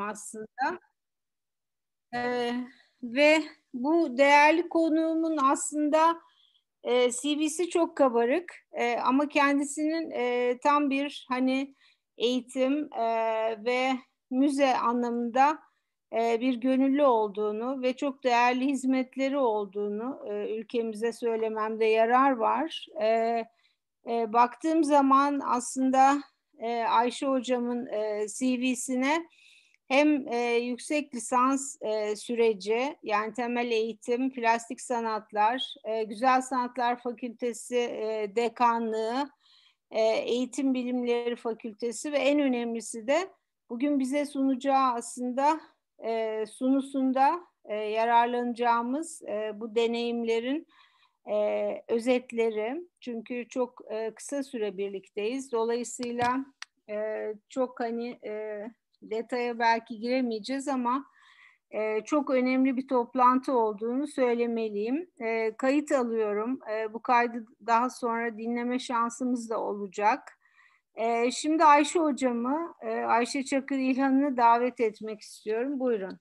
aslında. Ee, ve bu değerli konuğumun aslında e, CV'si çok kabarık e, ama kendisinin e, tam bir hani eğitim e, ve müze anlamında e, bir gönüllü olduğunu ve çok değerli hizmetleri olduğunu e, ülkemize söylememde yarar var. E, e, baktığım zaman aslında e, Ayşe hocamın e, CV'sine hem e, yüksek lisans e, süreci yani temel eğitim, plastik sanatlar, e, güzel sanatlar fakültesi e, dekanlığı, e, eğitim bilimleri fakültesi ve en önemlisi de bugün bize sunacağı aslında e, sunusunda e, yararlanacağımız e, bu deneyimlerin e, özetleri. Çünkü çok e, kısa süre birlikteyiz. Dolayısıyla e, çok hani e, detaya belki giremeyeceğiz ama e, çok önemli bir toplantı olduğunu söylemeliyim. E, kayıt alıyorum. E, bu kaydı daha sonra dinleme şansımız da olacak. E, şimdi Ayşe hocamı, e, Ayşe Çakır İlhan'ı davet etmek istiyorum. Buyurun.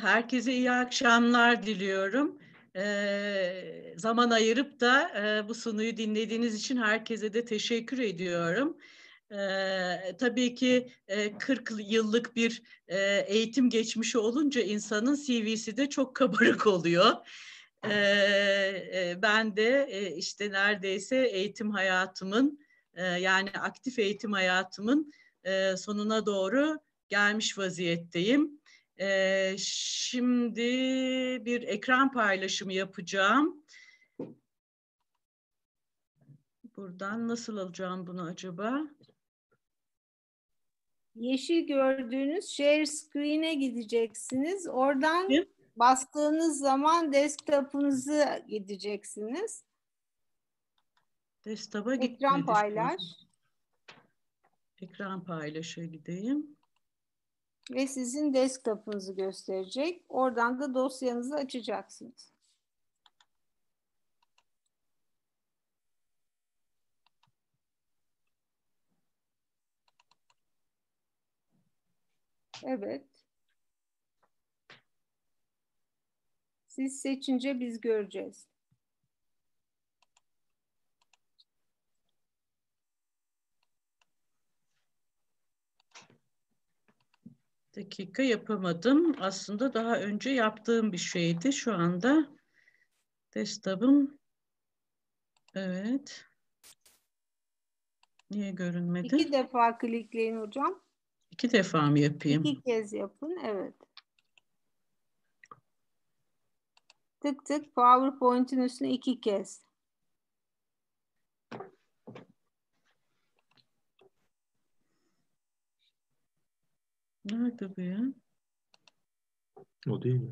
Herkese iyi akşamlar diliyorum. Ee, zaman ayırıp da e, bu sunuyu dinlediğiniz için herkese de teşekkür ediyorum. Ee, tabii ki e, 40 yıllık bir e, eğitim geçmişi olunca insanın CV'si de çok kabarık oluyor. Ee, ben de e, işte neredeyse eğitim hayatımın e, yani aktif eğitim hayatımın e, sonuna doğru gelmiş vaziyetteyim. Ee, şimdi bir ekran paylaşımı yapacağım. Buradan nasıl alacağım bunu acaba? Yeşil gördüğünüz share screen'e gideceksiniz. Oradan Kim? bastığınız zaman desktop'unuzu gideceksiniz. Desktop'a Ekran paylaş. Ekran paylaşa gideyim ve sizin desktop'unuzu gösterecek. Oradan da dosyanızı açacaksınız. Evet. Siz seçince biz göreceğiz. Dakika yapamadım. Aslında daha önce yaptığım bir şeydi. Şu anda desktop'ım evet. Niye görünmedi? İki defa klikleyin hocam. İki defa mı yapayım? İki kez yapın. Evet. Tık tık PowerPoint'in üstüne iki kez. Nerede bu ya? O değil mi?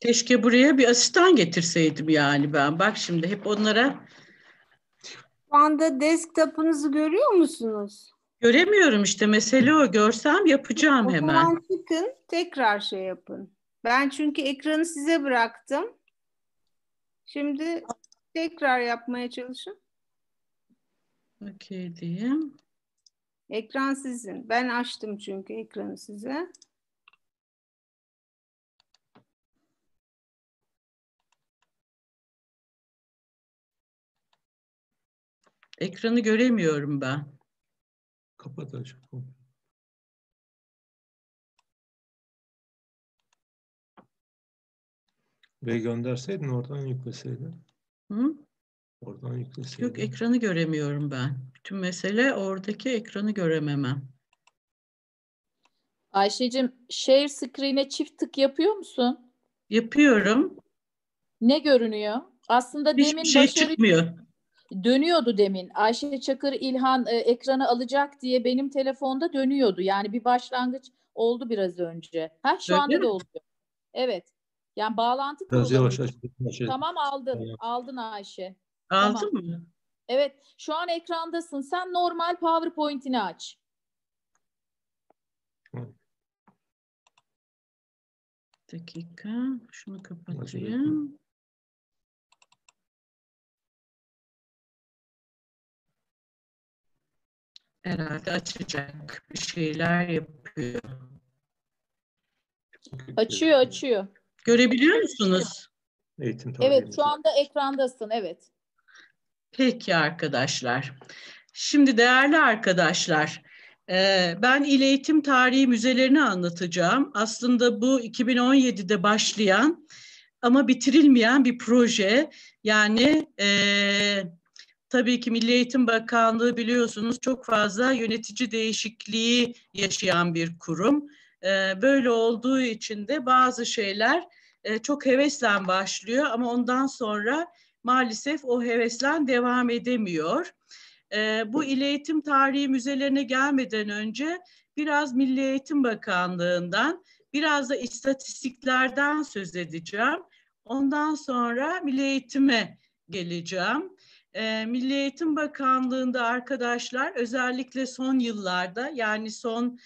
Keşke buraya bir asistan getirseydim yani ben. Bak şimdi hep onlara şu anda desktop'unuzu görüyor musunuz? Göremiyorum işte mesele o. Görsem yapacağım o hemen. Zaman çıkın tekrar şey yapın. Ben çünkü ekranı size bıraktım. Şimdi tekrar yapmaya çalışın. Okey diyeyim. Ekran sizin. Ben açtım çünkü ekranı size. Ekranı göremiyorum ben. Kapat açık. Ve gönderseydin oradan yükleseydin. Hı? Oradan yükleseydin. Yok ekranı göremiyorum ben. Bütün mesele oradaki ekranı görememem. Ayşe'cim share screen'e çift tık yapıyor musun? Yapıyorum. Ne görünüyor? Aslında Hiçbir demin şey başarı... çıkmıyor dönüyordu demin. Ayşe Çakır İlhan e, ekranı alacak diye benim telefonda dönüyordu. Yani bir başlangıç oldu biraz önce. Ha şu Öyle anda mi? da oluyor. Evet. Yani bağlantı Biraz yavaş. Ayşe. Tamam aldın. Aldın Ayşe. Aldın Tamam. mı? Evet şu an ekrandasın. Sen normal PowerPoint'ini aç. Dakika. Şunu kapatayım. Herhalde açacak. Bir şeyler yapıyor. Açıyor açıyor. Görebiliyor musunuz? Eğitim tarihi. Evet şu anda ekrandasın. Evet. Peki arkadaşlar. Şimdi değerli arkadaşlar, e, ben İl Eğitim Tarihi Müzelerini anlatacağım. Aslında bu 2017'de başlayan ama bitirilmeyen bir proje. Yani e, tabii ki Milli Eğitim Bakanlığı biliyorsunuz çok fazla yönetici değişikliği yaşayan bir kurum. E, Böyle olduğu için de bazı şeyler e, çok hevesle başlıyor ama ondan sonra maalesef o heveslen devam edemiyor. Ee, bu İl Eğitim Tarihi Müzelerine gelmeden önce biraz Milli Eğitim Bakanlığı'ndan, biraz da istatistiklerden söz edeceğim. Ondan sonra Milli Eğitim'e geleceğim. Ee, Milli Eğitim Bakanlığı'nda arkadaşlar özellikle son yıllarda yani son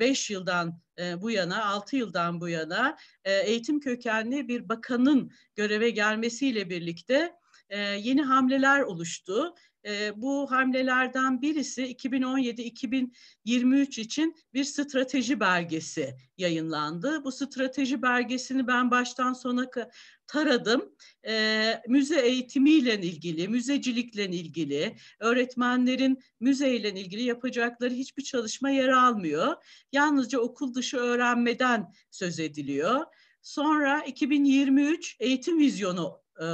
5 yıldan e, bu yana, 6 yıldan bu yana e, eğitim kökenli bir bakanın göreve gelmesiyle birlikte e, yeni hamleler oluştu. E, bu hamlelerden birisi 2017-2023 için bir strateji belgesi yayınlandı. Bu strateji belgesini ben baştan sona taradım. E, müze eğitimiyle ilgili, müzecilikle ilgili, öğretmenlerin müzeyle ilgili yapacakları hiçbir çalışma yer almıyor. Yalnızca okul dışı öğrenmeden söz ediliyor. Sonra 2023 eğitim vizyonu e,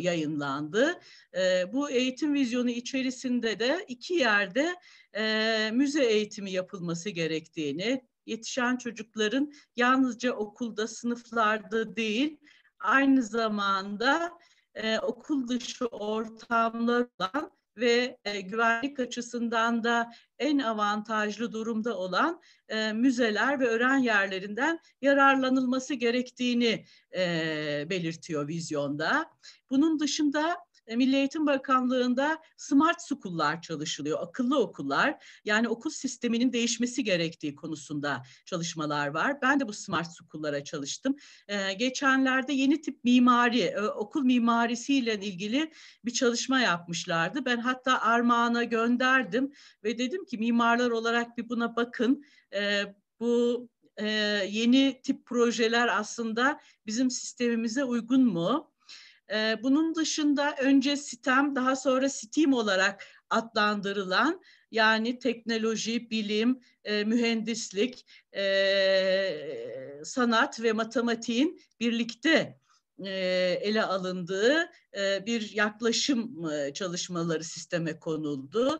yayınlandı. E, bu eğitim vizyonu içerisinde de iki yerde e, müze eğitimi yapılması gerektiğini, yetişen çocukların yalnızca okulda, sınıflarda değil, aynı zamanda e, okul dışı ortamlar olan ve e, güvenlik açısından da en avantajlı durumda olan e, müzeler ve öğren yerlerinden yararlanılması gerektiğini e, belirtiyor vizyonda. Bunun dışında Milli Eğitim Bakanlığı'nda smart school'lar çalışılıyor, akıllı okullar. Yani okul sisteminin değişmesi gerektiği konusunda çalışmalar var. Ben de bu smart school'lara çalıştım. Ee, geçenlerde yeni tip mimari, e, okul mimarisiyle ilgili bir çalışma yapmışlardı. Ben hatta Armağan'a gönderdim ve dedim ki mimarlar olarak bir buna bakın. Ee, bu e, yeni tip projeler aslında bizim sistemimize uygun mu? Ee, bunun dışında önce STEM daha sonra STEAM olarak adlandırılan yani teknoloji, bilim, e, mühendislik, e, sanat ve matematiğin birlikte e, ele alındığı bir yaklaşım çalışmaları sisteme konuldu.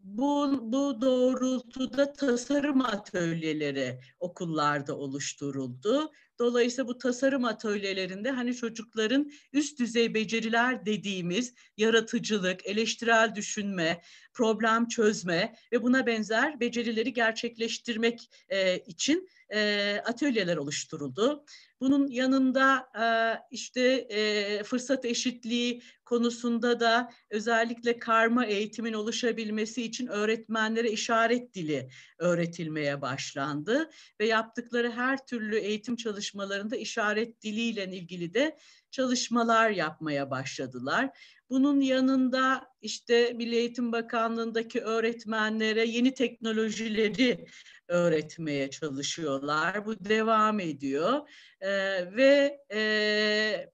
Bu, bu doğrultuda tasarım atölyeleri okullarda oluşturuldu. Dolayısıyla bu tasarım atölyelerinde hani çocukların üst düzey beceriler dediğimiz yaratıcılık, eleştirel düşünme, problem çözme ve buna benzer becerileri gerçekleştirmek e, için e, atölyeler oluşturuldu. Bunun yanında e, işte e, fırsat eşitliği konusunda da özellikle karma eğitimin oluşabilmesi için öğretmenlere işaret dili öğretilmeye başlandı ve yaptıkları her türlü eğitim çalışmalarında işaret diliyle ilgili de çalışmalar yapmaya başladılar. Bunun yanında işte Milli Eğitim Bakanlığı'ndaki öğretmenlere yeni teknolojileri öğretmeye çalışıyorlar. Bu devam ediyor ee, ve e,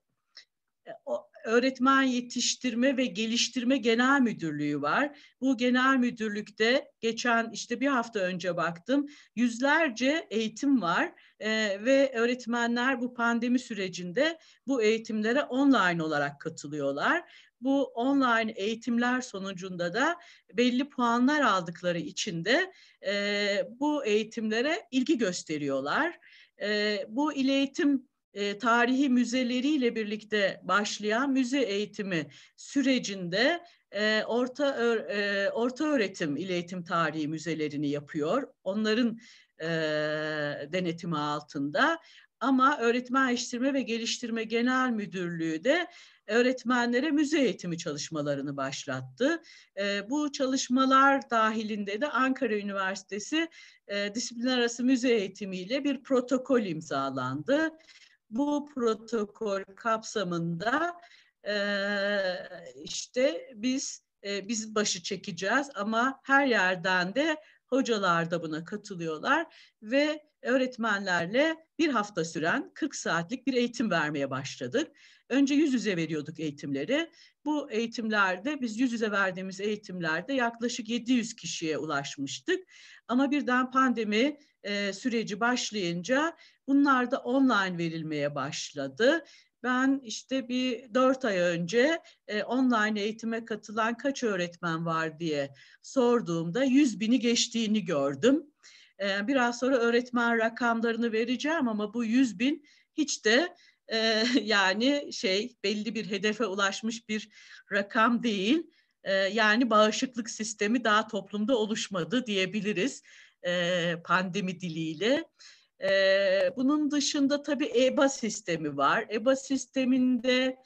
öğretmen yetiştirme ve geliştirme genel müdürlüğü var. Bu genel müdürlükte geçen işte bir hafta önce baktım yüzlerce eğitim var e, ve öğretmenler bu pandemi sürecinde bu eğitimlere online olarak katılıyorlar. Bu online eğitimler sonucunda da belli puanlar aldıkları için de e, bu eğitimlere ilgi gösteriyorlar. E, bu il eğitim e, tarihi müzeleriyle birlikte başlayan müze eğitimi sürecinde e, orta e, orta öğretim il eğitim tarihi müzelerini yapıyor. Onların e, denetimi altında. Ama Öğretmen Yetiştirme ve Geliştirme Genel Müdürlüğü de öğretmenlere müze eğitimi çalışmalarını başlattı. E, bu çalışmalar dahilinde de Ankara Üniversitesi e, disiplin arası müze eğitimiyle bir protokol imzalandı. Bu protokol kapsamında e, işte biz e, biz başı çekeceğiz ama her yerden de hocalar da buna katılıyorlar ve öğretmenlerle bir hafta süren 40 saatlik bir eğitim vermeye başladık. Önce yüz yüze veriyorduk eğitimleri. Bu eğitimlerde biz yüz yüze verdiğimiz eğitimlerde yaklaşık 700 kişiye ulaşmıştık. Ama birden pandemi e, süreci başlayınca bunlar da online verilmeye başladı. Ben işte bir dört ay önce e, online eğitime katılan kaç öğretmen var diye sorduğumda yüz bini geçtiğini gördüm. E, biraz sonra öğretmen rakamlarını vereceğim ama bu yüz bin hiç de e, yani şey belli bir hedefe ulaşmış bir rakam değil. E, yani bağışıklık sistemi daha toplumda oluşmadı diyebiliriz e, pandemi diliyle. E, bunun dışında tabii EBA sistemi var. EBA sisteminde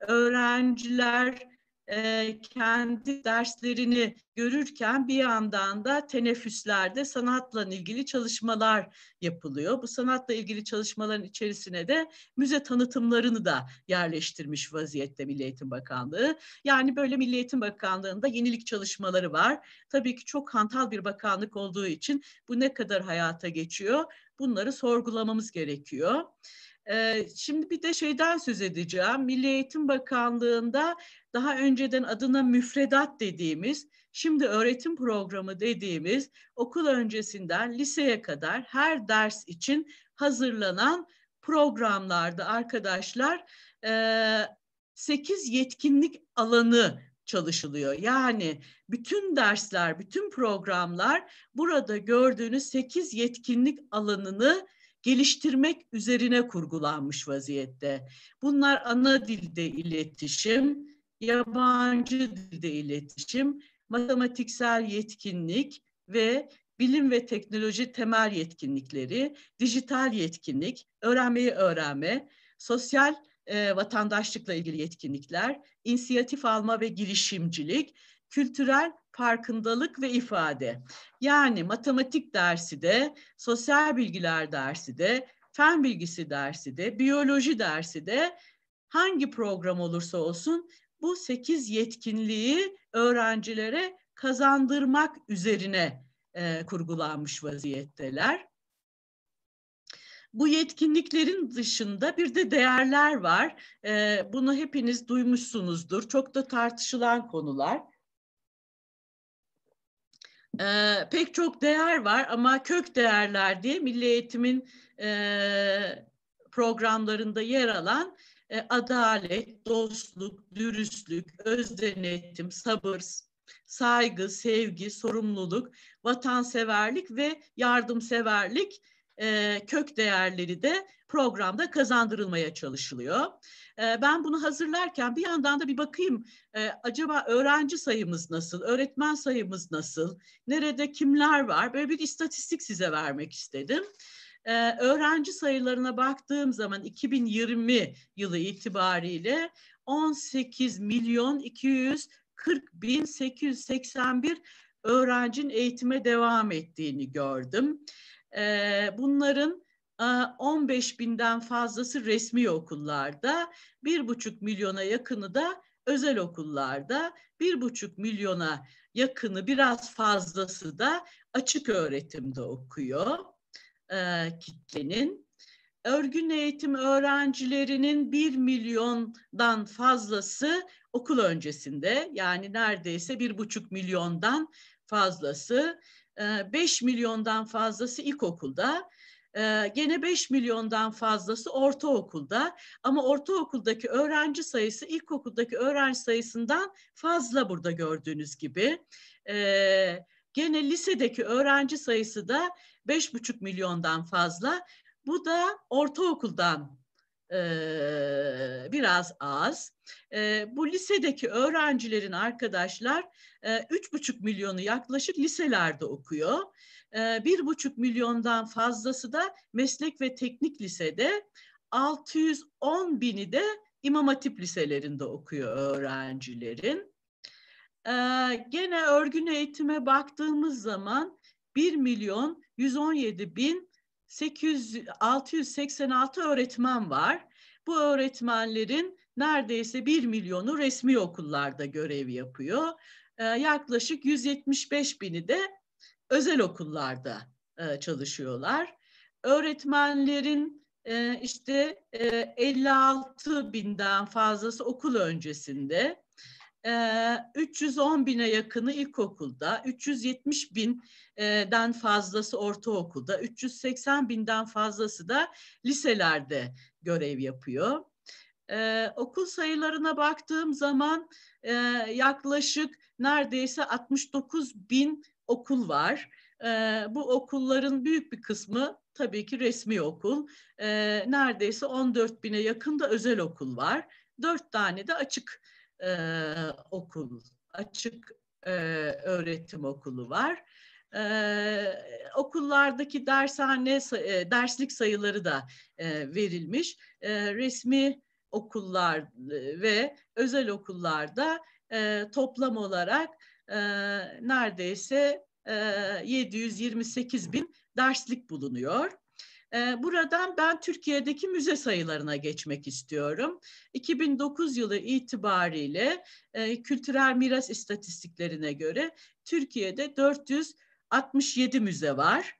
öğrenciler e, kendi derslerini görürken bir yandan da teneffüslerde sanatla ilgili çalışmalar yapılıyor. Bu sanatla ilgili çalışmaların içerisine de müze tanıtımlarını da yerleştirmiş vaziyette Milli Eğitim Bakanlığı. Yani böyle Milli Eğitim Bakanlığı'nda yenilik çalışmaları var. Tabii ki çok hantal bir bakanlık olduğu için bu ne kadar hayata geçiyor bunları sorgulamamız gerekiyor. Şimdi bir de şeyden söz edeceğim. Milli Eğitim Bakanlığı'nda daha önceden adına müfredat dediğimiz, şimdi öğretim programı dediğimiz okul öncesinden liseye kadar her ders için hazırlanan programlarda arkadaşlar 8 yetkinlik alanı çalışılıyor. Yani bütün dersler, bütün programlar burada gördüğünüz 8 yetkinlik alanını geliştirmek üzerine kurgulanmış vaziyette. Bunlar ana dilde iletişim, yabancı dilde iletişim, matematiksel yetkinlik ve bilim ve teknoloji temel yetkinlikleri, dijital yetkinlik, öğrenmeyi öğrenme, sosyal e, vatandaşlıkla ilgili yetkinlikler, inisiyatif alma ve girişimcilik, kültürel farkındalık ve ifade. Yani matematik dersi de, sosyal bilgiler dersi de, fen bilgisi dersi de, biyoloji dersi de hangi program olursa olsun bu sekiz yetkinliği öğrencilere kazandırmak üzerine e, kurgulanmış vaziyetteler. Bu yetkinliklerin dışında bir de değerler var. E, bunu hepiniz duymuşsunuzdur. Çok da tartışılan konular. E, pek çok değer var ama kök değerler diye Milli Eğitim'in e, programlarında yer alan e, adalet, dostluk, dürüstlük, özdenetim, sabır, saygı, sevgi, sorumluluk, vatanseverlik ve yardımseverlik kök değerleri de programda kazandırılmaya çalışılıyor. Ben bunu hazırlarken bir yandan da bir bakayım acaba öğrenci sayımız nasıl, öğretmen sayımız nasıl, nerede kimler var böyle bir istatistik size vermek istedim. Ee, öğrenci sayılarına baktığım zaman 2020 yılı itibariyle 18 milyon 240 bin 881 öğrencinin eğitime devam ettiğini gördüm. Ee, bunların 15 binden fazlası resmi okullarda, bir buçuk milyona yakını da özel okullarda, bir buçuk milyona yakını biraz fazlası da açık öğretimde okuyor e, kitlenin. Örgün eğitim öğrencilerinin bir milyondan fazlası okul öncesinde yani neredeyse bir buçuk milyondan fazlası, beş milyondan fazlası ilkokulda, gene 5 milyondan fazlası ortaokulda ama ortaokuldaki öğrenci sayısı ilkokuldaki öğrenci sayısından fazla burada gördüğünüz gibi. Gene lisedeki öğrenci sayısı da 5,5 milyondan fazla. Bu da ortaokuldan biraz az. Bu lisedeki öğrencilerin arkadaşlar üç buçuk milyonu yaklaşık liselerde okuyor. Bir buçuk milyondan fazlası da meslek ve teknik lisede, 610 bini de İmam Hatip liselerinde okuyor öğrencilerin. Gene örgün eğitime baktığımız zaman 1 milyon 117 bin 800, 686 öğretmen var. Bu öğretmenlerin neredeyse 1 milyonu resmi okullarda görev yapıyor. Ee, yaklaşık 175 bini de özel okullarda e, çalışıyorlar. Öğretmenlerin e, işte e, 56 binden fazlası okul öncesinde, e, 310 bine yakını ilkokulda, 370 binden fazlası ortaokulda, 380 binden fazlası da liselerde görev yapıyor. Ee, okul sayılarına baktığım zaman e, yaklaşık neredeyse 69 bin okul var. E, bu okulların büyük bir kısmı tabii ki resmi okul. E, neredeyse 14 bine yakın da özel okul var. Dört tane de açık e, okul, açık e, öğretim okulu var. Ee, okullardaki dershane e, derslik sayıları da e, verilmiş. E, resmi okullar ve özel okullarda e, toplam olarak e, neredeyse e, 728 bin derslik bulunuyor. Buradan ben Türkiye'deki müze sayılarına geçmek istiyorum. 2009 yılı itibariyle kültürel miras istatistiklerine göre Türkiye'de 467 müze var.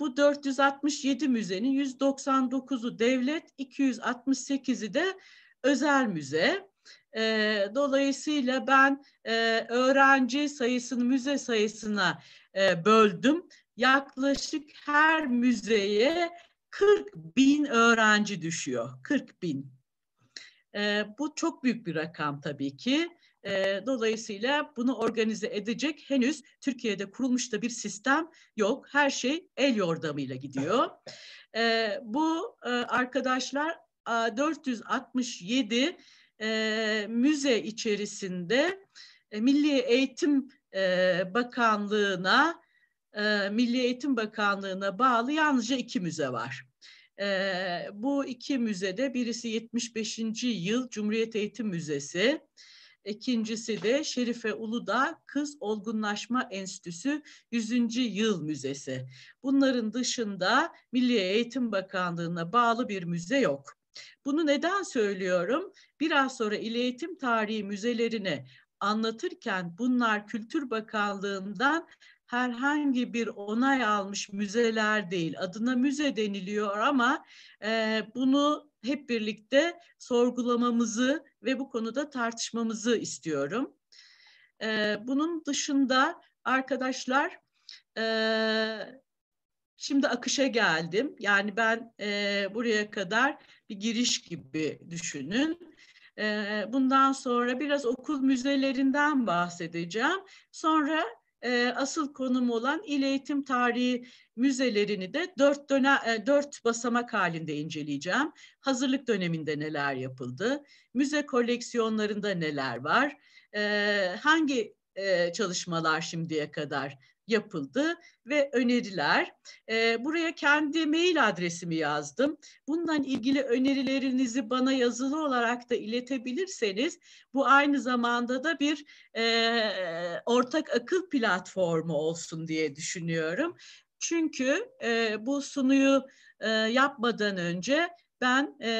Bu 467 müzenin 199'u devlet, 268'i de özel müze. Dolayısıyla ben öğrenci sayısını müze sayısına böldüm. Yaklaşık her müzeye 40 bin öğrenci düşüyor. 40 bin. E, bu çok büyük bir rakam tabii ki. E, dolayısıyla bunu organize edecek henüz Türkiye'de kurulmuş da bir sistem yok. Her şey el yordamıyla gidiyor. E, bu e, arkadaşlar 467 e, müze içerisinde e, Milli Eğitim e, Bakanlığı'na e, Milli Eğitim Bakanlığı'na bağlı yalnızca iki müze var. E, bu iki müzede birisi 75. yıl Cumhuriyet Eğitim Müzesi, İkincisi de Şerife Uludağ Kız Olgunlaşma Enstitüsü 100. Yıl Müzesi. Bunların dışında Milli Eğitim Bakanlığı'na bağlı bir müze yok. Bunu neden söylüyorum? Biraz sonra İl Eğitim Tarihi müzelerini anlatırken bunlar Kültür Bakanlığı'ndan herhangi bir onay almış müzeler değil. Adına müze deniliyor ama e, bunu hep birlikte sorgulamamızı ve bu konuda tartışmamızı istiyorum. E, bunun dışında arkadaşlar e, şimdi akışa geldim. Yani ben e, buraya kadar bir giriş gibi düşünün. E, bundan sonra biraz okul müzelerinden bahsedeceğim. Sonra e, asıl konum olan İl Eğitim Tarihi müzelerini de dört, dönem, e, dört basamak halinde inceleyeceğim. Hazırlık döneminde neler yapıldı, müze koleksiyonlarında neler var, e, hangi e, çalışmalar şimdiye kadar yapıldı ve öneriler. E, buraya kendi mail adresimi yazdım. Bundan ilgili önerilerinizi bana yazılı olarak da iletebilirseniz bu aynı zamanda da bir e, ortak akıl platformu olsun diye düşünüyorum. Çünkü e, bu sunuyu e, yapmadan önce ben e,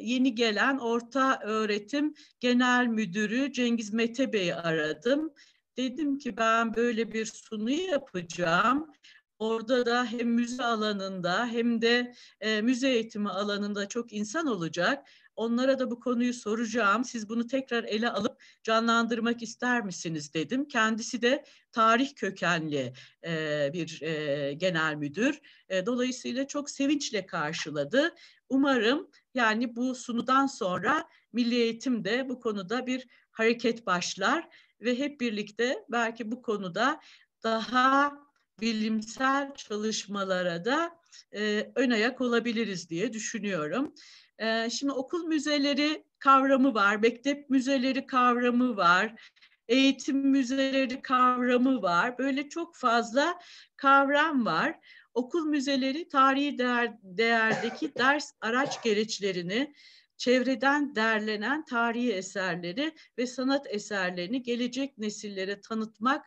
yeni gelen Orta Öğretim Genel Müdürü Cengiz Mete Bey'i aradım Dedim ki ben böyle bir sunu yapacağım. Orada da hem müze alanında hem de e, müze eğitimi alanında çok insan olacak. Onlara da bu konuyu soracağım. Siz bunu tekrar ele alıp canlandırmak ister misiniz dedim. Kendisi de tarih kökenli e, bir e, genel müdür. E, dolayısıyla çok sevinçle karşıladı. Umarım yani bu sunudan sonra Milli Eğitim de bu konuda bir hareket başlar ve hep birlikte belki bu konuda daha bilimsel çalışmalara da e, ön ayak olabiliriz diye düşünüyorum. E, şimdi okul müzeleri kavramı var, mektep müzeleri kavramı var, eğitim müzeleri kavramı var. Böyle çok fazla kavram var. Okul müzeleri tarihi değer, değerdeki ders araç gereçlerini, çevreden derlenen tarihi eserleri ve sanat eserlerini gelecek nesillere tanıtmak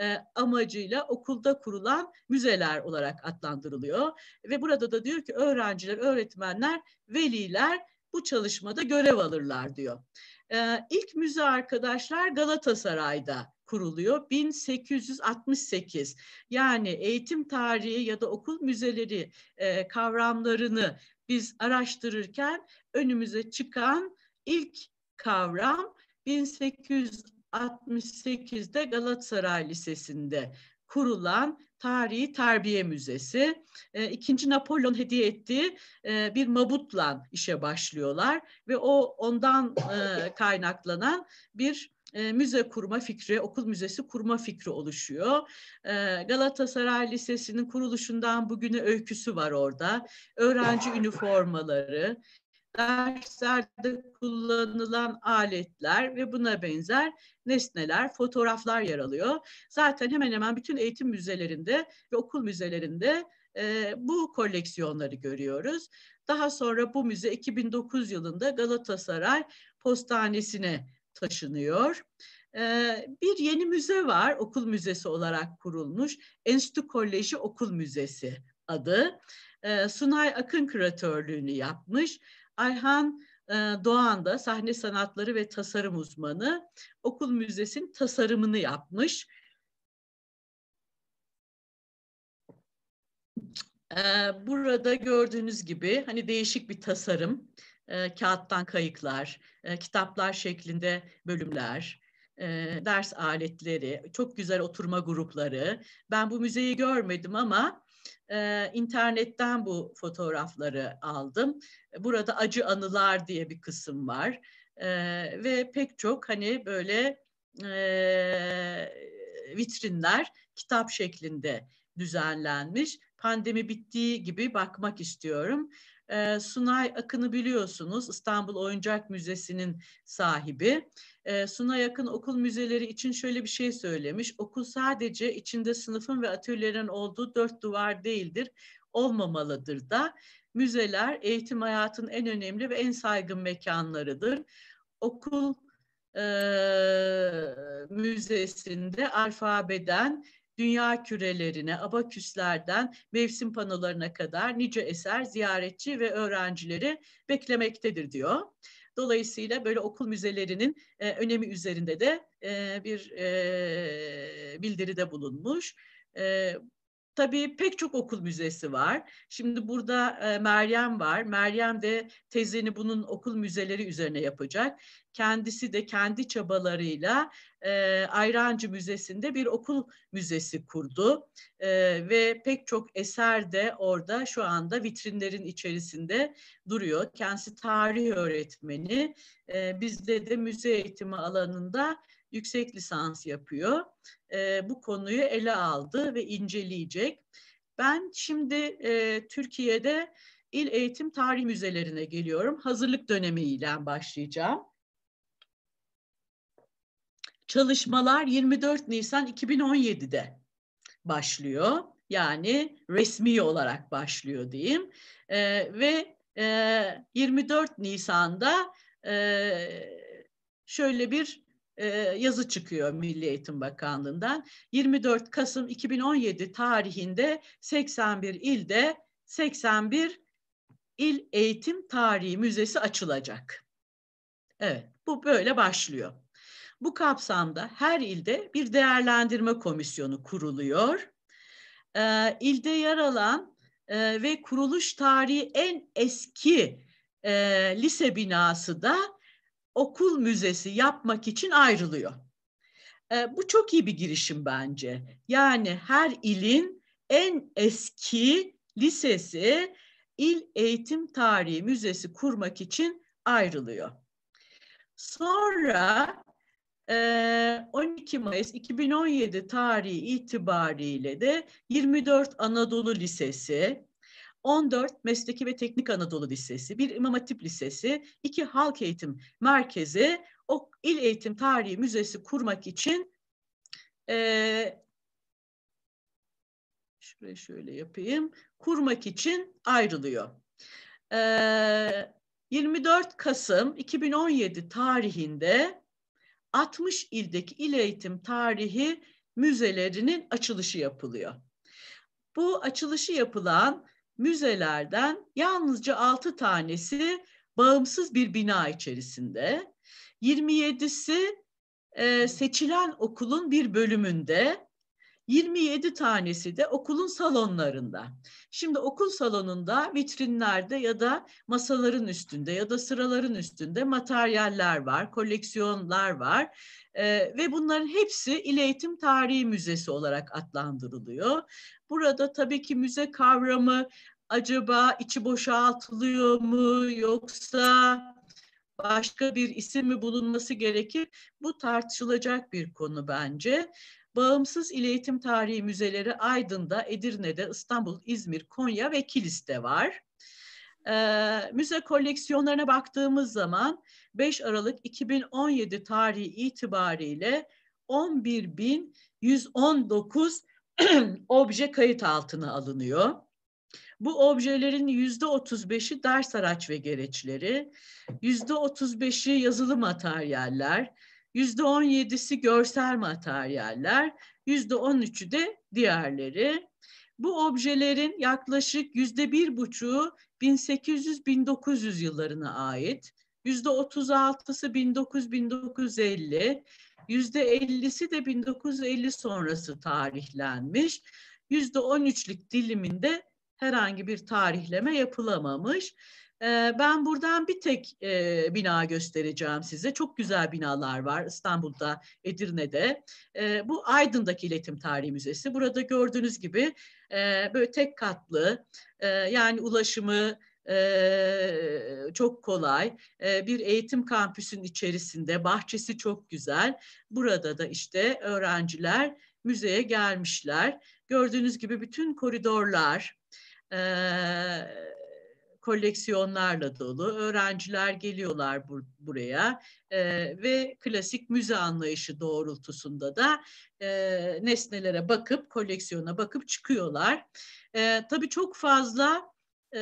e, amacıyla okulda kurulan müzeler olarak adlandırılıyor. Ve burada da diyor ki öğrenciler, öğretmenler, veliler bu çalışmada görev alırlar diyor. E, ilk müze arkadaşlar Galatasaray'da kuruluyor 1868. Yani eğitim tarihi ya da okul müzeleri e, kavramlarını biz araştırırken önümüze çıkan ilk kavram 1868'de Galatasaray Lisesi'nde kurulan Tarihi Terbiye Müzesi. E, ikinci Napolyon hediye ettiği e, bir mabutla işe başlıyorlar ve o ondan e, kaynaklanan bir e, müze kurma fikri, okul müzesi kurma fikri oluşuyor. E, Galatasaray Lisesi'nin kuruluşundan bugüne öyküsü var orada. Öğrenci üniformaları, derslerde kullanılan aletler ve buna benzer nesneler, fotoğraflar yer alıyor. Zaten hemen hemen bütün eğitim müzelerinde ve okul müzelerinde e, bu koleksiyonları görüyoruz. Daha sonra bu müze 2009 yılında Galatasaray Postanesi'ne taşınıyor. Bir yeni müze var, okul müzesi olarak kurulmuş. Enstitü Koleji Okul Müzesi adı. Sunay Akın küratörlüğünü yapmış. Ayhan Doğan da sahne sanatları ve tasarım uzmanı. Okul müzesinin tasarımını yapmış. Burada gördüğünüz gibi hani değişik bir tasarım e, kağıttan kayıklar, e, kitaplar şeklinde bölümler, e, ders aletleri, çok güzel oturma grupları. Ben bu müzeyi görmedim ama e, internetten bu fotoğrafları aldım. Burada acı anılar diye bir kısım var e, ve pek çok hani böyle e, vitrinler kitap şeklinde düzenlenmiş. Pandemi bittiği gibi bakmak istiyorum. E, Sunay Akın'ı biliyorsunuz İstanbul Oyuncak Müzesi'nin sahibi. E, Sunay Akın okul müzeleri için şöyle bir şey söylemiş. Okul sadece içinde sınıfın ve atölyelerin olduğu dört duvar değildir, olmamalıdır da. Müzeler eğitim hayatının en önemli ve en saygın mekanlarıdır. Okul e, müzesinde alfabeden dünya kürelerine, abaküslerden mevsim panolarına kadar nice eser ziyaretçi ve öğrencileri beklemektedir diyor. Dolayısıyla böyle okul müzelerinin e, önemi üzerinde de e, bir e, bildiride bulunmuş. E, Tabii pek çok okul müzesi var. Şimdi burada e, Meryem var. Meryem de tezini bunun okul müzeleri üzerine yapacak. Kendisi de kendi çabalarıyla e, Ayrancı Müzesi'nde bir okul müzesi kurdu. E, ve pek çok eser de orada şu anda vitrinlerin içerisinde duruyor. Kendisi tarih öğretmeni. E, bizde de müze eğitimi alanında yüksek lisans yapıyor. E, bu konuyu ele aldı ve inceleyecek. Ben şimdi e, Türkiye'de il eğitim tarih müzelerine geliyorum. Hazırlık dönemiyle başlayacağım. Çalışmalar 24 Nisan 2017'de başlıyor. Yani resmi olarak başlıyor diyeyim. E, ve e, 24 Nisan'da e, şöyle bir yazı çıkıyor Milli Eğitim Bakanlığı'ndan. 24 Kasım 2017 tarihinde 81 ilde 81 İl Eğitim Tarihi Müzesi açılacak. Evet, bu böyle başlıyor. Bu kapsamda her ilde bir değerlendirme komisyonu kuruluyor. Ee, ilde yer alan e, ve kuruluş tarihi en eski e, lise binası da okul müzesi yapmak için ayrılıyor. E, bu çok iyi bir girişim bence. Yani her ilin en eski lisesi il eğitim tarihi müzesi kurmak için ayrılıyor. Sonra 12 Mayıs 2017 tarihi itibariyle de 24 Anadolu Lisesi, 14 Mesleki ve Teknik Anadolu Lisesi, bir İmam Hatip Lisesi, iki halk eğitim merkezi, o İl Eğitim Tarihi Müzesi kurmak için e, şuraya şöyle yapayım, kurmak için ayrılıyor. E, 24 Kasım 2017 tarihinde 60 ildeki il eğitim tarihi müzelerinin açılışı yapılıyor. Bu açılışı yapılan müzelerden yalnızca 6 tanesi bağımsız bir bina içerisinde. 27'si e, seçilen okulun bir bölümünde, 27 tanesi de okulun salonlarında. Şimdi okul salonunda vitrinlerde ya da masaların üstünde ya da sıraların üstünde materyaller var, koleksiyonlar var ee, ve bunların hepsi İl Eğitim Tarihi Müzesi olarak adlandırılıyor. Burada tabii ki müze kavramı acaba içi boşaltılıyor mu yoksa başka bir isim mi bulunması gerekir? Bu tartışılacak bir konu bence. Bağımsız İl Eğitim Tarihi Müzeleri Aydın'da, Edirne'de, İstanbul, İzmir, Konya ve Kilis'te var. Ee, müze koleksiyonlarına baktığımız zaman 5 Aralık 2017 tarihi itibariyle 11.119 obje kayıt altına alınıyor. Bu objelerin yüzde 35'i ders araç ve gereçleri, yüzde 35'i yazılı materyaller, yüzde 17'si görsel materyaller, yüzde 13'ü de diğerleri. Bu objelerin yaklaşık yüzde bir buçuğu 1800-1900 yıllarına ait, yüzde 36'sı 1900-1950, yüzde 50'si de 1950 sonrası tarihlenmiş. Yüzde 13'lük diliminde herhangi bir tarihleme yapılamamış. Ben buradan bir tek bina göstereceğim size. Çok güzel binalar var İstanbul'da, Edirne'de. Bu Aydın'daki İletim Tarihi Müzesi. Burada gördüğünüz gibi böyle tek katlı, yani ulaşımı çok kolay. Bir eğitim kampüsün içerisinde, bahçesi çok güzel. Burada da işte öğrenciler müzeye gelmişler. Gördüğünüz gibi bütün koridorlar, koleksiyonlarla dolu. Öğrenciler geliyorlar bur buraya e, ve klasik müze anlayışı doğrultusunda da e, nesnelere bakıp, koleksiyona bakıp çıkıyorlar. E, tabii çok fazla e,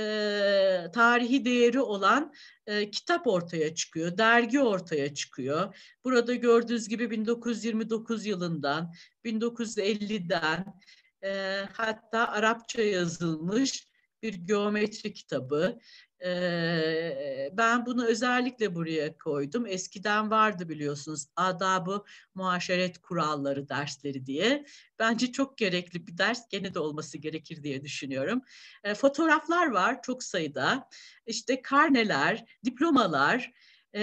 tarihi değeri olan e, kitap ortaya çıkıyor, dergi ortaya çıkıyor. Burada gördüğünüz gibi 1929 yılından, 1950'den e, hatta Arapça yazılmış bir geometri kitabı. Ee, ben bunu özellikle buraya koydum. Eskiden vardı biliyorsunuz adabı muaşeret kuralları dersleri diye. Bence çok gerekli bir ders gene de olması gerekir diye düşünüyorum. Ee, fotoğraflar var çok sayıda. İşte karneler, diplomalar e,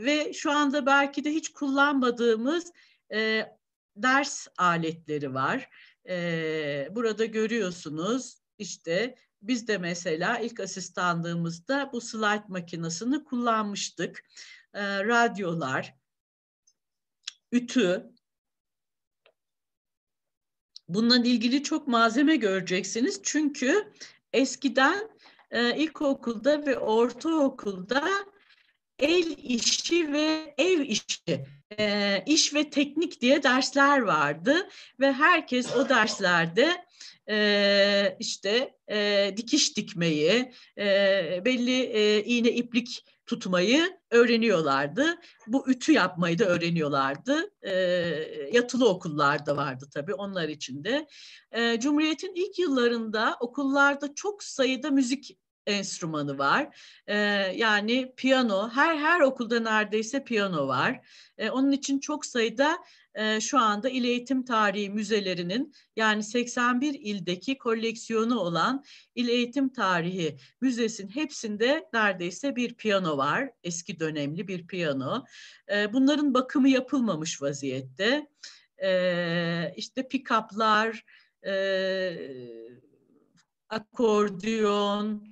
ve şu anda belki de hiç kullanmadığımız e, ders aletleri var. E, burada görüyorsunuz işte biz de mesela ilk asistanlığımızda bu slide makinesini kullanmıştık. E, radyolar, ütü, bununla ilgili çok malzeme göreceksiniz. Çünkü eskiden e, ilkokulda ve ortaokulda el işi ve ev işi, e, iş ve teknik diye dersler vardı ve herkes o derslerde e, işte e, dikiş dikmeyi, belli iğne iplik tutmayı öğreniyorlardı. Bu ütü yapmayı da öğreniyorlardı. E, yatılı okullarda vardı tabii onlar için de. Cumhuriyet'in ilk yıllarında okullarda çok sayıda müzik enstrümanı var. E, yani piyano, her her okulda neredeyse piyano var. E, onun için çok sayıda e, şu anda İl Eğitim Tarihi Müzelerinin yani 81 ildeki koleksiyonu olan İl Eğitim Tarihi Müzesi'nin hepsinde neredeyse bir piyano var. Eski dönemli bir piyano. E, bunların bakımı yapılmamış vaziyette. E, işte pick-up'lar, e, akordiyon,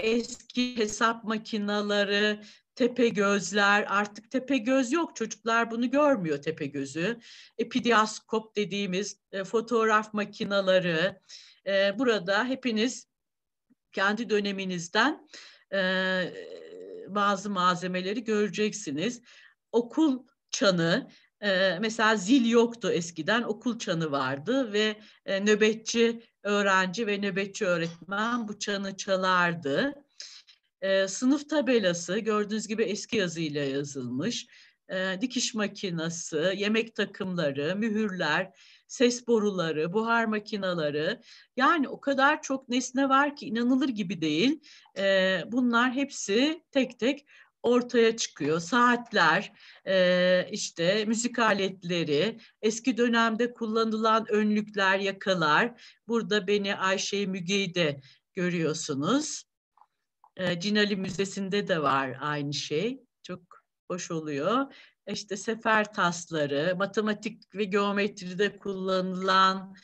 eski hesap makinaları, tepe gözler, artık tepe göz yok. Çocuklar bunu görmüyor tepe gözü. Epidiaskop dediğimiz e, fotoğraf makinaları. E, burada hepiniz kendi döneminizden e, bazı malzemeleri göreceksiniz. Okul çanı, mesela zil yoktu eskiden, okul çanı vardı ve nöbetçi öğrenci ve nöbetçi öğretmen bu çanı çalardı. Sınıf tabelası gördüğünüz gibi eski yazıyla yazılmış. Dikiş makinesi, yemek takımları, mühürler, ses boruları, buhar makinaları yani o kadar çok nesne var ki inanılır gibi değil. Bunlar hepsi tek tek ortaya çıkıyor. Saatler, e, işte müzik aletleri, eski dönemde kullanılan önlükler, yakalar. Burada beni Ayşe Müge'yi de görüyorsunuz. E, Cinali Müzesi'nde de var aynı şey. Çok hoş oluyor. İşte sefer tasları, matematik ve geometride kullanılan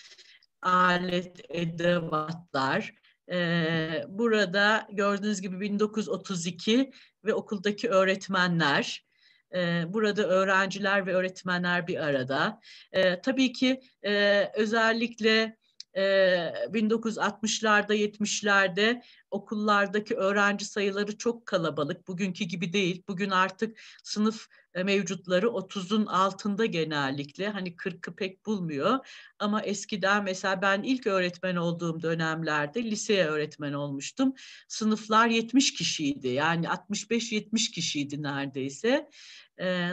alet edevatlar. Ee, burada gördüğünüz gibi 1932 ve okuldaki öğretmenler, e, burada öğrenciler ve öğretmenler bir arada. E, tabii ki e, özellikle 1960'larda 70'lerde okullardaki öğrenci sayıları çok kalabalık. Bugünkü gibi değil. Bugün artık sınıf mevcutları 30'un altında genellikle. Hani 40'ı pek bulmuyor. Ama eskiden mesela ben ilk öğretmen olduğum dönemlerde liseye öğretmen olmuştum. Sınıflar 70 kişiydi. Yani 65-70 kişiydi neredeyse.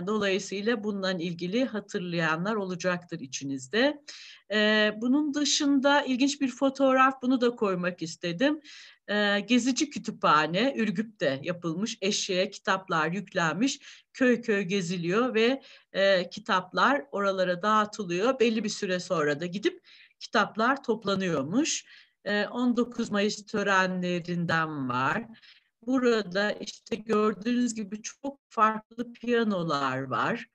Dolayısıyla bundan ilgili hatırlayanlar olacaktır içinizde. Bunun dışında ilginç bir fotoğraf bunu da koymak istedim. Gezici kütüphane Ürgüp'te yapılmış eşeğe kitaplar yüklenmiş köy köy geziliyor ve kitaplar oralara dağıtılıyor. Belli bir süre sonra da gidip kitaplar toplanıyormuş. 19 Mayıs törenlerinden var. Burada işte gördüğünüz gibi çok farklı piyanolar var,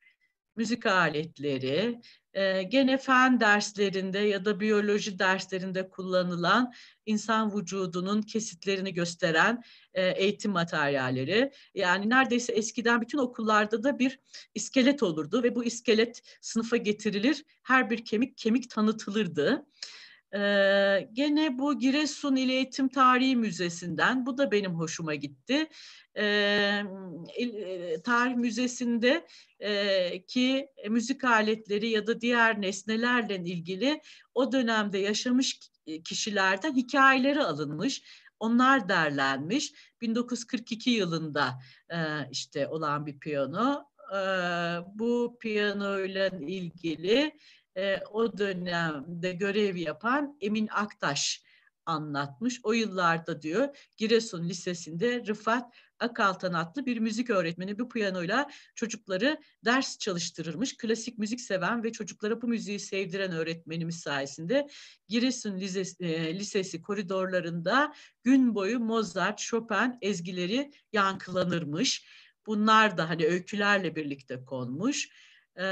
müzik aletleri, e, gene fen derslerinde ya da biyoloji derslerinde kullanılan insan vücudunun kesitlerini gösteren e, eğitim materyalleri. Yani neredeyse eskiden bütün okullarda da bir iskelet olurdu ve bu iskelet sınıfa getirilir, her bir kemik kemik tanıtılırdı. Ee, gene bu Giresun İl Eğitim Tarihi Müzesi'nden, bu da benim hoşuma gitti. Ee, Tarih Müzesi'nde e, ki müzik aletleri ya da diğer nesnelerle ilgili o dönemde yaşamış kişilerden hikayeleri alınmış. Onlar derlenmiş. 1942 yılında e, işte olan bir piyano. E, bu piyano ile ilgili e, o dönemde görev yapan Emin Aktaş anlatmış. O yıllarda diyor Giresun Lisesi'nde Rıfat Akaltan adlı bir müzik öğretmeni bu piyanoyla çocukları ders çalıştırırmış. Klasik müzik seven ve çocuklara bu müziği sevdiren öğretmenimiz sayesinde Giresun Lisesi, e, Lisesi koridorlarında gün boyu Mozart, Chopin ezgileri yankılanırmış. Bunlar da hani öykülerle birlikte konmuş. E,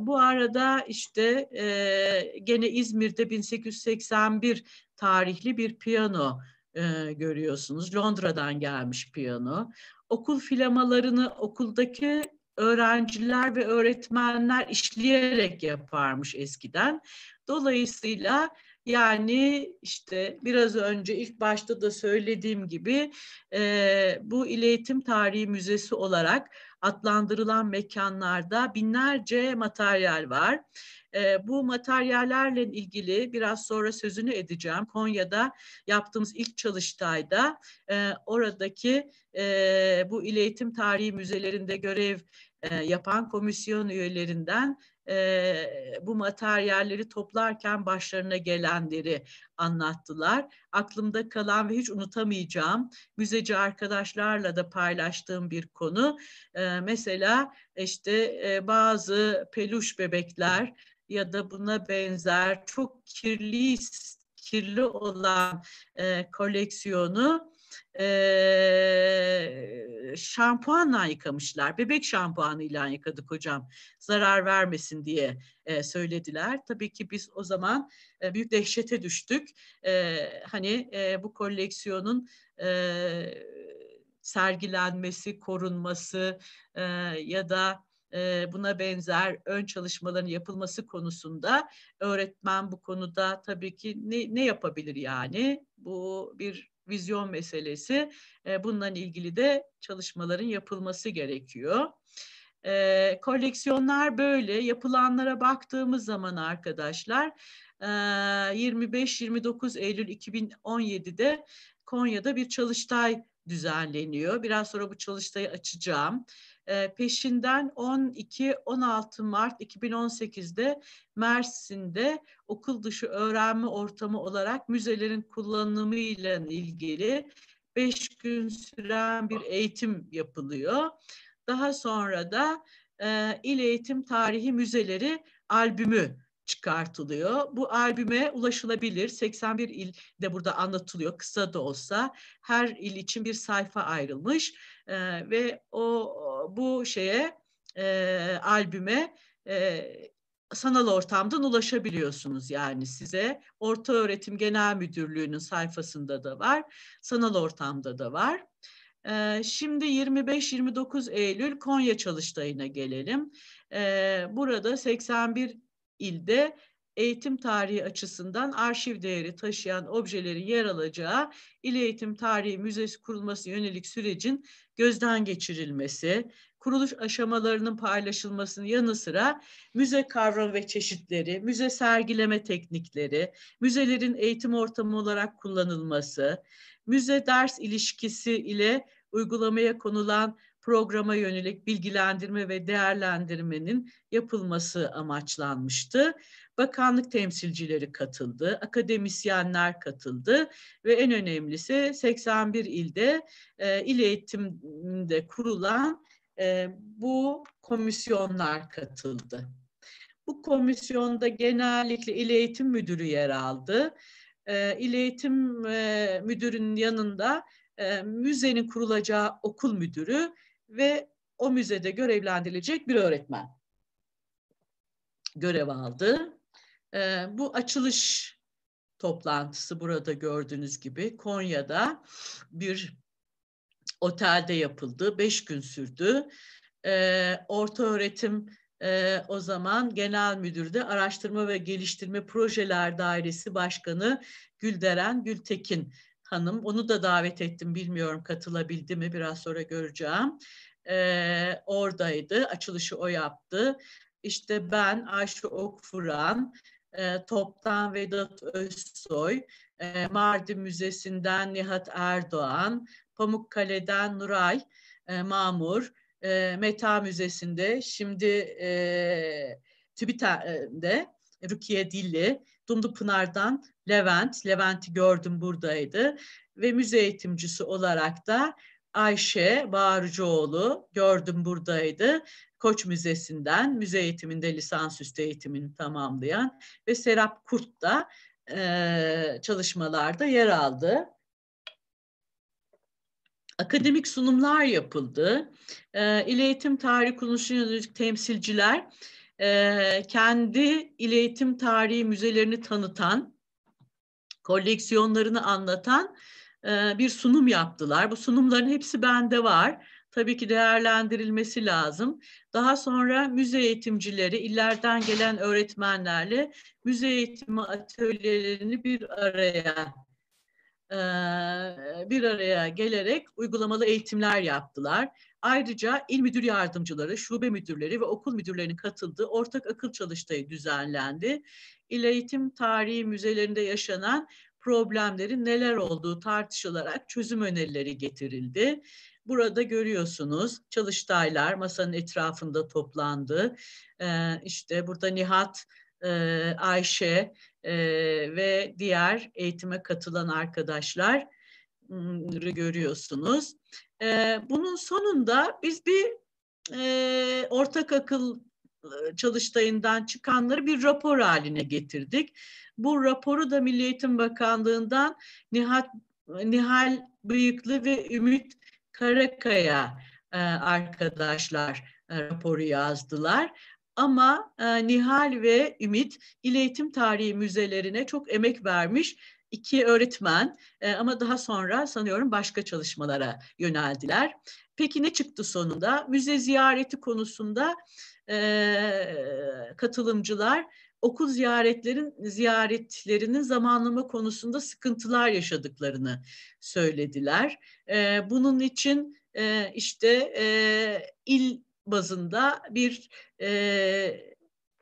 bu arada işte e, gene İzmir'de 1881 tarihli bir piyano e, görüyorsunuz. Londra'dan gelmiş piyano. Okul filamalarını okuldaki öğrenciler ve öğretmenler işleyerek yaparmış eskiden. Dolayısıyla yani işte biraz önce ilk başta da söylediğim gibi e, bu İl Tarihi Müzesi olarak adlandırılan mekanlarda binlerce materyal var. E, bu materyallerle ilgili biraz sonra sözünü edeceğim. Konya'da yaptığımız ilk çalıştayda e, oradaki e, bu İl Tarihi Müzelerinde görev e, yapan komisyon üyelerinden e, bu materyalleri toplarken başlarına gelenleri anlattılar. Aklımda kalan ve hiç unutamayacağım müzeci arkadaşlarla da paylaştığım bir konu. E, mesela işte e, bazı peluş bebekler ya da buna benzer çok kirli kirli olan e, koleksiyonu e, şampuanla yıkamışlar. Bebek şampuanıyla yıkadık hocam. Zarar vermesin diye e, söylediler. Tabii ki biz o zaman e, büyük dehşete düştük. E, hani e, bu koleksiyonun e, sergilenmesi, korunması e, ya da buna benzer ön çalışmaların yapılması konusunda öğretmen bu konuda tabii ki ne, ne yapabilir yani? Bu bir vizyon meselesi. E, bununla ilgili de çalışmaların yapılması gerekiyor. E, koleksiyonlar böyle. Yapılanlara baktığımız zaman arkadaşlar 25-29 Eylül 2017'de Konya'da bir çalıştay düzenleniyor. Biraz sonra bu çalıştayı açacağım. Peşinden 12-16 Mart 2018'de Mersin'de okul dışı öğrenme ortamı olarak müzelerin kullanımıyla ilgili beş gün süren bir eğitim yapılıyor. Daha sonra da e, İl Eğitim Tarihi Müzeleri albümü çıkartılıyor. Bu albüme ulaşılabilir. 81 il de burada anlatılıyor kısa da olsa. Her il için bir sayfa ayrılmış e, ve o bu şeye e, albüme e, sanal ortamdan ulaşabiliyorsunuz yani size. Orta Öğretim Genel Müdürlüğü'nün sayfasında da var, sanal ortamda da var. Ee, şimdi 25-29 Eylül Konya Çalıştayı'na gelelim. Ee, burada 81 ilde eğitim tarihi açısından arşiv değeri taşıyan objelerin yer alacağı İl Eğitim Tarihi Müzesi kurulması yönelik sürecin gözden geçirilmesi, kuruluş aşamalarının paylaşılmasının yanı sıra müze kavram ve çeşitleri, müze sergileme teknikleri, müzelerin eğitim ortamı olarak kullanılması, müze ders ilişkisi ile uygulamaya konulan programa yönelik bilgilendirme ve değerlendirmenin yapılması amaçlanmıştı. Bakanlık temsilcileri katıldı, akademisyenler katıldı ve en önemlisi 81 ilde e, il eğitimde kurulan e, bu komisyonlar katıldı. Bu komisyonda genellikle il eğitim müdürü yer aldı. E, il eğitim e, müdürünün yanında e, müzenin kurulacağı okul müdürü ve o müzede görevlendirilecek bir öğretmen görev aldı. E, bu açılış toplantısı burada gördüğünüz gibi Konya'da bir otelde yapıldı. Beş gün sürdü. E, orta öğretim e, o zaman genel müdürde araştırma ve geliştirme projeler dairesi başkanı Gülderen Gültekin hanım. Onu da davet ettim. Bilmiyorum katılabildi mi biraz sonra göreceğim. E, oradaydı. Açılışı o yaptı. İşte ben Ayşe Okfuran, e, Top'tan Vedat Özsoy, e, Mardin Müzesi'nden Nihat Erdoğan, Pamukkale'den Nuray e, Mamur, e, Meta Müzesi'nde, şimdi e, TÜBİTAK'de Rukiye Dilli, Dumlu Pınar'dan Levent, Levent'i gördüm buradaydı ve müze eğitimcisi olarak da Ayşe Bağırcıoğlu gördüm buradaydı. Koç Müzesi'nden müze eğitiminde lisansüstü eğitimini tamamlayan ve Serap Kurt da e, çalışmalarda yer aldı akademik sunumlar yapıldı. E, İl Eğitim Tarihi Kuruluşu'na yönelik temsilciler e, kendi İl Eğitim Tarihi müzelerini tanıtan, koleksiyonlarını anlatan e, bir sunum yaptılar. Bu sunumların hepsi bende var. Tabii ki değerlendirilmesi lazım. Daha sonra müze eğitimcileri, illerden gelen öğretmenlerle müze eğitimi atölyelerini bir araya bir araya gelerek uygulamalı eğitimler yaptılar. Ayrıca il müdür yardımcıları, şube müdürleri ve okul müdürlerinin katıldığı ortak akıl çalıştayı düzenlendi. İl eğitim tarihi müzelerinde yaşanan problemlerin neler olduğu tartışılarak çözüm önerileri getirildi. Burada görüyorsunuz çalıştaylar masanın etrafında toplandı. Ee, işte burada Nihat, e, Ayşe, e, ve diğer eğitime katılan arkadaşlar görüyorsunuz. E, bunun sonunda biz bir e, ortak akıl çalıştayından çıkanları bir rapor haline getirdik. Bu raporu da Milli Eğitim Bakanlığı'ndan Nihat, Nihal Bıyıklı ve Ümit Karakaya e, arkadaşlar e, raporu yazdılar. Ama e, Nihal ve Ümit İl Eğitim Tarihi Müzelerine çok emek vermiş iki öğretmen e, ama daha sonra sanıyorum başka çalışmalara yöneldiler. Peki ne çıktı sonunda? Müze ziyareti konusunda e, katılımcılar okul ziyaretlerin ziyaretlerinin zamanlama konusunda sıkıntılar yaşadıklarını söylediler. E, bunun için işte il bazında bir e,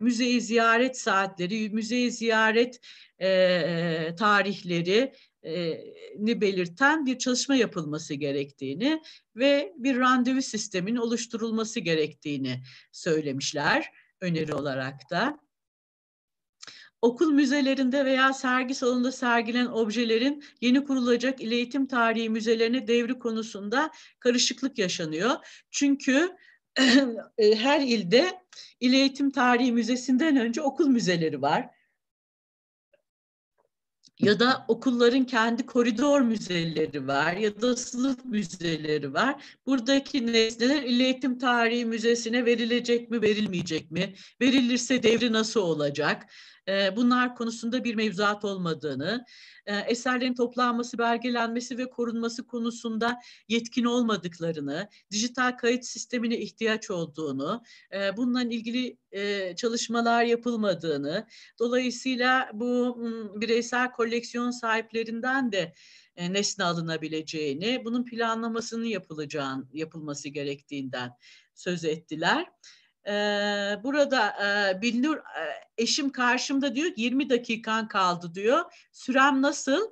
müzeyi ziyaret saatleri, müzeyi ziyaret e, tarihleri ni belirten bir çalışma yapılması gerektiğini ve bir randevu sistemin oluşturulması gerektiğini söylemişler öneri olarak da. Okul müzelerinde veya sergi salonunda sergilenen objelerin yeni kurulacak il eğitim tarihi müzelerine devri konusunda karışıklık yaşanıyor. Çünkü her ilde il eğitim tarihi müzesinden önce okul müzeleri var ya da okulların kendi koridor müzeleri var ya da sınıf müzeleri var. Buradaki nesneler İl Eğitim Tarihi Müzesi'ne verilecek mi, verilmeyecek mi? Verilirse devri nasıl olacak? Bunlar konusunda bir mevzuat olmadığını, eserlerin toplanması, belgelenmesi ve korunması konusunda yetkin olmadıklarını, dijital kayıt sistemine ihtiyaç olduğunu, bununla ilgili çalışmalar yapılmadığını, dolayısıyla bu bireysel koleksiyon sahiplerinden de nesne alınabileceğini, bunun planlamasının yapılacağını, yapılması gerektiğinden söz ettiler. Burada e, Binnur e, eşim karşımda diyor 20 dakikan kaldı diyor. Sürem nasıl?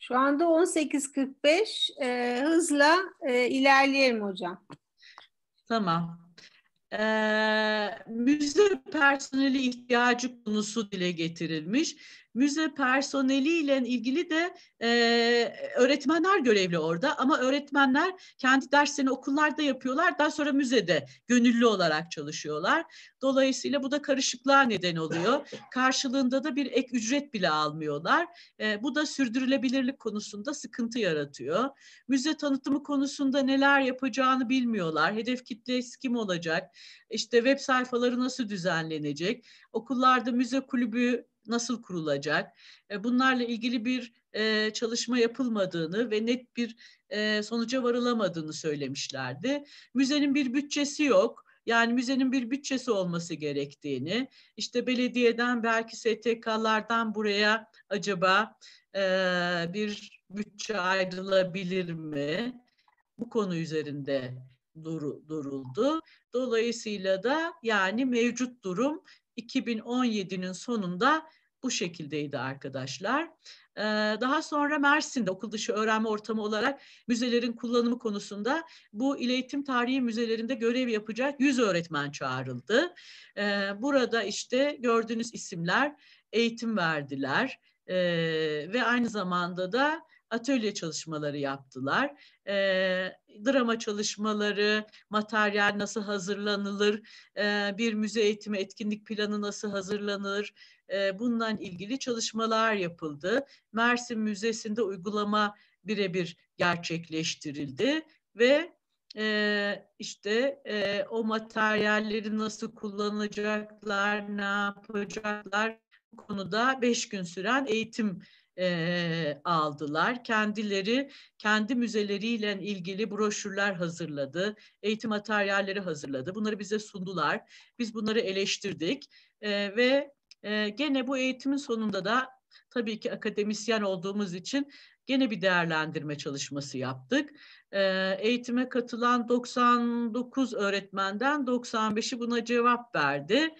Şu anda 18.45 e, hızla e, ilerleyelim hocam. Tamam. Ee, müze personeli ihtiyacı konusu dile getirilmiş müze personeliyle ilgili de e, öğretmenler görevli orada ama öğretmenler kendi derslerini okullarda yapıyorlar. Daha sonra müzede gönüllü olarak çalışıyorlar. Dolayısıyla bu da karışıklığa neden oluyor. Karşılığında da bir ek ücret bile almıyorlar. E, bu da sürdürülebilirlik konusunda sıkıntı yaratıyor. Müze tanıtımı konusunda neler yapacağını bilmiyorlar. Hedef kitlesi kim olacak? İşte web sayfaları nasıl düzenlenecek? Okullarda müze kulübü nasıl kurulacak? E, bunlarla ilgili bir e, çalışma yapılmadığını ve net bir e, sonuca varılamadığını söylemişlerdi. Müzenin bir bütçesi yok. Yani müzenin bir bütçesi olması gerektiğini, işte belediyeden belki STK'lardan buraya acaba e, bir bütçe ayrılabilir mi? Bu konu üzerinde dur, duruldu. Dolayısıyla da yani mevcut durum 2017'nin sonunda bu şekildeydi arkadaşlar. Daha sonra Mersin'de okul dışı öğrenme ortamı olarak müzelerin kullanımı konusunda bu il eğitim tarihi müzelerinde görev yapacak 100 öğretmen çağrıldı. Burada işte gördüğünüz isimler eğitim verdiler ve aynı zamanda da atölye çalışmaları yaptılar. E, drama çalışmaları, materyal nasıl hazırlanılır, e, bir müze eğitimi etkinlik planı nasıl hazırlanır, e, bununla ilgili çalışmalar yapıldı. Mersin Müzesi'nde uygulama birebir gerçekleştirildi ve e, işte e, o materyalleri nasıl kullanacaklar, ne yapacaklar konuda beş gün süren eğitim e, aldılar. Kendileri kendi müzeleriyle ilgili broşürler hazırladı, eğitim materyalleri hazırladı. Bunları bize sundular. Biz bunları eleştirdik e, ve e, gene bu eğitimin sonunda da tabii ki akademisyen olduğumuz için gene bir değerlendirme çalışması yaptık. Eğitime katılan 99 öğretmenden 95'i buna cevap verdi.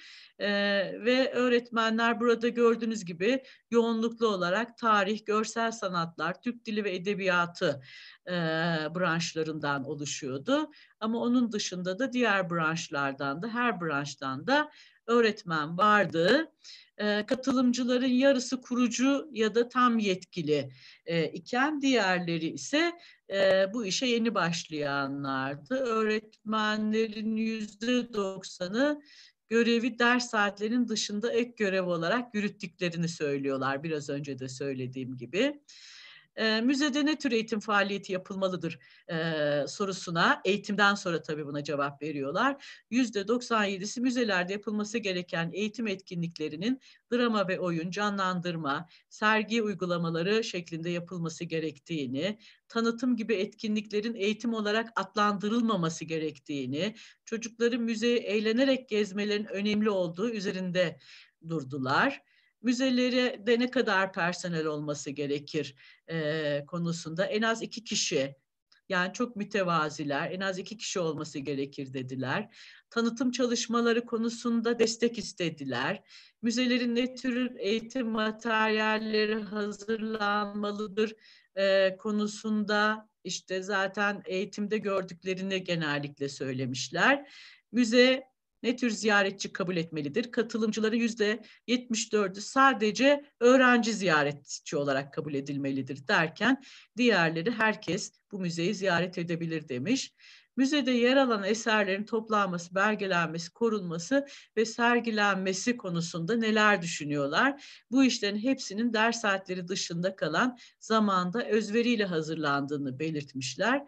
Ve öğretmenler burada gördüğünüz gibi yoğunluklu olarak tarih, görsel sanatlar, Türk dili ve edebiyatı branşlarından oluşuyordu. Ama onun dışında da diğer branşlardan da her branştan da öğretmen vardı. E, katılımcıların yarısı kurucu ya da tam yetkili e, iken diğerleri ise e, bu işe yeni başlayanlardı. Öğretmenlerin yüzde doksanı görevi ders saatlerinin dışında ek görev olarak yürüttüklerini söylüyorlar. Biraz önce de söylediğim gibi. E, müzede ne tür eğitim faaliyeti yapılmalıdır e, sorusuna eğitimden sonra tabii buna cevap veriyorlar. Yüzde 97'si müzelerde yapılması gereken eğitim etkinliklerinin drama ve oyun, canlandırma, sergi uygulamaları şeklinde yapılması gerektiğini, tanıtım gibi etkinliklerin eğitim olarak adlandırılmaması gerektiğini, çocukların müzeyi eğlenerek gezmelerin önemli olduğu üzerinde durdular müzelere de ne kadar personel olması gerekir e, konusunda en az iki kişi yani çok mütevaziler en az iki kişi olması gerekir dediler. Tanıtım çalışmaları konusunda destek istediler. Müzelerin ne tür eğitim materyalleri hazırlanmalıdır e, konusunda işte zaten eğitimde gördüklerini genellikle söylemişler. Müze ne tür ziyaretçi kabul etmelidir? Katılımcıların yüzde 74'ü sadece öğrenci ziyaretçi olarak kabul edilmelidir derken diğerleri herkes bu müzeyi ziyaret edebilir demiş. Müzede yer alan eserlerin toplanması, belgelenmesi, korunması ve sergilenmesi konusunda neler düşünüyorlar? Bu işlerin hepsinin ders saatleri dışında kalan zamanda özveriyle hazırlandığını belirtmişler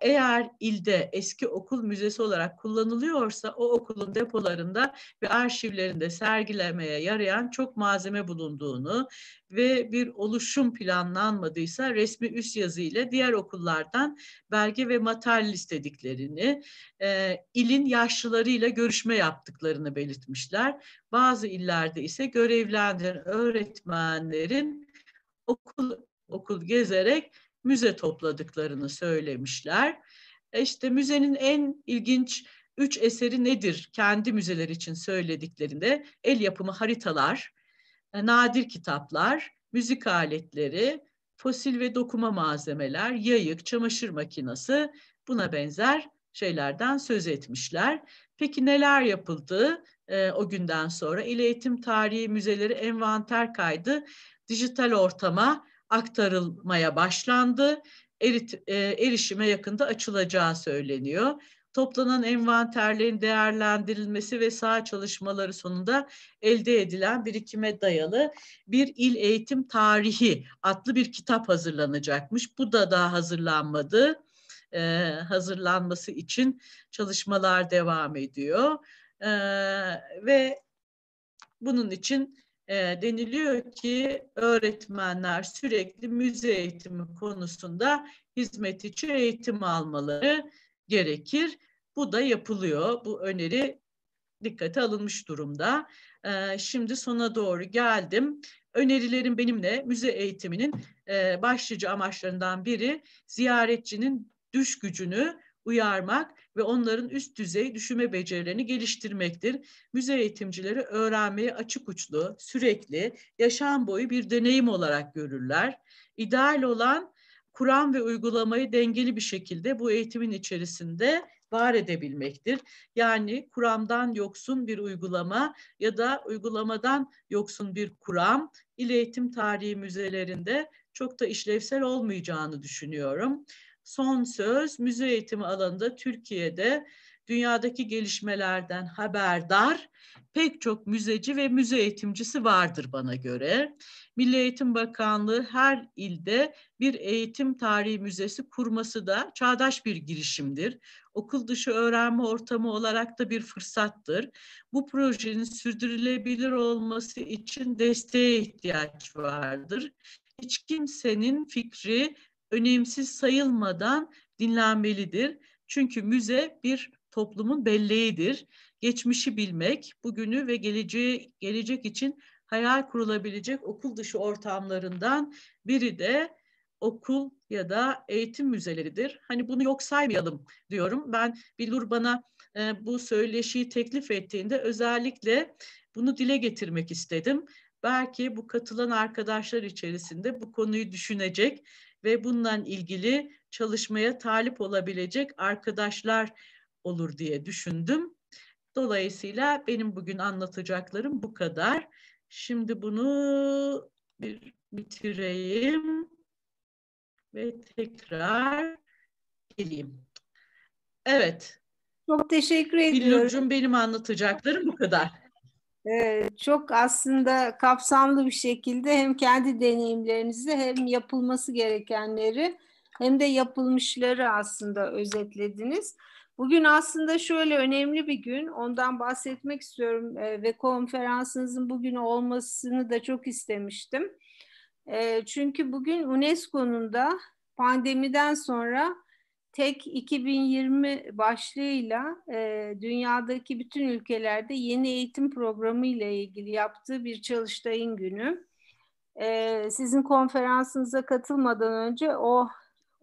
eğer ilde eski okul müzesi olarak kullanılıyorsa o okulun depolarında ve arşivlerinde sergilemeye yarayan çok malzeme bulunduğunu ve bir oluşum planlanmadıysa resmi üst yazı ile diğer okullardan belge ve materyal istediklerini, e, ilin yaşlılarıyla görüşme yaptıklarını belirtmişler. Bazı illerde ise görevlendiren öğretmenlerin okul okul gezerek müze topladıklarını söylemişler. E işte müzenin en ilginç üç eseri nedir? Kendi müzeler için söylediklerinde el yapımı haritalar, e, nadir kitaplar, müzik aletleri, fosil ve dokuma malzemeler, yayık, çamaşır makinesi buna benzer şeylerden söz etmişler. Peki neler yapıldı e, o günden sonra? İl Eğitim Tarihi Müzeleri envanter kaydı dijital ortama aktarılmaya başlandı. Erit, e, erişime yakında açılacağı söyleniyor. Toplanan envanterlerin değerlendirilmesi ve saha çalışmaları sonunda elde edilen birikime dayalı bir il eğitim tarihi adlı bir kitap hazırlanacakmış. Bu da daha hazırlanmadı. Ee, hazırlanması için çalışmalar devam ediyor. Ee, ve bunun için e, deniliyor ki öğretmenler sürekli müze eğitimi konusunda hizmet içi eğitim almaları gerekir. Bu da yapılıyor. Bu öneri dikkate alınmış durumda. E, şimdi sona doğru geldim. Önerilerim benimle müze eğitiminin e, başlıca amaçlarından biri ziyaretçinin düş gücünü uyarmak ve onların üst düzey düşünme becerilerini geliştirmektir. Müze eğitimcileri öğrenmeyi açık uçlu, sürekli, yaşam boyu bir deneyim olarak görürler. İdeal olan kuram ve uygulamayı dengeli bir şekilde bu eğitimin içerisinde var edebilmektir. Yani kuramdan yoksun bir uygulama ya da uygulamadan yoksun bir kuram il eğitim tarihi müzelerinde çok da işlevsel olmayacağını düşünüyorum son söz müze eğitimi alanında Türkiye'de dünyadaki gelişmelerden haberdar pek çok müzeci ve müze eğitimcisi vardır bana göre. Milli Eğitim Bakanlığı her ilde bir eğitim tarihi müzesi kurması da çağdaş bir girişimdir. Okul dışı öğrenme ortamı olarak da bir fırsattır. Bu projenin sürdürülebilir olması için desteğe ihtiyaç vardır. Hiç kimsenin fikri önemsiz sayılmadan dinlenmelidir. Çünkü müze bir toplumun belleğidir. Geçmişi bilmek, bugünü ve geleceği, gelecek için hayal kurulabilecek okul dışı ortamlarından biri de okul ya da eğitim müzeleridir. Hani bunu yok saymayalım diyorum. Ben Bilur bana e, bu söyleşiyi teklif ettiğinde özellikle bunu dile getirmek istedim. Belki bu katılan arkadaşlar içerisinde bu konuyu düşünecek ve bununla ilgili çalışmaya talip olabilecek arkadaşlar olur diye düşündüm. Dolayısıyla benim bugün anlatacaklarım bu kadar. Şimdi bunu bir bitireyim ve tekrar geleyim. Evet. Çok teşekkür ediyorum. Billurcuğum benim anlatacaklarım bu kadar. E, çok aslında kapsamlı bir şekilde hem kendi deneyimlerinizi hem yapılması gerekenleri hem de yapılmışları aslında özetlediniz. Bugün aslında şöyle önemli bir gün, ondan bahsetmek istiyorum e, ve konferansınızın bugün olmasını da çok istemiştim. E, çünkü bugün UNESCO'nun da pandemiden sonra tek 2020 başlığıyla e, dünyadaki bütün ülkelerde yeni eğitim programı ile ilgili yaptığı bir çalıştayın günü. E, sizin konferansınıza katılmadan önce o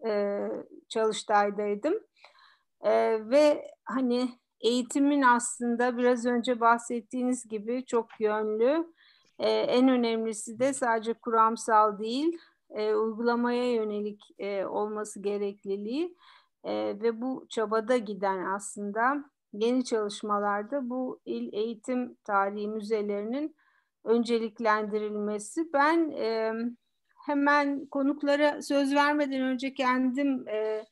e, çalıştaydaydım. E, ve hani eğitimin aslında biraz önce bahsettiğiniz gibi çok yönlü. E, en önemlisi de sadece kuramsal değil, e, uygulamaya yönelik e, olması gerekliliği e, ve bu çabada giden aslında yeni çalışmalarda bu il eğitim tarihi müzelerinin önceliklendirilmesi. Ben e, hemen konuklara söz vermeden önce kendim e,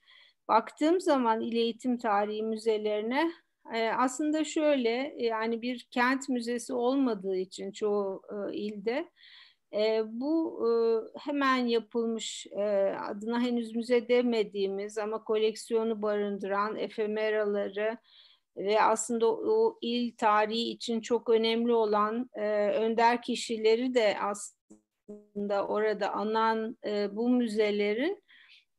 baktığım zaman il eğitim tarihi müzelerine e, aslında şöyle yani bir kent müzesi olmadığı için çoğu e, ilde e, bu e, hemen yapılmış e, adına henüz müze demediğimiz ama koleksiyonu barındıran efemeraları ve aslında o, il tarihi için çok önemli olan e, önder kişileri de aslında orada anan e, bu müzelerin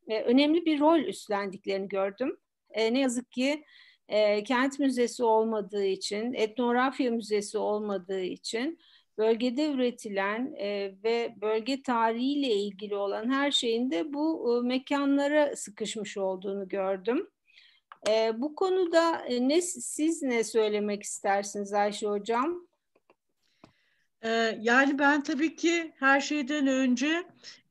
e, önemli bir rol üstlendiklerini gördüm. E, ne yazık ki e, kent müzesi olmadığı için, etnografya müzesi olmadığı için bölgede üretilen e, ve bölge tarihiyle ilgili olan her şeyin de bu e, mekanlara sıkışmış olduğunu gördüm. E, bu konuda e, ne siz ne söylemek istersiniz Ayşe Hocam? Ee, yani ben tabii ki her şeyden önce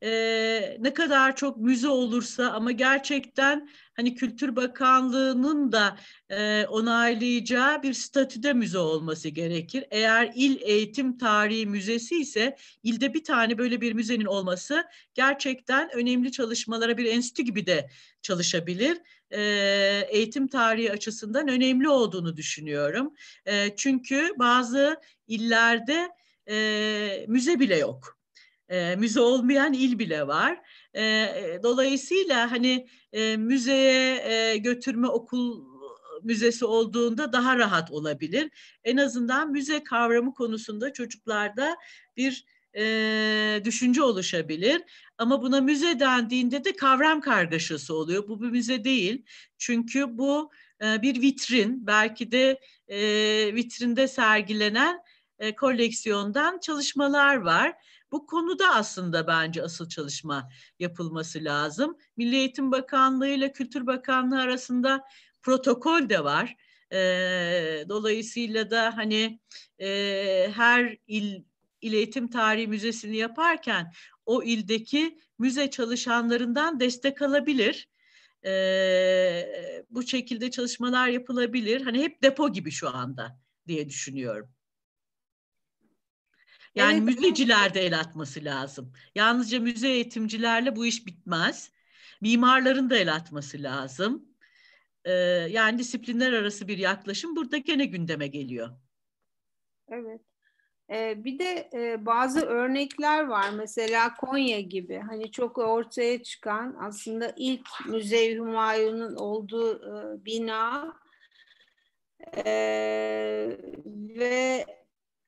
e, ne kadar çok müze olursa ama gerçekten hani Kültür Bakanlığı'nın da e, onaylayacağı bir statüde müze olması gerekir. Eğer il eğitim tarihi müzesi ise ilde bir tane böyle bir müzenin olması gerçekten önemli çalışmalara bir enstitü gibi de çalışabilir. E, eğitim tarihi açısından önemli olduğunu düşünüyorum. Çünkü bazı illerde e, müze bile yok. E, müze olmayan il bile var. E, dolayısıyla hani e, müzeye e, götürme okul müzesi olduğunda daha rahat olabilir. En azından müze kavramı konusunda çocuklarda bir e, düşünce oluşabilir. Ama buna müze dendiğinde de kavram kargaşası oluyor. Bu bir müze değil. Çünkü bu e, bir vitrin. Belki de e, vitrinde sergilenen e, koleksiyondan çalışmalar var. Bu konuda aslında bence asıl çalışma yapılması lazım. Milli Eğitim Bakanlığı ile Kültür Bakanlığı arasında protokol de var. E, dolayısıyla da hani e, her il il eğitim tarihi müzesini yaparken o ildeki müze çalışanlarından destek alabilir. Bu şekilde çalışmalar yapılabilir. Hani hep depo gibi şu anda diye düşünüyorum. Yani evet. müzeciler de el atması lazım. Yalnızca müze eğitimcilerle bu iş bitmez. Mimarların da el atması lazım. Ee, yani disiplinler arası bir yaklaşım burada gene gündeme geliyor. Evet. Ee, bir de e, bazı örnekler var. Mesela Konya gibi. Hani çok ortaya çıkan aslında ilk Müze Humayun'un olduğu e, bina e, ve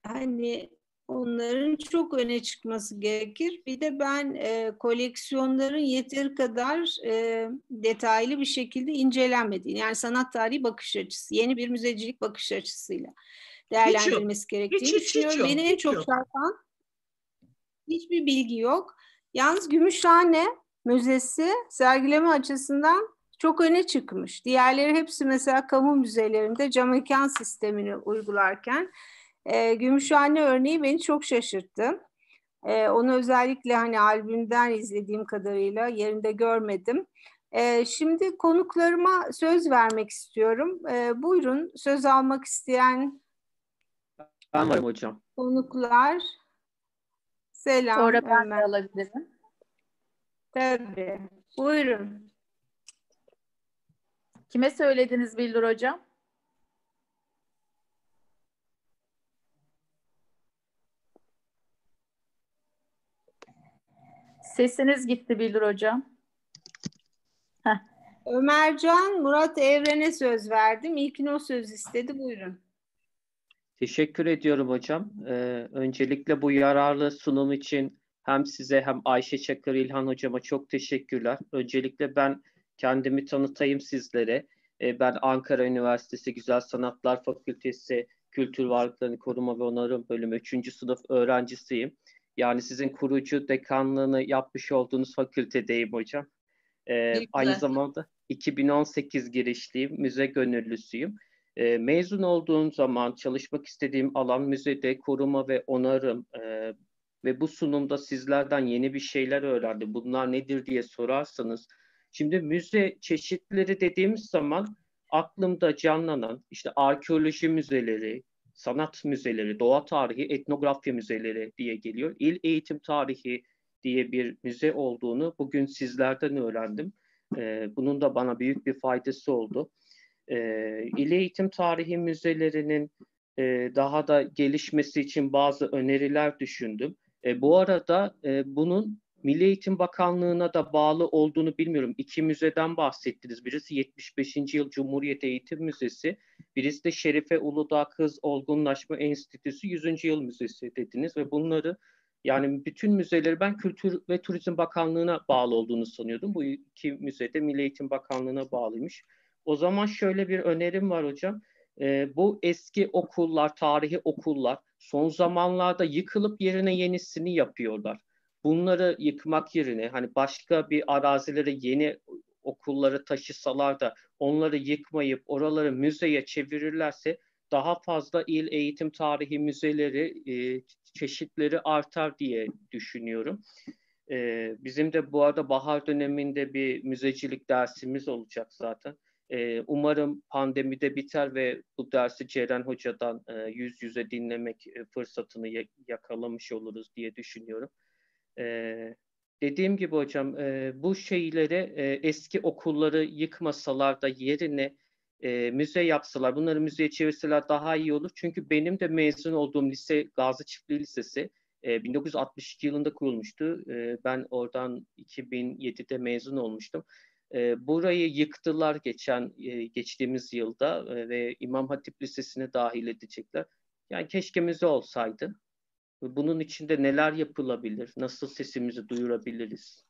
hani onların çok öne çıkması gerekir. Bir de ben e, koleksiyonların yeteri kadar e, detaylı bir şekilde incelenmediğini, yani sanat tarihi bakış açısı, yeni bir müzecilik bakış açısıyla değerlendirilmesi gerektiğini hiç, düşünüyorum. Hiç, hiç Beni en çok çarpan hiçbir bilgi yok. Yalnız Gümüşhane Müzesi sergileme açısından çok öne çıkmış. Diğerleri hepsi mesela kamu müzelerinde cam mekan sistemini uygularken e, Gümüşhane örneği beni çok şaşırttı. E, onu özellikle hani albümden izlediğim kadarıyla yerinde görmedim. E, şimdi konuklarıma söz vermek istiyorum. E, buyurun söz almak isteyen ben varım hocam. Konuklar. Selam. Sonra ben de alabilirim. Tabii. Buyurun. Kime söylediniz Bildur hocam? Sesiniz gitti Bildir Hocam. Ömercan, Murat Evren'e söz verdim. İlkin o söz istedi. Buyurun. Teşekkür ediyorum hocam. Ee, öncelikle bu yararlı sunum için hem size hem Ayşe Çakır İlhan hocama çok teşekkürler. Öncelikle ben kendimi tanıtayım sizlere. Ee, ben Ankara Üniversitesi Güzel Sanatlar Fakültesi Kültür Varlıklarını Koruma ve Onarım Bölümü 3. sınıf öğrencisiyim. Yani sizin kurucu dekanlığını yapmış olduğunuz fakültedeyim hocam. Ee, aynı zamanda 2018 girişliyim, müze gönüllüsüyüm. E, mezun olduğum zaman çalışmak istediğim alan müzede koruma ve onarım e, ve bu sunumda sizlerden yeni bir şeyler öğrendim. Bunlar nedir diye sorarsanız, şimdi müze çeşitleri dediğimiz zaman aklımda canlanan işte arkeoloji müzeleri, sanat müzeleri, doğa tarihi, etnografya müzeleri diye geliyor. İl eğitim tarihi diye bir müze olduğunu bugün sizlerden öğrendim. E, bunun da bana büyük bir faydası oldu. E, İl Eğitim Tarihi Müzelerinin e, daha da gelişmesi için bazı öneriler düşündüm. E, bu arada e, bunun Milli Eğitim Bakanlığı'na da bağlı olduğunu bilmiyorum. İki müzeden bahsettiniz. Birisi 75. Yıl Cumhuriyet Eğitim Müzesi, birisi de Şerife Uludağ Kız Olgunlaşma Enstitüsü 100. Yıl Müzesi dediniz ve bunları yani bütün müzeleri ben Kültür ve Turizm Bakanlığı'na bağlı olduğunu sanıyordum. Bu iki müzede Milli Eğitim Bakanlığı'na bağlıymış. O zaman şöyle bir önerim var hocam. E, bu eski okullar, tarihi okullar son zamanlarda yıkılıp yerine yenisini yapıyorlar. Bunları yıkmak yerine hani başka bir arazilere yeni okulları taşısalar da onları yıkmayıp oraları müzeye çevirirlerse daha fazla il eğitim tarihi müzeleri e, çeşitleri artar diye düşünüyorum. E, bizim de bu arada bahar döneminde bir müzecilik dersimiz olacak zaten. E, umarım pandemide biter ve bu dersi Ceren Hoca'dan e, yüz yüze dinlemek e, fırsatını yakalamış oluruz diye düşünüyorum. E, dediğim gibi hocam e, bu şeyleri e, eski okulları yıkmasalar da yerine e, müze yapsalar, bunları müzeye çevirseler daha iyi olur. Çünkü benim de mezun olduğum lise Gazi Çiftliği Lisesi e, 1962 yılında kurulmuştu. Ben oradan 2007'de mezun olmuştum. Burayı yıktılar geçen geçtiğimiz yılda ve İmam Hatip Lisesi'ne dahil edecekler. Yani keşke müze olsaydı. Bunun içinde neler yapılabilir? Nasıl sesimizi duyurabiliriz?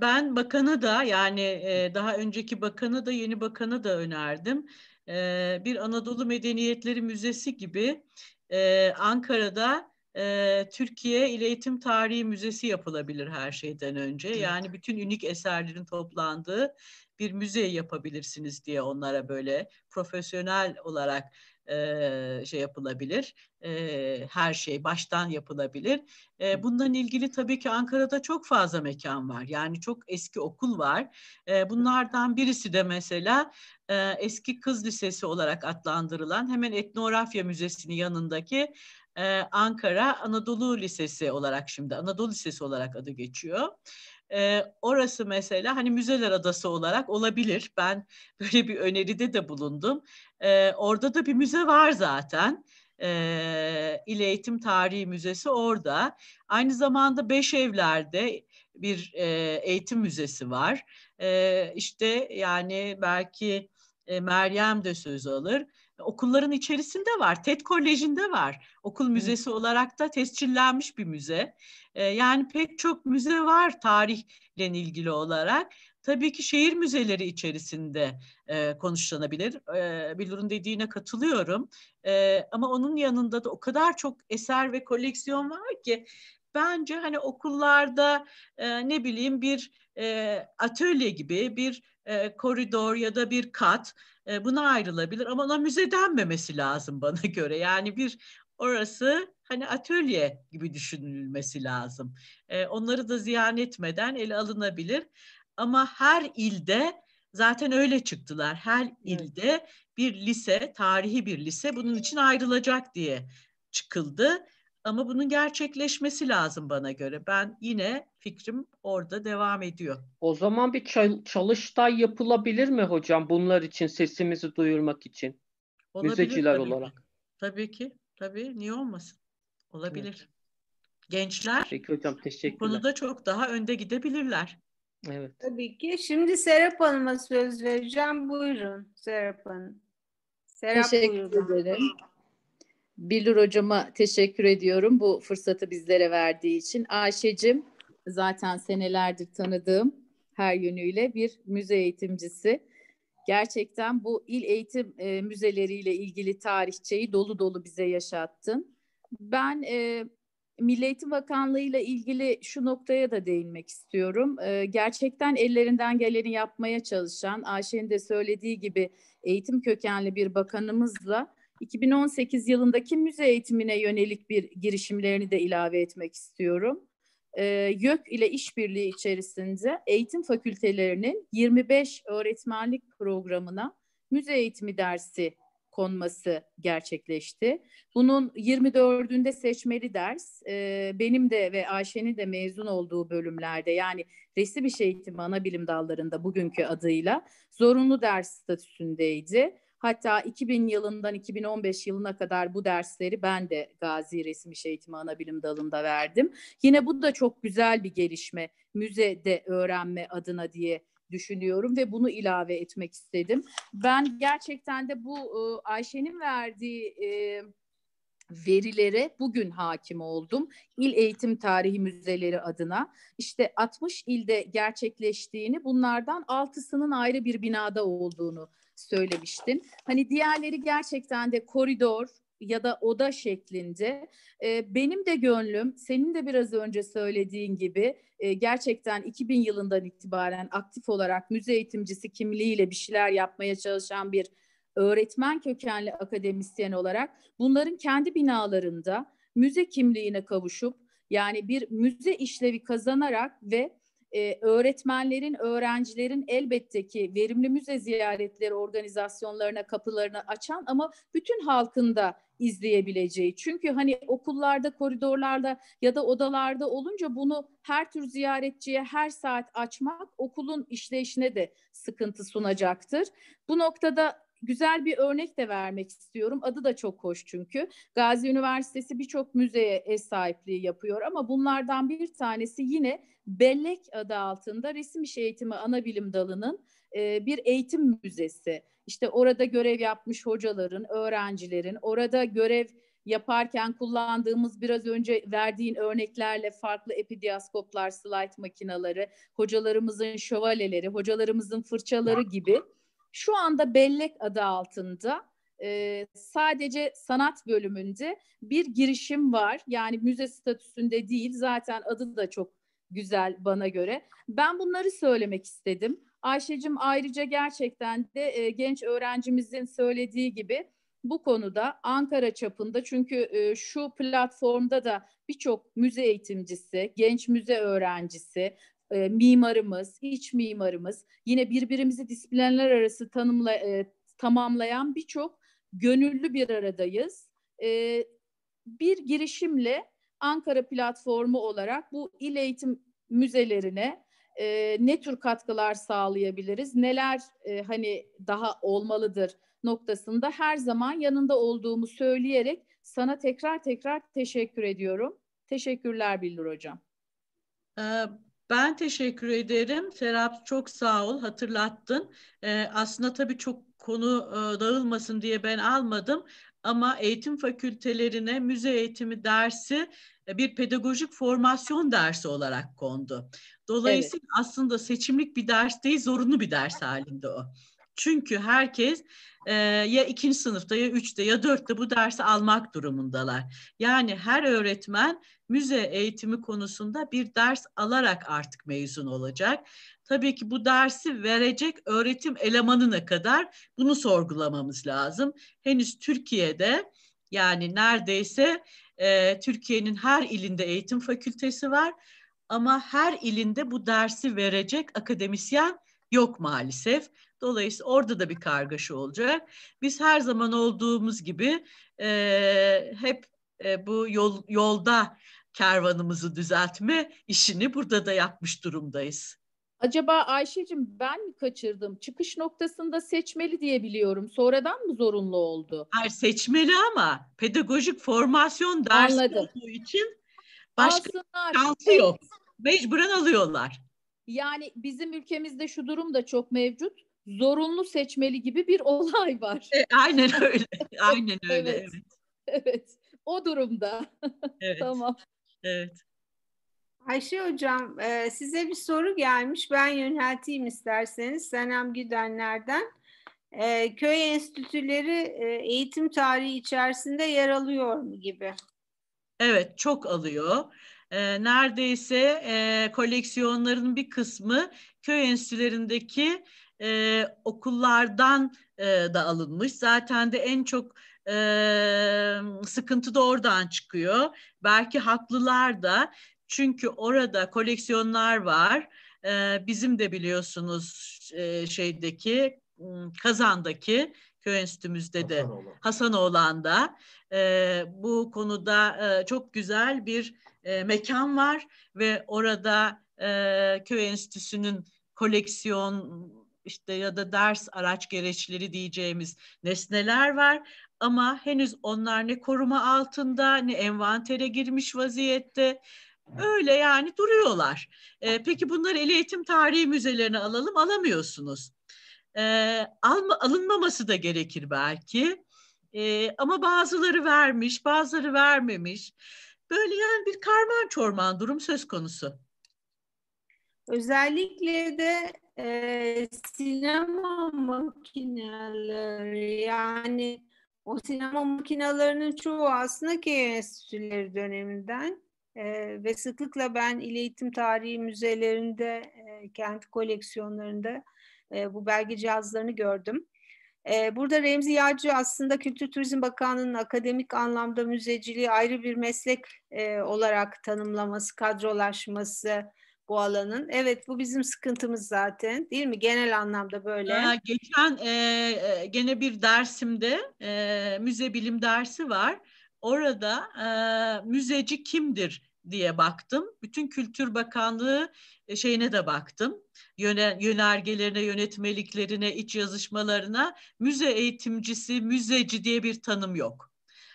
Ben bakana da yani daha önceki bakana da yeni bakana da önerdim. Bir Anadolu Medeniyetleri Müzesi gibi Ankara'da Türkiye İl Eğitim Tarihi Müzesi yapılabilir her şeyden önce. Yani bütün unik eserlerin toplandığı bir müze yapabilirsiniz diye onlara böyle profesyonel olarak e, şey yapılabilir. E, her şey baştan yapılabilir. E, bundan ilgili tabii ki Ankara'da çok fazla mekan var. Yani çok eski okul var. E, bunlardan birisi de mesela e, eski kız lisesi olarak adlandırılan hemen etnografya müzesinin yanındaki Ankara Anadolu Lisesi olarak şimdi Anadolu Lisesi olarak adı geçiyor. E, orası mesela hani müzeler adası olarak olabilir. Ben böyle bir öneride de bulundum. E, orada da bir müze var zaten. E, İl Eğitim Tarihi Müzesi orada. Aynı zamanda Beş Evler'de bir e, eğitim müzesi var. E, işte yani belki e, Meryem de söz alır okulların içerisinde var. TED Koleji'nde var. Okul müzesi olarak da tescillenmiş bir müze. E, yani pek çok müze var tarihle ilgili olarak. Tabii ki şehir müzeleri içerisinde e, konuşlanabilir. E, Bilur'un dediğine katılıyorum. E, ama onun yanında da o kadar çok eser ve koleksiyon var ki bence hani okullarda e, ne bileyim bir e, atölye gibi bir e, koridor ya da bir kat e, buna ayrılabilir ama ona müze denmemesi lazım bana göre. Yani bir orası hani atölye gibi düşünülmesi lazım. E, onları da ziyan etmeden ele alınabilir. Ama her ilde zaten öyle çıktılar. Her evet. ilde bir lise, tarihi bir lise bunun için ayrılacak diye çıkıldı. Ama bunun gerçekleşmesi lazım bana göre. Ben yine fikrim orada devam ediyor. O zaman bir çalıştay yapılabilir mi hocam bunlar için sesimizi duyurmak için? Olabilir, Müzeciler tabii olarak. Ki. Tabii ki. Tabii. Niye olmasın? Olabilir. gençler Peki hocam bu teşekkürler. konuda çok daha önde gidebilirler. Evet. Tabii ki. Şimdi Serap Hanım'a söz vereceğim. Buyurun Serap Hanım. Serap Teşekkür buyurun. ederim. Bilur hocama teşekkür ediyorum bu fırsatı bizlere verdiği için. Ayşe'cim zaten senelerdir tanıdığım her yönüyle bir müze eğitimcisi. Gerçekten bu il eğitim e, müzeleriyle ilgili tarihçeyi dolu dolu bize yaşattın. Ben e, Milli Eğitim Bakanlığı ile ilgili şu noktaya da değinmek istiyorum. E, gerçekten ellerinden geleni yapmaya çalışan, Ayşe'nin de söylediği gibi eğitim kökenli bir bakanımızla 2018 yılındaki müze eğitimine yönelik bir girişimlerini de ilave etmek istiyorum. Ee, YÖK ile işbirliği içerisinde eğitim fakültelerinin 25 öğretmenlik programına müze eğitimi dersi konması gerçekleşti. Bunun 24'ünde seçmeli ders, e, benim de ve Ayşe'nin de mezun olduğu bölümlerde yani resim iş eğitimi ana bilim dallarında bugünkü adıyla zorunlu ders statüsündeydi. Hatta 2000 yılından 2015 yılına kadar bu dersleri ben de Gazi Resim İş Eğitimi Anabilim Dalı'nda verdim. Yine bu da çok güzel bir gelişme müzede öğrenme adına diye düşünüyorum ve bunu ilave etmek istedim. Ben gerçekten de bu e, Ayşe'nin verdiği e, verilere bugün hakim oldum. İl Eğitim Tarihi Müzeleri adına. İşte 60 ilde gerçekleştiğini, bunlardan 6'sının ayrı bir binada olduğunu söylemiştin. Hani diğerleri gerçekten de koridor ya da oda şeklinde. Ee, benim de gönlüm senin de biraz önce söylediğin gibi e, gerçekten 2000 yılından itibaren aktif olarak müze eğitimcisi kimliğiyle bir şeyler yapmaya çalışan bir öğretmen kökenli akademisyen olarak bunların kendi binalarında müze kimliğine kavuşup yani bir müze işlevi kazanarak ve e, öğretmenlerin, öğrencilerin elbette ki verimli müze ziyaretleri organizasyonlarına kapılarını açan ama bütün halkın da izleyebileceği. Çünkü hani okullarda, koridorlarda ya da odalarda olunca bunu her tür ziyaretçiye her saat açmak okulun işleyişine de sıkıntı sunacaktır. Bu noktada güzel bir örnek de vermek istiyorum. Adı da çok hoş çünkü. Gazi Üniversitesi birçok müzeye ev sahipliği yapıyor ama bunlardan bir tanesi yine Bellek adı altında Resim İş Eğitimi Anabilim Dalı'nın e, bir eğitim müzesi. İşte orada görev yapmış hocaların, öğrencilerin, orada görev yaparken kullandığımız biraz önce verdiğin örneklerle farklı epidiaskoplar, slide makinaları, hocalarımızın şövalyeleri, hocalarımızın fırçaları gibi şu anda bellek adı altında e, sadece sanat bölümünde bir girişim var. Yani müze statüsünde değil zaten adı da çok güzel bana göre. Ben bunları söylemek istedim. Ayşe'cim ayrıca gerçekten de e, genç öğrencimizin söylediği gibi bu konuda Ankara çapında çünkü e, şu platformda da birçok müze eğitimcisi, genç müze öğrencisi, e, mimarımız, iç mimarımız, yine birbirimizi disiplinler arası tanımla, e, tamamlayan birçok gönüllü bir aradayız. E, bir girişimle Ankara platformu olarak bu il eğitim müzelerine e, ne tür katkılar sağlayabiliriz, neler e, hani daha olmalıdır noktasında her zaman yanında olduğumu söyleyerek sana tekrar tekrar teşekkür ediyorum. Teşekkürler Bildur Hocam. Ee, ben teşekkür ederim. Serap çok sağ ol hatırlattın. Ee, aslında tabii çok konu e, dağılmasın diye ben almadım. Ama eğitim fakültelerine müze eğitimi dersi e, bir pedagojik formasyon dersi olarak kondu. Dolayısıyla evet. aslında seçimlik bir ders değil, zorunlu bir ders halinde o. Çünkü herkes e, ya ikinci sınıfta ya üçte ya dörtte bu dersi almak durumundalar. Yani her öğretmen müze eğitimi konusunda bir ders alarak artık mezun olacak. Tabii ki bu dersi verecek öğretim elemanına kadar bunu sorgulamamız lazım. Henüz Türkiye'de yani neredeyse e, Türkiye'nin her ilinde eğitim fakültesi var ama her ilinde bu dersi verecek akademisyen yok maalesef. Dolayısıyla orada da bir kargaşa olacak. Biz her zaman olduğumuz gibi e, hep e, bu yol, yolda kervanımızı düzeltme işini burada da yapmış durumdayız. Acaba Ayşe'cim ben mi kaçırdım? Çıkış noktasında seçmeli diye biliyorum. Sonradan mı zorunlu oldu? Hayır seçmeli ama pedagojik formasyon dersi Anladım. olduğu için Başka Alsınlar. şansı yok. Mecburen alıyorlar. Yani bizim ülkemizde şu durum da çok mevcut. Zorunlu seçmeli gibi bir olay var. E, aynen öyle. Aynen öyle. Evet. Evet. Evet. O durumda. Evet. Tamam. evet. Ayşe Hocam e, size bir soru gelmiş. Ben yönelteyim isterseniz. Senem Güdenler'den. E, köy enstitüleri e, eğitim tarihi içerisinde yer alıyor mu gibi? Evet, çok alıyor. Neredeyse koleksiyonların bir kısmı köy enstitülerindeki e, okullardan e, da alınmış. Zaten de en çok e, sıkıntı da oradan çıkıyor. Belki haklılar da çünkü orada koleksiyonlar var. E, bizim de biliyorsunuz e, şeydeki Kazan'daki köy enstitümüzde de Hasanoğlu. Hasanoğlan'da e, bu konuda e, çok güzel bir e, mekan var ve orada e, köy enstitüsünün koleksiyon işte ya da ders araç gereçleri diyeceğimiz nesneler var ama henüz onlar ne koruma altında ne envantere girmiş vaziyette öyle yani duruyorlar. E, peki bunları el eğitim tarihi müzelerine alalım alamıyorsunuz. E, alma, alınmaması da gerekir belki. E, ama bazıları vermiş, bazıları vermemiş. Böyle yani bir karman çorman durum söz konusu. Özellikle de e, sinema makineleri yani o sinema makinelerinin çoğu aslında köy enstitüleri döneminden e, ve sıklıkla ben İl Eğitim Tarihi müzelerinde e, kendi koleksiyonlarında e, bu belge cihazlarını gördüm. E, burada Remzi Yağcı aslında Kültür Turizm Bakanlığı'nın akademik anlamda müzeciliği ayrı bir meslek e, olarak tanımlaması, kadrolaşması, bu alanın. Evet bu bizim sıkıntımız zaten değil mi? Genel anlamda böyle. Aa, geçen e, e, gene bir dersimde e, müze bilim dersi var. Orada e, müzeci kimdir diye baktım. Bütün Kültür Bakanlığı e, şeyine de baktım. Yöne, yönergelerine, yönetmeliklerine, iç yazışmalarına müze eğitimcisi, müzeci diye bir tanım yok.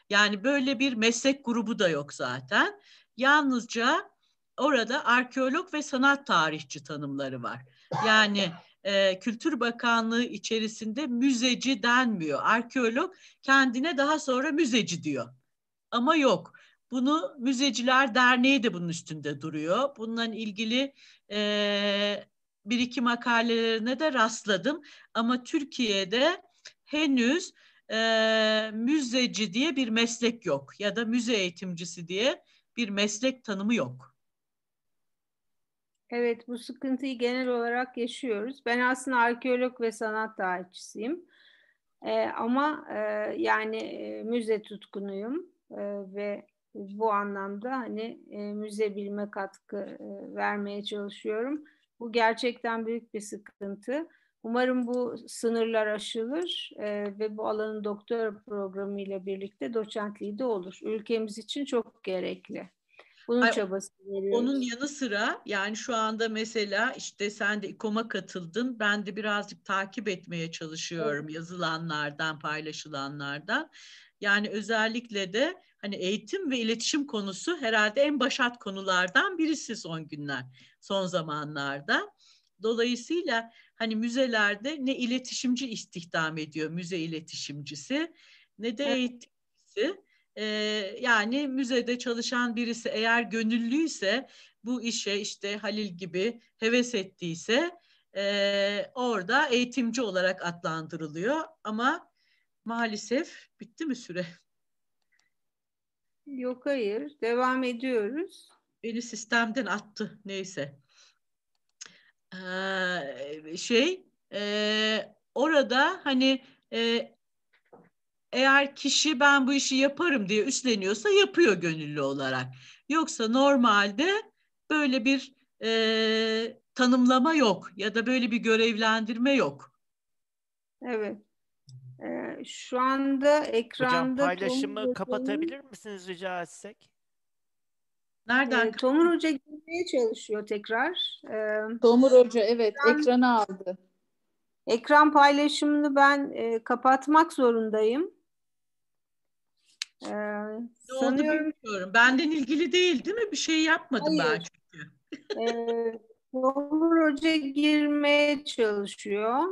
Yani böyle bir meslek grubu da yok zaten. Yalnızca orada arkeolog ve sanat tarihçi tanımları var. Yani e, Kültür Bakanlığı içerisinde müzeci denmiyor. Arkeolog kendine daha sonra müzeci diyor. Ama yok. Bunu Müzeciler Derneği de bunun üstünde duruyor. Bununla ilgili e, bir iki makalelerine de rastladım. Ama Türkiye'de henüz e, müzeci diye bir meslek yok. Ya da müze eğitimcisi diye bir meslek tanımı yok. Evet, bu sıkıntıyı genel olarak yaşıyoruz. Ben aslında arkeolog ve sanat tarihçisiyim. Ee, ama e, yani e, müze tutkunuyum e, ve bu anlamda hani e, müze bilme katkı e, vermeye çalışıyorum. Bu gerçekten büyük bir sıkıntı. Umarım bu sınırlar aşılır e, ve bu alanın doktora programı ile birlikte doçentliği de olur. Ülkemiz için çok gerekli. Bunun Ay, çabasını veriyoruz. Onun yanı sıra yani şu anda mesela işte sen de İKOM'a katıldın. Ben de birazcık takip etmeye çalışıyorum yazılanlardan, paylaşılanlardan. Yani özellikle de hani eğitim ve iletişim konusu herhalde en başat konulardan birisi son günler, son zamanlarda. Dolayısıyla hani müzelerde ne iletişimci istihdam ediyor, müze iletişimcisi ne de Evet. eğitimcisi. Ee, yani müzede çalışan birisi eğer gönüllüyse bu işe işte Halil gibi heves ettiyse e, orada eğitimci olarak adlandırılıyor ama maalesef bitti mi süre? Yok hayır, devam ediyoruz. Beni sistemden attı neyse. Ee, şey e, orada hani e, eğer kişi ben bu işi yaparım diye üstleniyorsa yapıyor gönüllü olarak. Yoksa normalde böyle bir e, tanımlama yok ya da böyle bir görevlendirme yok. Evet. Ee, şu anda ekranda Hocam paylaşımı Tomur kapatabilir misiniz rica etsek? Nereden? Ee, Tomur Hoca girmeye çalışıyor tekrar. Ee, Tomur Hoca evet Ben- ekrana aldı. ekran paylaşımını ben e, kapatmak zorundayım. Ee, Ne Sanıyorum bilmiyorum. Benden ilgili değil değil mi? Bir şey yapmadım ben Hayır. çünkü. e, Doğru Hoca girmeye çalışıyor.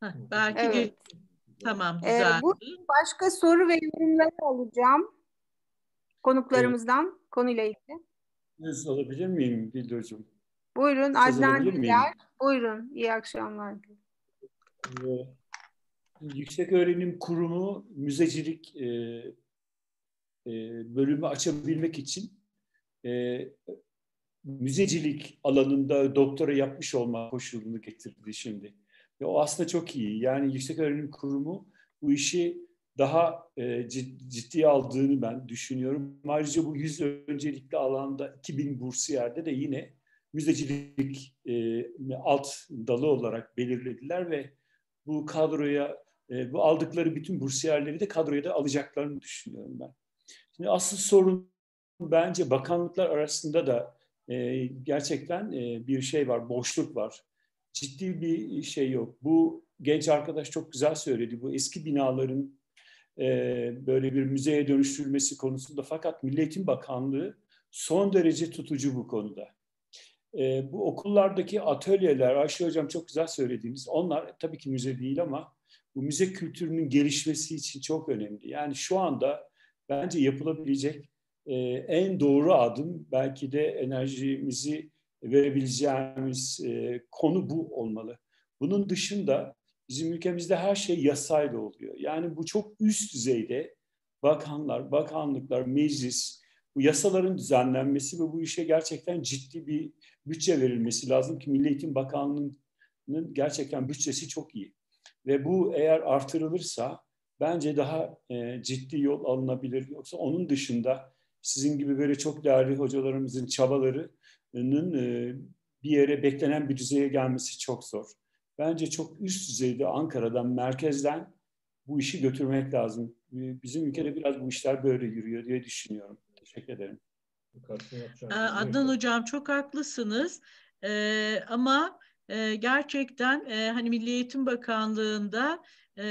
Heh, belki Evet. geç- Tamam Ee, güzel. bu- Başka soru ve yorumları alacağım konuklarımızdan konuyla ilgili. Söz alabilir miyim Bildocuğum? Buyurun Söz Adnan? Diler. Buyurun. İyi akşamlar. Ee, Yüksek Öğrenim Kurumu müzecilik e, e, bölümü açabilmek için e, müzecilik alanında doktora yapmış olma koşulunu getirdi şimdi. Ve o aslında çok iyi. Yani Yüksek Öğrenim Kurumu bu işi daha e, cid- ciddiye aldığını ben düşünüyorum. Ayrıca bu 100 öncelikli alanda 2000 bursiyerde de yine müzecilik e, alt dalı olarak belirlediler ve bu kadroya e, bu aldıkları bütün bursiyerleri de kadroya da alacaklarını düşünüyorum ben. Şimdi asıl sorun bence bakanlıklar arasında da e, gerçekten e, bir şey var, boşluk var. Ciddi bir şey yok. Bu genç arkadaş çok güzel söyledi. Bu eski binaların e, böyle bir müzeye dönüştürülmesi konusunda fakat Milli Eğitim Bakanlığı son derece tutucu bu konuda. E, bu okullardaki atölyeler, Ayşe Hocam çok güzel söylediğiniz, onlar tabii ki müze değil ama bu müze kültürünün gelişmesi için çok önemli. Yani şu anda bence yapılabilecek e, en doğru adım belki de enerjimizi verebileceğimiz e, konu bu olmalı. Bunun dışında bizim ülkemizde her şey yasayla oluyor. Yani bu çok üst düzeyde bakanlar, bakanlıklar, meclis, bu yasaların düzenlenmesi ve bu işe gerçekten ciddi bir bütçe verilmesi lazım ki Milli Eğitim Bakanlığı'nın gerçekten bütçesi çok iyi. Ve bu eğer artırılırsa bence daha e, ciddi yol alınabilir. Yoksa onun dışında sizin gibi böyle çok değerli hocalarımızın çabalarının e, bir yere beklenen bir düzeye gelmesi çok zor. Bence çok üst düzeyde Ankara'dan, merkezden bu işi götürmek lazım. E, Bizim ülkede biraz bu işler böyle yürüyor diye düşünüyorum. Teşekkür ederim. Adnan Hocam çok haklısınız. Ee, ama e, gerçekten e, hani Milli Eğitim Bakanlığı'nda e,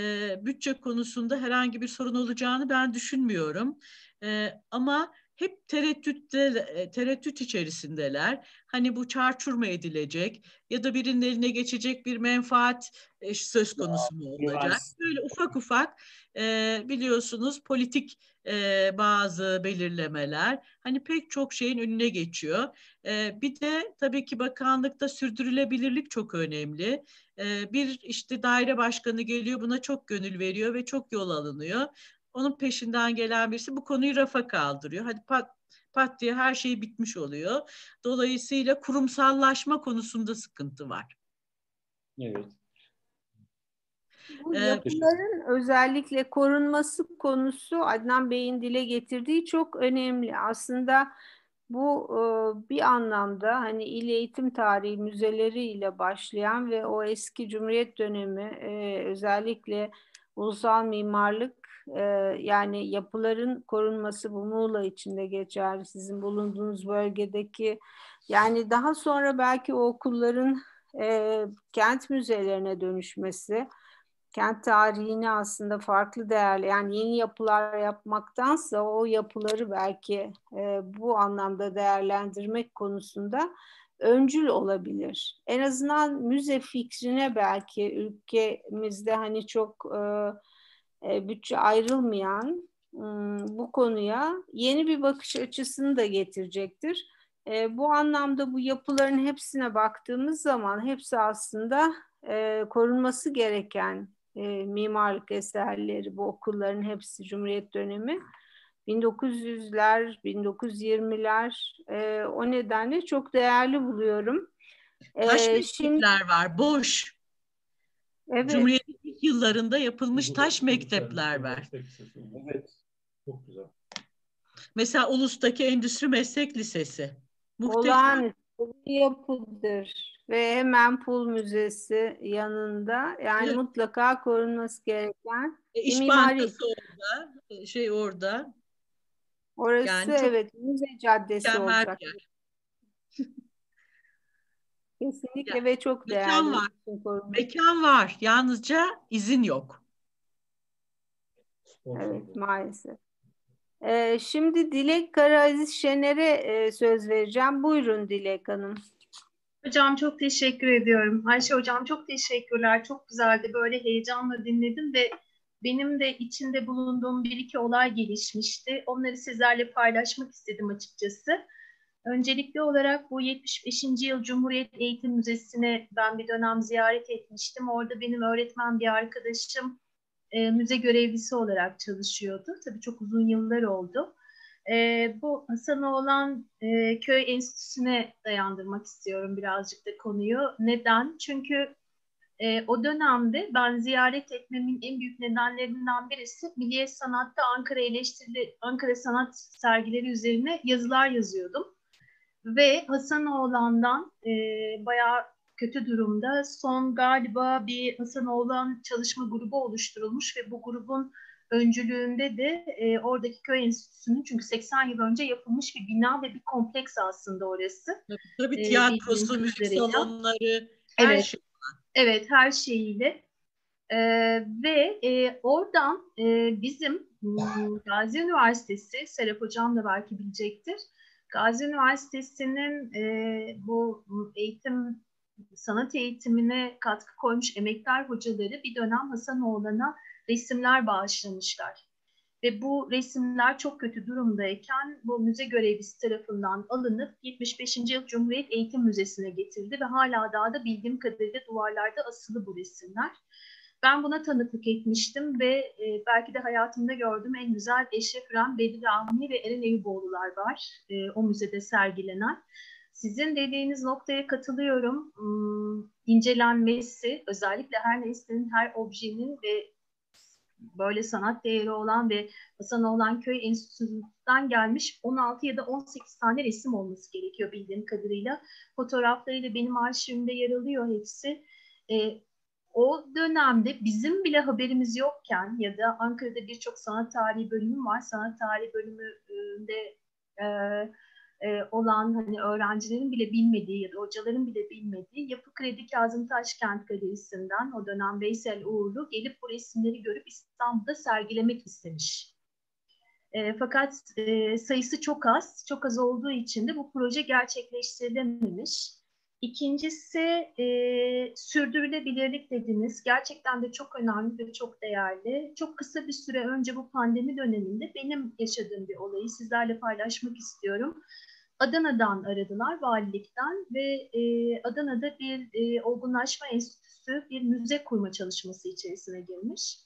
bütçe konusunda herhangi bir sorun olacağını ben düşünmüyorum. E, ama hep tereddütte tereddüt içerisindeler. Hani bu çarçur edilecek ya da birinin eline geçecek bir menfaat e, söz konusu mu olacak? Böyle ufak ufak e, biliyorsunuz politik e, bazı belirlemeler hani pek çok şeyin önüne geçiyor. E, bir de tabii ki bakanlıkta sürdürülebilirlik çok önemli. E, bir işte daire başkanı geliyor buna çok gönül veriyor ve çok yol alınıyor. Onun peşinden gelen birisi bu konuyu rafa kaldırıyor. Hadi pat, pat diye her şey bitmiş oluyor. Dolayısıyla kurumsallaşma konusunda sıkıntı var. Evet. Bu Ee, yapıların özellikle korunması konusu Adnan Bey'in dile getirdiği çok önemli. Aslında bu e, bir anlamda hani il eğitim tarihi müzeleriyle başlayan ve o eski Cumhuriyet dönemi e, özellikle ulusal mimarlık e, yani yapıların korunması bu Muğla içinde geçerli. Sizin bulunduğunuz bölgedeki yani daha sonra belki o okulların e, kent müzelerine dönüşmesi kent tarihini aslında farklı değerli yani yeni yapılar yapmaktansa o yapıları belki e, bu anlamda değerlendirmek konusunda öncül olabilir. En azından müze fikrine belki ülkemizde hani çok e, e, bütçe ayrılmayan ım, bu konuya yeni bir bakış açısını da getirecektir. E, bu anlamda bu yapıların hepsine baktığımız zaman hepsi aslında e, korunması gereken e, mimarlık eserleri bu okulların hepsi Cumhuriyet dönemi. 1900'ler, 1920'ler e, o nedenle çok değerli buluyorum. E, Taş şimdi mektepler var, boş. Evet, Cumhuriyet'in ilk yıllarında yapılmış taş mektepler var. Evet. Çok güzel. Mesela Ulus'taki Endüstri Meslek Lisesi. Muhteşem. olağanüstü bir yapıdır ve hemen Pul Müzesi yanında yani Evet. mutlaka korunması gereken E, İş mimari. Bankası orada, e, şey orada. orası Yani evet müze caddesi olacak. yer. Kesinlikle Ya, ve çok mekan değerli. var. için korunması. Mekan var, yalnızca izin yok. Evet maalesef. E, şimdi Dilek Karaziz Şener'e e, söz vereceğim. Buyurun Dilek Hanım. Hocam çok teşekkür ediyorum. Ayşe hocam çok teşekkürler. Çok güzeldi. Böyle heyecanla dinledim ve benim de içinde bulunduğum bir iki olay gelişmişti. Onları sizlerle paylaşmak istedim açıkçası. Öncelikli olarak bu 75. yıl Cumhuriyet Eğitim Müzesi'ne ben bir dönem ziyaret etmiştim. Orada benim öğretmen bir arkadaşım e, müze görevlisi olarak çalışıyordu. Tabii çok uzun yıllar oldu. E, bu Hasanoğlan e, Köy Enstitüsü'ne dayandırmak istiyorum birazcık da konuyu. Neden? Çünkü e, o dönemde ben ziyaret etmemin en büyük nedenlerinden birisi Milliye Sanat'ta Ankara eleştirili Ankara sanat sergileri üzerine yazılar yazıyordum. Ve Hasanoğlan'dan e, bayağı kötü durumda. Son galiba bir Hasanoğlan çalışma grubu oluşturulmuş ve bu grubun öncülüğünde de e, oradaki köy enstitüsünün çünkü 80 yıl önce yapılmış bir bina ve bir kompleks aslında orası. Tabii, Ee, tiyatrosu, müzik salonları, her Evet. şey. Evet, her şeyiyle. Ee, ve e, oradan e, bizim hmm, Gazi Üniversitesi, Serap Hocam da belki bilecektir. Gazi Üniversitesi'nin e, bu eğitim, sanat eğitimine katkı koymuş emektar hocaları bir dönem Hasanoğlan'a resimler bağışlamışlar. Ve bu resimler çok kötü durumdayken bu müze görevlisi tarafından alınıp 75. yıl Cumhuriyet Eğitim Müzesi'ne getirildi ve hala daha da bildiğim kadarıyla duvarlarda asılı bu resimler. Ben buna tanıklık etmiştim ve e, belki de hayatımda gördüğüm en güzel Eşref Ürem, Bedir Rahmi ve Eren Eyüboğlular var e, o müzede sergilenen. Sizin dediğiniz noktaya katılıyorum. Hmm, incelenmesi, özellikle her nesnenin, her objenin ve böyle sanat değeri olan ve Hasanoğlan Köy Enstitüsü'nden gelmiş 16 ya da 18 tane resim olması gerekiyor bildiğim kadarıyla. Fotoğraflarıyla benim arşivimde yer alıyor hepsi. E, o dönemde bizim bile haberimiz yokken ya da Ankara'da birçok sanat tarihi bölümü var. Sanat tarihi bölümünde e, e, olan hani öğrencilerin bile bilmediği ya da hocaların bile bilmediği Yapı Kredi Kazım Taşkent Galerisi'nden o dönem Veysel Uğurlu gelip bu resimleri görüp İstanbul'da sergilemek istemiş. E, fakat e, sayısı çok az. Çok az olduğu için de bu proje gerçekleştirilememiş. İkincisi e, sürdürülebilirlik dediniz. Gerçekten de çok önemli ve çok değerli. Çok kısa bir süre önce bu pandemi döneminde benim yaşadığım bir olayı sizlerle paylaşmak istiyorum. Adana'dan aradılar, valilikten ve e, Adana'da bir e, olgunlaşma enstitüsü bir müze kurma çalışması içerisine girmiş.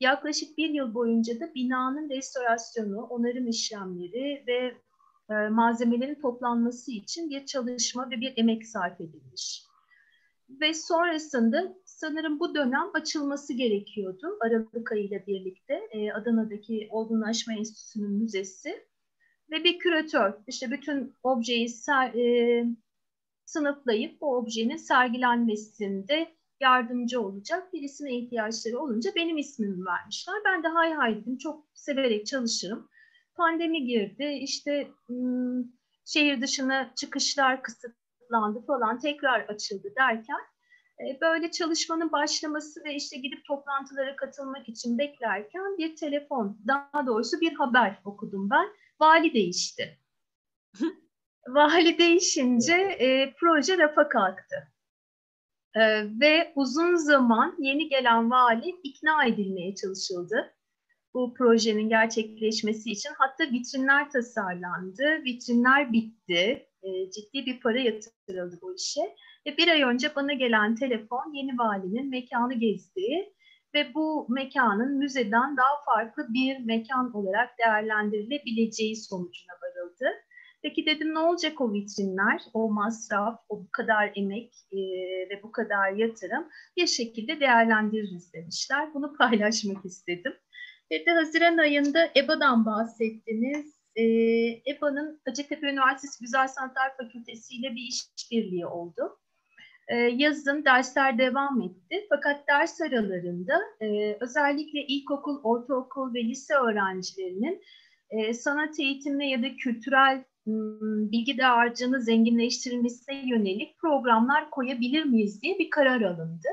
Yaklaşık bir yıl boyunca da binanın restorasyonu, onarım işlemleri ve e, malzemelerin toplanması için bir çalışma ve bir emek sarf edilmiş. Ve sonrasında sanırım bu dönem açılması gerekiyordu Aralık ayıyla birlikte e, Adana'daki Olgunlaşma Enstitüsü'nün müzesi ve bir küratör işte bütün objeyi ser, e, sınıflayıp bu objenin sergilenmesinde yardımcı olacak birisine ihtiyaçları olunca benim ismimi vermişler. Ben de hay hay dedim çok severek çalışırım pandemi girdi. İşte şehir dışına çıkışlar kısıtlandı falan tekrar açıldı derken e, böyle çalışmanın başlaması ve işte gidip toplantılara katılmak için beklerken bir telefon, daha doğrusu bir haber okudum ben. Vali değişti. Vali değişince e, proje rafa kalktı. E, ve uzun zaman yeni gelen vali ikna edilmeye çalışıldı bu projenin gerçekleşmesi için. Hatta vitrinler tasarlandı, vitrinler bitti, e, ciddi bir para yatırıldı bu işe. Ve bir ay önce bana gelen telefon yeni valinin mekanı gezdiği ve bu mekanın müzeden daha farklı bir mekan olarak değerlendirilebileceği sonucuna varıldı. Peki dedim ne olacak o vitrinler, o masraf, o bu kadar emek e, ve bu kadar yatırım bir şekilde değerlendiririz demişler. Bunu paylaşmak istedim. Ve de Haziran ayında EBA'dan bahsettiniz. Ee, EBA'nın Hacettepe Üniversitesi Güzel Sanatlar Fakültesi ile bir işbirliği oldu. Ee, yazın dersler devam etti. Fakat ders aralarında e, özellikle ilkokul, ortaokul ve lise öğrencilerinin e, sanat eğitimine ya da kültürel m, bilgi dağarcığını zenginleştirilmesine yönelik programlar koyabilir miyiz diye bir karar alındı.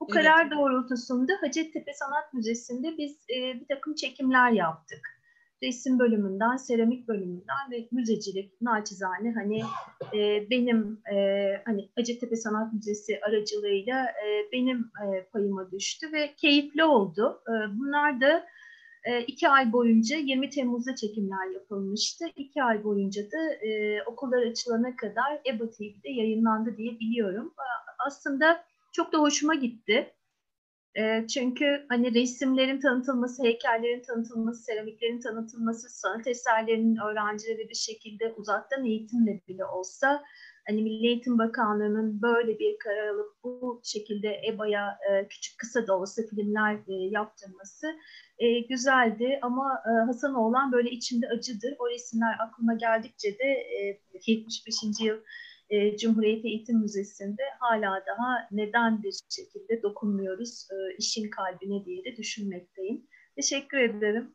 Bu Evet. karar doğrultusunda Hacettepe Sanat Müzesi'nde biz e, bir takım çekimler yaptık. resim bölümünden, seramik bölümünden ve müzecilik naçizane hani e, benim e, hani Hacettepe Sanat Müzesi aracılığıyla e, benim e, payıma düştü ve keyifli oldu. E, bunlar da e, iki ay boyunca 20 Temmuz'da çekimler yapılmıştı. İki ay boyunca da e, okullar açılana kadar EBA TV'de yayınlandı diye biliyorum. E, aslında çok da hoşuma gitti. E, çünkü hani resimlerin tanıtılması, heykellerin tanıtılması, seramiklerin tanıtılması, sanat eserlerinin öğrencilere bir şekilde uzaktan eğitimle bile olsa hani Milli Eğitim Bakanlığı'nın böyle bir karar alıp bu şekilde EBA'ya e, küçük kısa da olsa filmler e, yaptırması e, güzeldi ama e, Hasan olan böyle içimde acıdır. O resimler aklıma geldikçe de e, 75. yıl e, Cumhuriyet Eğitim Müzesi'nde hala daha neden bir şekilde dokunmuyoruz e, işin kalbine diye de düşünmekteyim. Teşekkür ederim.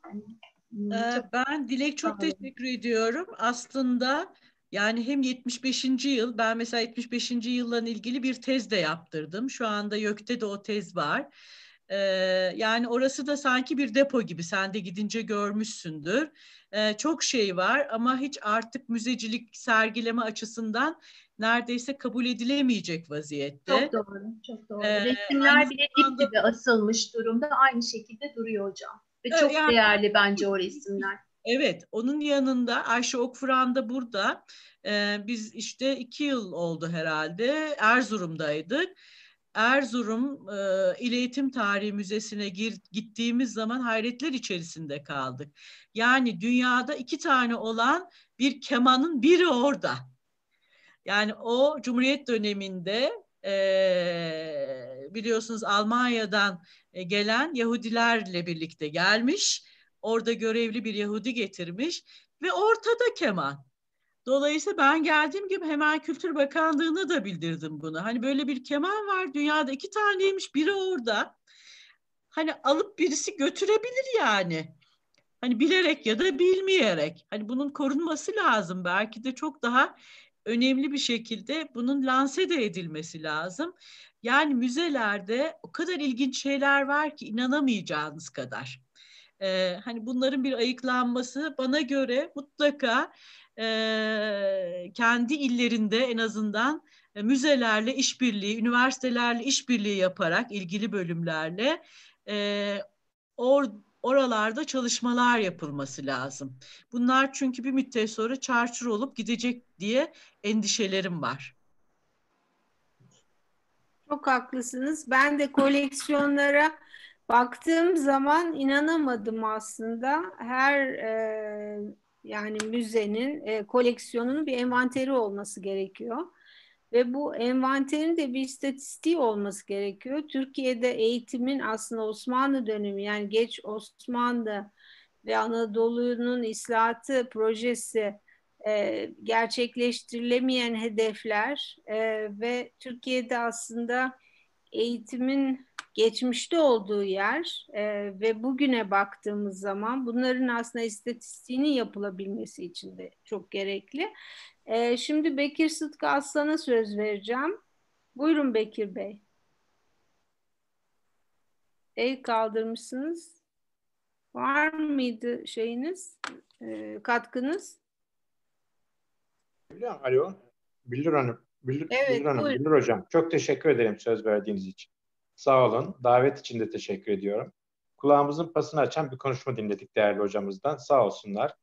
Ee, ben Dilek çok teşekkür ediyorum. Aslında yani hem 75. yıl, ben mesela 75. yılla ilgili bir tez de yaptırdım. Şu anda YÖK'te de o tez var. Yani orası da sanki bir depo gibi. Sen de gidince görmüşsündür. Çok şey var ama hiç artık müzecilik sergileme açısından neredeyse kabul edilemeyecek vaziyette. Çok doğru, çok doğru. Ee, Resimler bile dip gibi asılmış durumda. Aynı şekilde duruyor hocam. Ve çok yani, değerli bence o resimler. Evet, onun yanında Ayşe Okfuran da burada. Ee, biz işte iki yıl oldu herhalde. Erzurum'daydık. Erzurum e, İl Eğitim Tarihi Müzesi'ne gir, gittiğimiz zaman hayretler içerisinde kaldık. Yani dünyada iki tane olan bir kemanın biri orada. Yani o Cumhuriyet döneminde e, biliyorsunuz Almanya'dan e, gelen Yahudilerle birlikte gelmiş. Orada görevli bir Yahudi getirmiş ve ortada keman. Dolayısıyla ben geldiğim gibi hemen Kültür Bakanlığı'na da bildirdim bunu. Hani böyle bir keman var dünyada iki taneymiş biri orada. Hani alıp birisi götürebilir yani. Hani bilerek ya da bilmeyerek. Hani bunun korunması lazım. Belki de çok daha önemli bir şekilde bunun lanse de edilmesi lazım. Yani müzelerde o kadar ilginç şeyler var ki inanamayacağınız kadar. Ee, hani bunların bir ayıklanması bana göre mutlaka e, kendi illerinde en azından e, müzelerle işbirliği, üniversitelerle işbirliği yaparak ilgili bölümlerle e, or, oralarda çalışmalar yapılması lazım. Bunlar çünkü bir müddet sonra çarçur olup gidecek diye endişelerim var. Çok haklısınız. Ben de koleksiyonlara baktığım zaman inanamadım aslında. Her e, yani müzenin e, koleksiyonunun bir envanteri olması gerekiyor. Ve bu envanterin de bir istatistiği olması gerekiyor. Türkiye'de eğitimin aslında Osmanlı dönemi yani geç Osmanlı ve Anadolu'nun islahatı projesi e, gerçekleştirilemeyen hedefler e, ve Türkiye'de aslında eğitimin geçmişte olduğu yer e, ve bugüne baktığımız zaman bunların aslında istatistiğinin yapılabilmesi için de çok gerekli. E, şimdi Bekir Sıtkı Aslan'a söz vereceğim. Buyurun Bekir Bey. El kaldırmışsınız. Var mıydı şeyiniz, e, katkınız? Alo, Bildir Hanım. Bildir, evet, Bildir Hanım, Bildir Hocam. Çok teşekkür ederim söz verdiğiniz için. Sağ olun. Davet için de teşekkür ediyorum. Kulağımızın pasını açan bir konuşma dinledik değerli hocamızdan. Sağ olsunlar.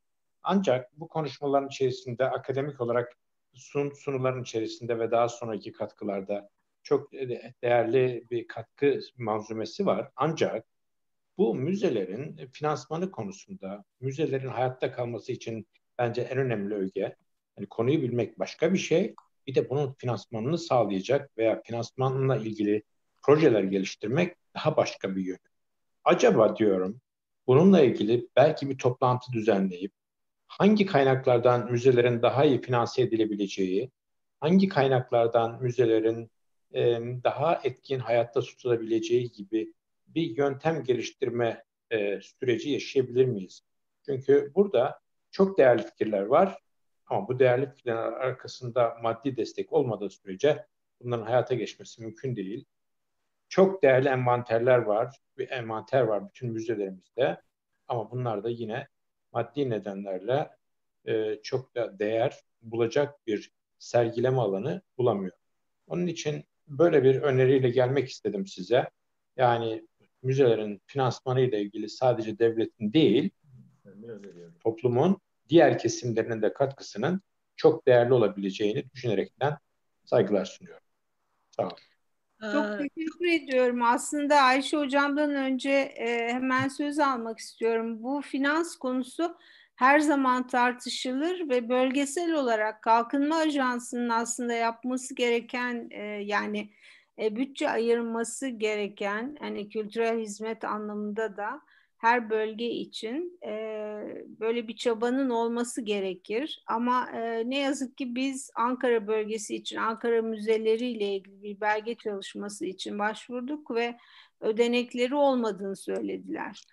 Ancak bu konuşmaların içerisinde akademik olarak sun, sunuların içerisinde ve daha sonraki katkılarda çok değerli bir katkı manzumesi var. Ancak bu müzelerin finansmanı konusunda, müzelerin hayatta kalması için bence en önemli öge, yani konuyu bilmek başka bir şey, bir de bunun finansmanını sağlayacak veya finansmanla ilgili projeler geliştirmek daha başka bir yön. Acaba diyorum bununla ilgili belki bir toplantı düzenleyip hangi kaynaklardan müzelerin daha iyi finanse edilebileceği, hangi kaynaklardan müzelerin e, daha etkin hayatta tutulabileceği gibi bir yöntem geliştirme e, süreci yaşayabilir miyiz? Çünkü burada çok değerli fikirler var ama bu değerli fikirlerin arkasında maddi destek olmadığı sürece bunların hayata geçmesi mümkün değil. Çok değerli envanterler var. Bir envanter var bütün müzelerimizde. Ama bunlar da yine maddi nedenlerle e, çok da değer bulacak bir sergileme alanı bulamıyor. Onun için böyle bir öneriyle gelmek istedim size. Yani müzelerin finansmanı ile ilgili sadece devletin değil, toplumun diğer kesimlerinin de katkısının çok değerli olabileceğini düşünerekten saygılar sunuyorum. Sağ olun. Çok ee, teşekkür ediyorum. Aslında Ayşe Hocam'dan önce e, hemen söz almak istiyorum. Bu finans konusu her zaman tartışılır ve bölgesel olarak Kalkınma Ajansı'nın aslında yapması gereken e, yani e, bütçe ayırması gereken hani kültürel hizmet anlamında da her bölge için e, böyle bir çabanın olması gerekir. Ama e, ne yazık ki biz Ankara bölgesi için, Ankara müzeleri ile ilgili bir belge çalışması için başvurduk ve ödenekleri olmadığını söylediler.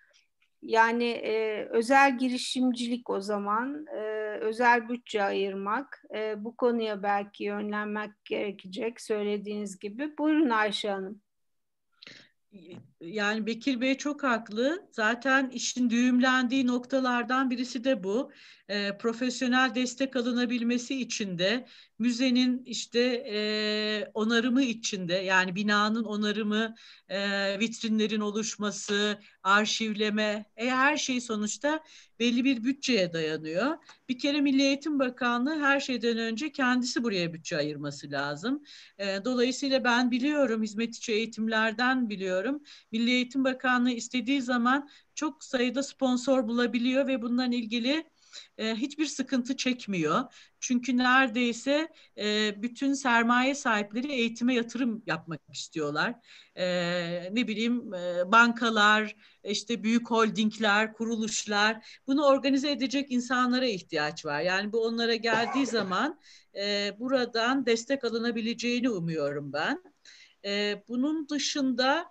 Yani e, özel girişimcilik o zaman, e, özel bütçe ayırmak, e, bu konuya belki yönlenmek gerekecek söylediğiniz gibi. Buyurun Ayşe Hanım yani Bekir Bey çok haklı. Zaten işin düğümlendiği noktalardan birisi de bu. E, profesyonel destek alınabilmesi için de müzenin işte e, onarımı içinde yani binanın onarımı, e, vitrinlerin oluşması, arşivleme, e, her şey sonuçta belli bir bütçeye dayanıyor. Bir kere Milli Eğitim Bakanlığı her şeyden önce kendisi buraya bütçe ayırması lazım. E, dolayısıyla ben biliyorum, hizmet içi eğitimlerden biliyorum. Milli Eğitim Bakanlığı istediği zaman çok sayıda sponsor bulabiliyor ve bundan ilgili e, hiçbir sıkıntı çekmiyor. Çünkü neredeyse e, bütün sermaye sahipleri eğitime yatırım yapmak istiyorlar. E, ne bileyim bankalar, işte büyük holdingler, kuruluşlar bunu organize edecek insanlara ihtiyaç var. Yani bu onlara geldiği zaman buradan destek alınabileceğini umuyorum ben. Bunun dışında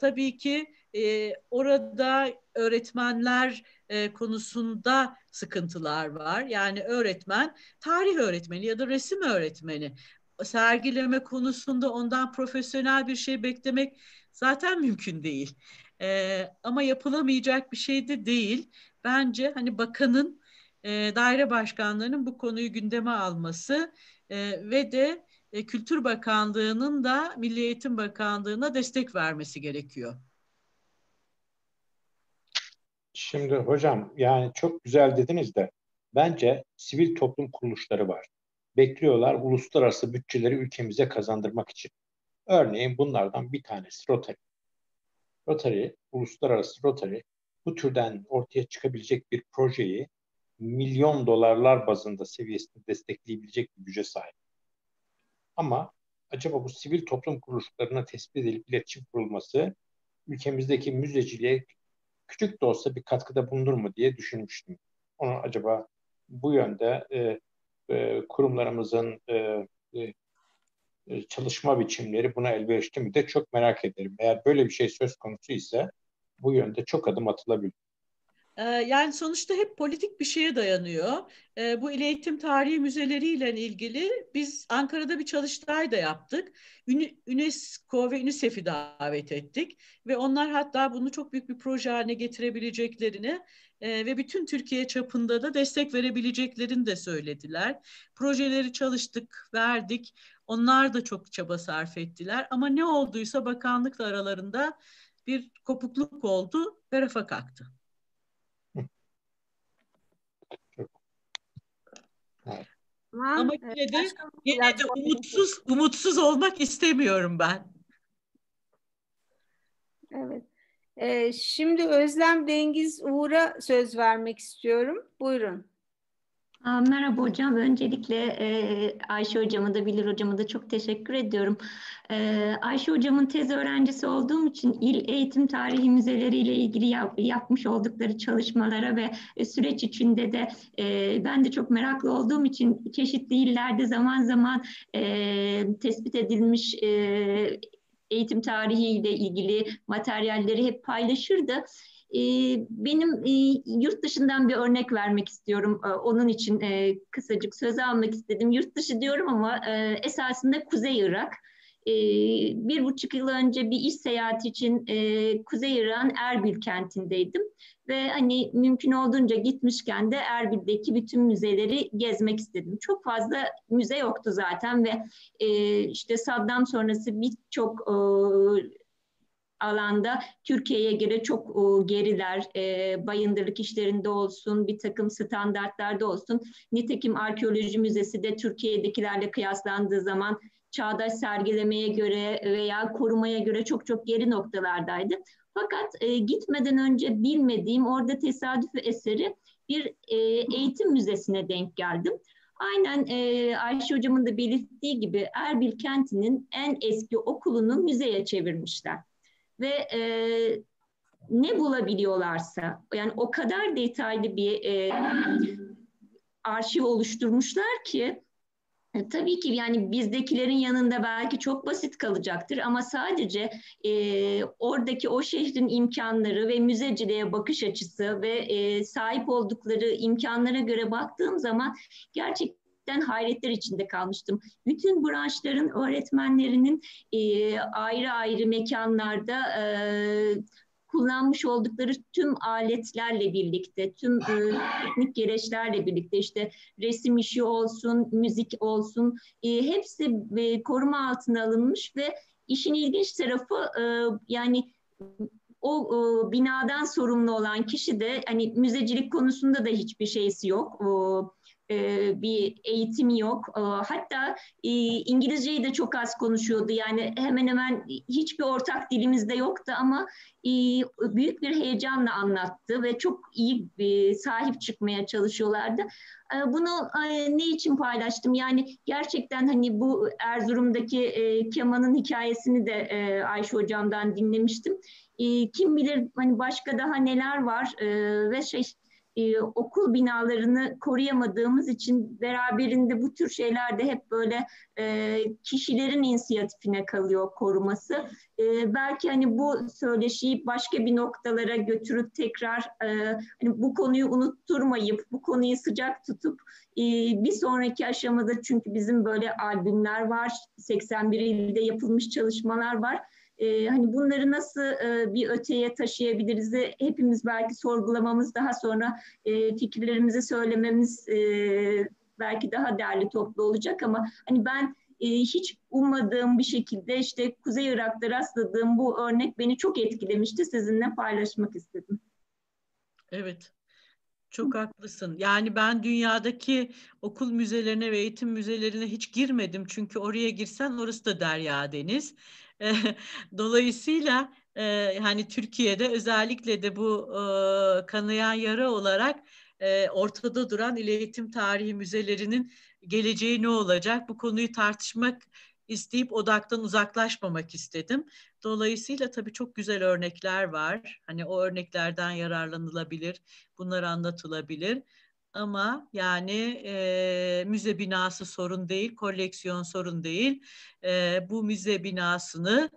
tabii ki orada öğretmenler e, konusunda sıkıntılar var. Yani öğretmen, tarih öğretmeni ya da resim öğretmeni sergileme konusunda ondan profesyonel bir şey beklemek zaten mümkün değil. E, ama yapılamayacak bir şey de değil. Bence hani bakanın, e, daire başkanlarının bu konuyu gündeme alması e, ve de e, Kültür Bakanlığı'nın da Milli Eğitim Bakanlığı'na destek vermesi gerekiyor. Şimdi hocam yani çok güzel dediniz de bence sivil toplum kuruluşları var. Bekliyorlar uluslararası bütçeleri ülkemize kazandırmak için. Örneğin bunlardan bir tanesi Rotary. Rotary, uluslararası Rotary bu türden ortaya çıkabilecek bir projeyi milyon dolarlar bazında seviyesinde destekleyebilecek bir güce sahip. Ama acaba bu sivil toplum kuruluşlarına tespit edilip iletişim kurulması ülkemizdeki müzeciliğe küçük de olsa bir katkıda bulunur mu diye düşünmüştüm. Onu acaba bu yönde e, e, kurumlarımızın e, e, e, çalışma biçimleri buna elverişli mi de çok merak ederim. Eğer böyle bir şey söz konusu ise bu yönde çok adım atılabilir. Ee, yani sonuçta hep politik bir şeye dayanıyor. Ee, bu il eğitim tarihi müzeleriyle ilgili biz Ankara'da bir çalıştay da yaptık. UNESCO ve UNICEF'i davet ettik ve onlar hatta bunu çok büyük bir proje haline getirebileceklerini e, ve bütün Türkiye çapında da destek verebileceklerini de söylediler. Projeleri çalıştık, verdik. Onlar da çok çaba sarf ettiler ama ne olduysa bakanlıkla aralarında bir kopukluk oldu ve rafa kalktı. Ama yine de, yine de umutsuz, umutsuz olmak istemiyorum ben. Evet. Ee, şimdi Özlem Dengiz Uğur'a söz vermek istiyorum. Buyurun. Merhaba hocam. Öncelikle e, Ayşe hocama da Bilir hocama da çok teşekkür ediyorum. E, Ayşe hocamın tez öğrencisi olduğum için il eğitim tarihi müzeleriyle ilgili yap, yapmış oldukları çalışmalara ve e, süreç içinde de ben de çok meraklı olduğum için çeşitli illerde zaman zaman tespit edilmiş eğitim tarihiyle ilgili materyalleri hep paylaşırdı. Ee, benim e, yurt dışından bir örnek vermek istiyorum. Ee, onun için e, kısacık söz almak istedim. Yurt dışı diyorum ama e, esasında Kuzey Irak. e, bir buçuk yıl önce bir iş seyahati için Kuzey İran Erbil kentindeydim. Ve hani mümkün olduğunca gitmişken de Erbil'deki bütün müzeleri gezmek istedim. Çok fazla müze yoktu zaten ve işte Saddam sonrası birçok alanda Türkiye'ye göre çok e, geriler. E, bayındırlık işlerinde olsun, bir takım standartlarda olsun. Nitekim Arkeoloji Müzesi de Türkiye'dekilerle kıyaslandığı zaman çağdaş sergilemeye göre veya korumaya göre çok çok geri noktalardaydı. Fakat e, gitmeden önce bilmediğim orada tesadüf eseri bir eğitim müzesine denk geldim. Aynen e, Ayşe hocamın da belirttiği gibi Erbil kentinin en eski okulunu müzeye çevirmişler. Ve e, ne bulabiliyorlarsa yani o kadar detaylı bir e, arşiv oluşturmuşlar ki e, tabii ki yani bizdekilerin yanında belki çok basit kalacaktır ama sadece e, oradaki o şehrin imkanları ve müzeciliğe bakış açısı ve e, sahip oldukları imkanlara göre baktığım zaman gerçekten hayretler içinde kalmıştım. Bütün branşların öğretmenlerinin e, ayrı ayrı mekanlarda e, kullanmış oldukları tüm aletlerle birlikte, tüm e, teknik gereçlerle birlikte işte resim işi olsun, müzik olsun e, hepsi e, koruma altına alınmış ve işin ilginç tarafı e, yani o e, binadan sorumlu olan kişi de hani müzecilik konusunda da hiçbir şeysi yok. O, bir eğitimi yok. E, hatta e, İngilizceyi de çok az konuşuyordu. Yani hemen hemen hiçbir ortak dilimizde yoktu ama büyük bir heyecanla anlattı ve çok iyi sahip çıkmaya çalışıyorlardı. Bunu ne için paylaştım? Yani gerçekten hani bu Erzurum'daki kemanın hikayesini de Ayşe hocamdan dinlemiştim. Kim bilir hani başka daha neler var ve şey e, okul binalarını koruyamadığımız için beraberinde bu tür şeyler de hep böyle e, kişilerin inisiyatifine kalıyor koruması. E, belki hani bu söyleşiyi başka bir noktalara götürüp tekrar e, hani bu konuyu unutturmayıp bu konuyu sıcak tutup e, bir sonraki aşamada çünkü bizim böyle albümler var, 81 ilde yapılmış çalışmalar var e, hani bunları nasıl e, bir öteye taşıyabiliriz de hepimiz belki sorgulamamız daha sonra e, fikirlerimizi söylememiz e, belki daha değerli toplu olacak ama hani ben e, hiç ummadığım bir şekilde işte Kuzey Irak'ta rastladığım bu örnek beni çok etkilemişti. Sizinle paylaşmak istedim. Evet. Çok haklısın. Yani ben dünyadaki okul müzelerine ve eğitim müzelerine hiç girmedim. Çünkü oraya girsen orası da derya deniz. Dolayısıyla e, hani Türkiye'de özellikle de bu e, kanayan yara olarak e, ortada duran İl Eğitim Tarihi müzelerinin geleceği ne olacak? Bu konuyu tartışmak isteyip odaktan uzaklaşmamak istedim. Dolayısıyla tabii çok güzel örnekler var. Hani o örneklerden yararlanılabilir, bunlar anlatılabilir. Ama yani e, müze binası sorun değil, koleksiyon sorun değil. E, bu müze binasını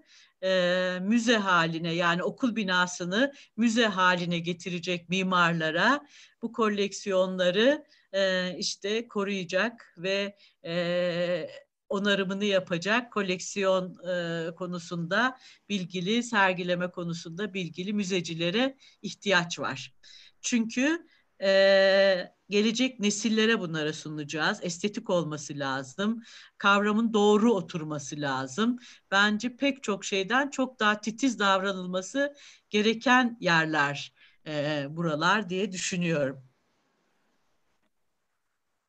e, müze haline yani okul binasını müze haline getirecek mimarlara bu koleksiyonları e, işte koruyacak ve e, onarımını yapacak koleksiyon e, konusunda bilgili, sergileme konusunda bilgili müzecilere ihtiyaç var. Çünkü e, gelecek nesillere bunlara sunacağız. Estetik olması lazım. Kavramın doğru oturması lazım. Bence pek çok şeyden çok daha titiz davranılması gereken yerler e, buralar diye düşünüyorum.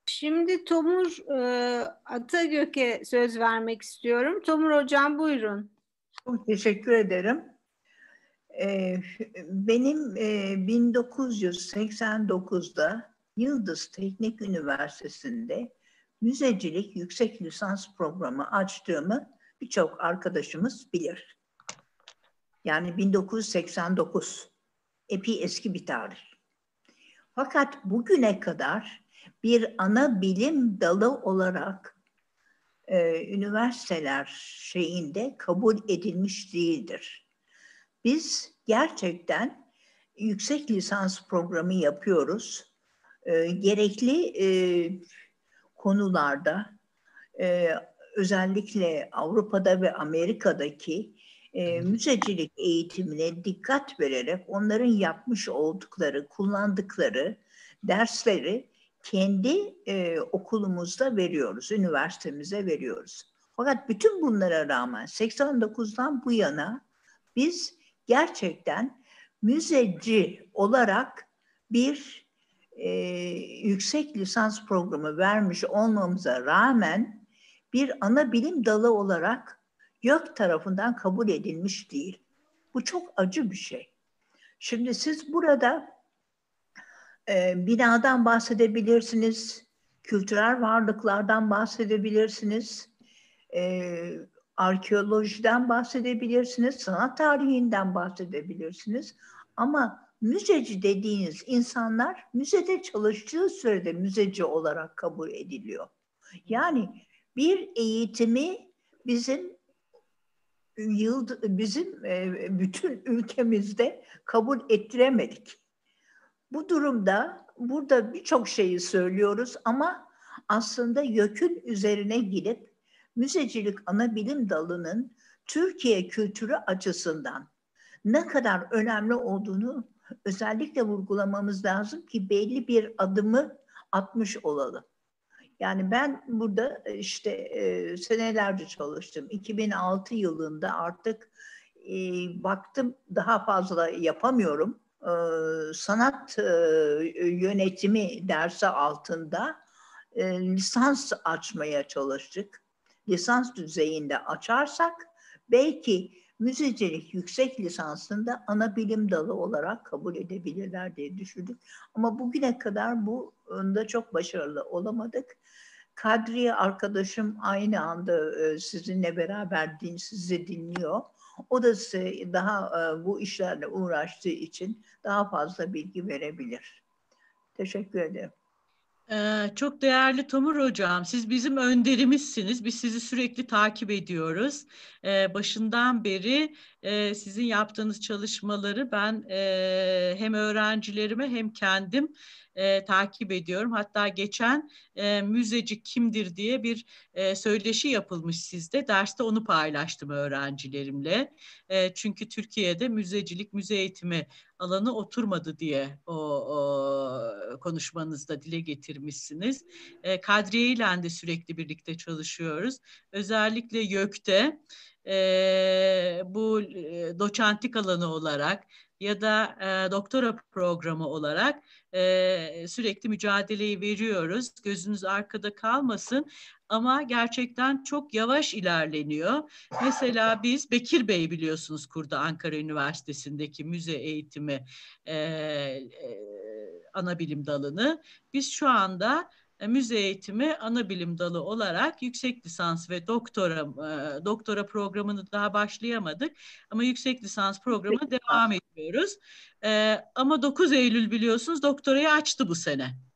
Şimdi Tomur e, Atagök'e söz vermek istiyorum. Tomur Hocam buyurun. Çok teşekkür ederim. Ee, benim e, 1989'da Yıldız Teknik Üniversitesi'nde müzecilik yüksek lisans programı açtığımı birçok arkadaşımız bilir. Yani 1989. Epi eski bir tarih. Fakat bugüne kadar bir ana bilim dalı olarak e, üniversiteler şeyinde kabul edilmiş değildir. Biz gerçekten yüksek lisans programı yapıyoruz. E, gerekli e, konularda e, özellikle Avrupa'da ve Amerika'daki e, müzecilik eğitimine dikkat vererek onların yapmış oldukları, kullandıkları dersleri kendi e, okulumuzda veriyoruz, üniversitemize veriyoruz. Fakat bütün bunlara rağmen 89'dan bu yana biz gerçekten müzeci olarak bir e, yüksek lisans programı vermiş olmamıza rağmen bir ana bilim dalı olarak YÖK tarafından kabul edilmiş değil. Bu çok acı bir şey. Şimdi siz burada e, binadan bahsedebilirsiniz, kültürel varlıklardan bahsedebilirsiniz, e, arkeolojiden bahsedebilirsiniz, sanat tarihinden bahsedebilirsiniz. Ama müzeci dediğiniz insanlar müzede çalıştığı sürede müzeci olarak kabul ediliyor. Yani bir eğitimi bizim yıl bizim e, bütün ülkemizde kabul ettiremedik. Bu durumda burada birçok şeyi söylüyoruz ama aslında YÖK'ün üzerine gidip müzecilik ana bilim dalının Türkiye kültürü açısından ne kadar önemli olduğunu özellikle vurgulamamız lazım ki belli bir adımı atmış olalım. Yani ben burada e, işte e, senelerce çalıştım. 2006 yılında artık e, baktım daha fazla yapamıyorum. E, sanat e, yönetimi dersi altında e, lisans açmaya çalıştık. Lisans düzeyinde açarsak belki müzecilik yüksek lisansında ana bilim dalı olarak kabul edebilirler diye düşündük. Ama bugüne kadar bu da çok başarılı olamadık. Kadriye arkadaşım aynı anda e, sizinle beraber din, sizi dinliyor. O da size daha e, bu işlerle uğraştığı için daha fazla bilgi verebilir. Teşekkür ederim. Çok değerli Tomur Hocam, siz bizim önderimizsiniz. Biz sizi sürekli takip ediyoruz. Başından beri sizin yaptığınız çalışmaları ben hem öğrencilerime hem kendim e, takip ediyorum. Hatta geçen e, müzeci kimdir diye bir e, söyleşi yapılmış sizde. Derste onu paylaştım öğrencilerimle. E, çünkü Türkiye'de müzecilik, müze eğitimi alanı oturmadı diye o, o konuşmanızda dile getirmişsiniz. E, Kadriye ile de sürekli birlikte çalışıyoruz. Özellikle YÖK'te e, bu e, doçentlik alanı olarak ya da e, doktora programı olarak e, sürekli mücadeleyi veriyoruz. Gözünüz arkada kalmasın ama gerçekten çok yavaş ilerleniyor. Mesela biz Bekir Bey biliyorsunuz kurdu Ankara Üniversitesi'ndeki müze eğitimi e, e, ana bilim dalını. Biz şu anda müze eğitimi ana bilim dalı olarak yüksek lisans ve doktora e, doktora programını daha başlayamadık ama yüksek lisans programı devam ediyoruz. E, ama 9 Eylül biliyorsunuz doktorayı açtı bu sene.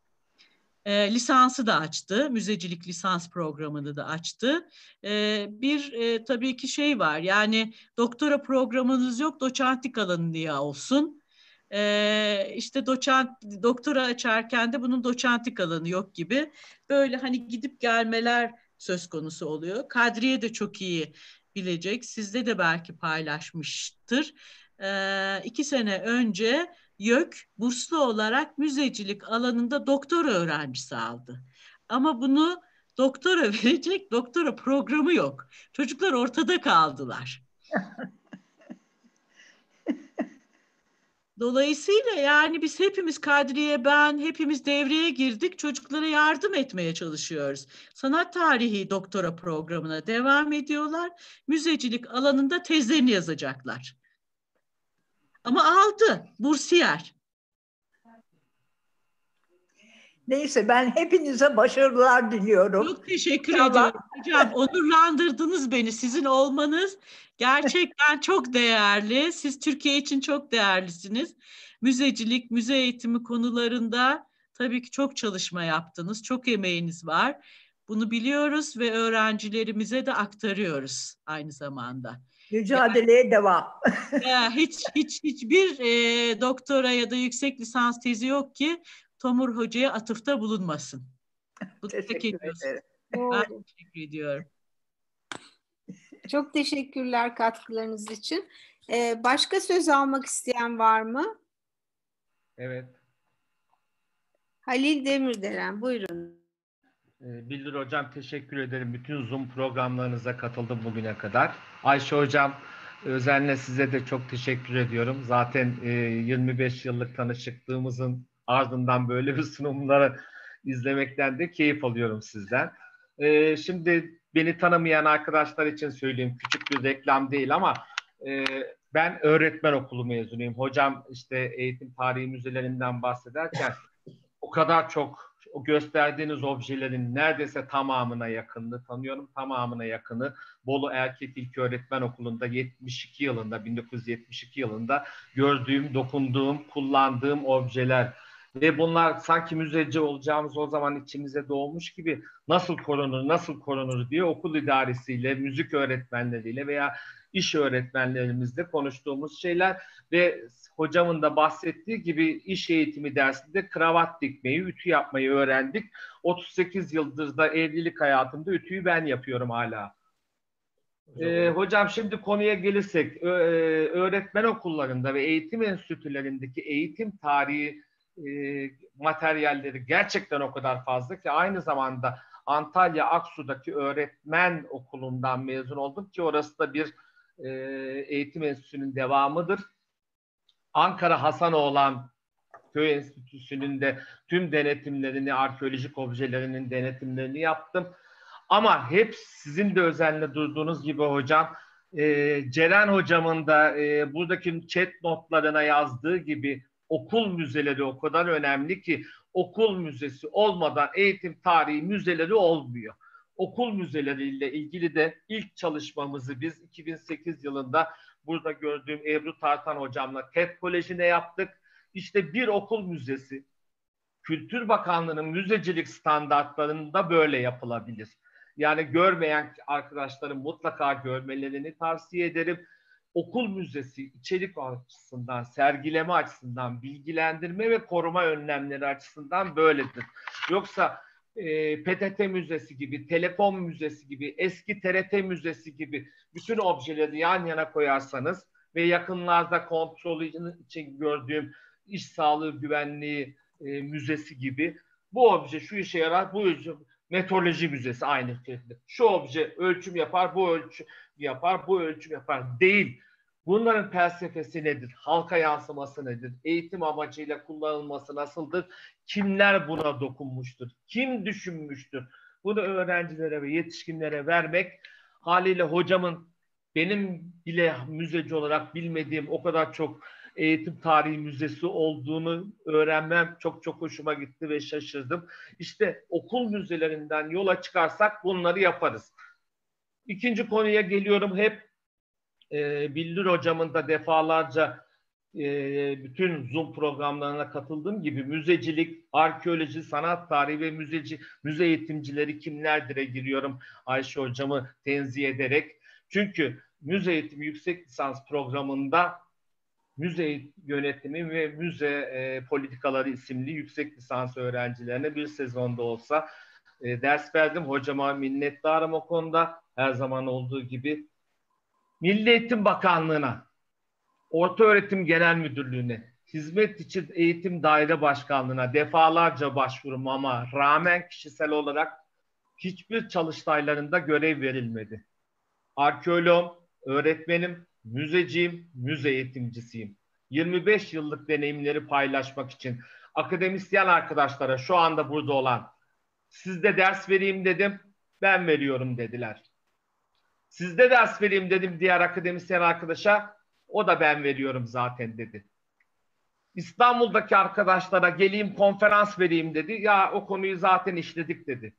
E, lisansı da açtı, müzecilik lisans programını da açtı. E, bir e, tabii ki şey var, yani doktora programınız yok, doçentlik alanı niye olsun? E, işte doçent, doktora açarken de bunun doçentlik alanı yok gibi böyle hani gidip gelmeler söz konusu oluyor. Kadriye de çok iyi bilecek. Sizde de belki paylaşmıştır. E, iki sene önce YÖK burslu olarak müzecilik alanında doktora öğrencisi aldı. Ama bunu doktora verecek doktora programı yok. Çocuklar ortada kaldılar. Dolayısıyla yani biz hepimiz Kadriye, ben hepimiz devreye girdik. Çocuklara yardım etmeye çalışıyoruz. Sanat tarihi doktora programına devam ediyorlar. Müzecilik alanında tezlerini yazacaklar. Ama aldı bursiyer. Neyse ben hepinize başarılar diliyorum. Çok teşekkür Allah. ediyorum hocam. Onurlandırdınız beni. Sizin olmanız gerçekten çok değerli. Siz Türkiye için çok değerlisiniz. Müzecilik, müze eğitimi konularında tabii ki çok çalışma yaptınız. Çok emeğiniz var. Bunu biliyoruz ve öğrencilerimize de aktarıyoruz aynı zamanda. Mücadeleye yani, devam. ya hiç hiç hiçbir e, doktora ya da yüksek lisans tezi yok ki Tomur Hoca'ya atıfta bulunmasın. Bu teşekkür ederim. Ben teşekkür ediyorum. Çok teşekkürler katkılarınız için. Ee, başka söz almak isteyen var mı? Evet. Halil Demirdelen, buyurun. Ee, Bildir Hocam teşekkür ederim. Bütün Zoom programlarınıza katıldım bugüne kadar. Ayşe Hocam özellikle size de çok teşekkür ediyorum. Zaten 25 e, yıllık tanışıklığımızın ardından böyle bir sunumları izlemekten de keyif alıyorum sizden. Ee, şimdi beni tanımayan arkadaşlar için söyleyeyim. Küçük bir reklam değil ama e, ben öğretmen okulu mezunuyum. Hocam işte eğitim tarihi müzelerinden bahsederken o kadar çok o gösterdiğiniz objelerin neredeyse tamamına yakınını tanıyorum. Tamamına yakını Bolu Erkek İlk Öğretmen Okulu'nda 72 yılında 1972 yılında gördüğüm, dokunduğum, kullandığım objeler ve bunlar sanki müzeci olacağımız o zaman içimize doğmuş gibi nasıl korunur, nasıl korunur diye okul idaresiyle, müzik öğretmenleriyle veya iş öğretmenlerimizle konuştuğumuz şeyler ve hocamın da bahsettiği gibi iş eğitimi dersinde kravat dikmeyi, ütü yapmayı öğrendik. 38 yıldır da evlilik hayatımda ütüyü ben yapıyorum hala. Ee, hocam şimdi konuya gelirsek öğretmen okullarında ve eğitim enstitülerindeki eğitim tarihi e, materyalleri gerçekten o kadar fazla ki aynı zamanda Antalya Aksu'daki öğretmen okulundan mezun oldum ki orası da bir e, eğitim enstitüsünün devamıdır. Ankara Hasanoğlan Köy Enstitüsü'nün de tüm denetimlerini, arkeolojik objelerinin denetimlerini yaptım. Ama hep sizin de özenle durduğunuz gibi hocam, e, Ceren hocamın da e, buradaki chat notlarına yazdığı gibi okul müzeleri o kadar önemli ki okul müzesi olmadan eğitim tarihi müzeleri olmuyor. Okul müzeleriyle ilgili de ilk çalışmamızı biz 2008 yılında burada gördüğüm Ebru Tartan hocamla TED Koleji'ne yaptık. İşte bir okul müzesi Kültür Bakanlığı'nın müzecilik standartlarında böyle yapılabilir. Yani görmeyen arkadaşların mutlaka görmelerini tavsiye ederim okul müzesi içerik açısından, sergileme açısından, bilgilendirme ve koruma önlemleri açısından böyledir. Yoksa e, PTT Müzesi gibi, Telekom Müzesi gibi, eski TRT Müzesi gibi bütün objeleri yan yana koyarsanız ve yakınlarda kontrol için gördüğüm iş sağlığı güvenliği e, müzesi gibi bu obje şu işe yarar, bu meteoroloji müzesi aynı şekilde. Şu obje ölçüm yapar, bu ölçüm yapar, bu ölçüm yapar değil. Bunların felsefesi nedir? Halka yansıması nedir? Eğitim amacıyla kullanılması nasıldır? Kimler buna dokunmuştur? Kim düşünmüştür? Bunu öğrencilere ve yetişkinlere vermek haliyle hocamın benim bile müzeci olarak bilmediğim o kadar çok eğitim tarihi müzesi olduğunu öğrenmem çok çok hoşuma gitti ve şaşırdım. İşte okul müzelerinden yola çıkarsak bunları yaparız. İkinci konuya geliyorum. Hep e, Bildir hocamın da defalarca e, bütün Zoom programlarına katıldığım gibi müzecilik, arkeoloji, sanat tarihi ve müzeci, müze eğitimcileri kimlerdir'e giriyorum Ayşe hocamı tenzih ederek. Çünkü müze eğitimi yüksek lisans programında müze yönetimi ve müze e, politikaları isimli yüksek lisans öğrencilerine bir sezonda olsa e, ders verdim. Hocama minnettarım o konuda. Her zaman olduğu gibi Milli Eğitim Bakanlığı'na, Orta Öğretim Genel Müdürlüğü'ne, Hizmet için Eğitim Daire Başkanlığı'na defalarca başvurum ama rağmen kişisel olarak hiçbir çalıştaylarında görev verilmedi. Arkeologum, öğretmenim, müzeciyim, müze eğitimcisiyim. 25 yıllık deneyimleri paylaşmak için akademisyen arkadaşlara şu anda burada olan sizde ders vereyim dedim, ben veriyorum dediler. Sizde ders vereyim dedim diğer akademisyen arkadaşa. O da ben veriyorum zaten dedi. İstanbul'daki arkadaşlara geleyim konferans vereyim dedi. Ya o konuyu zaten işledik dedi.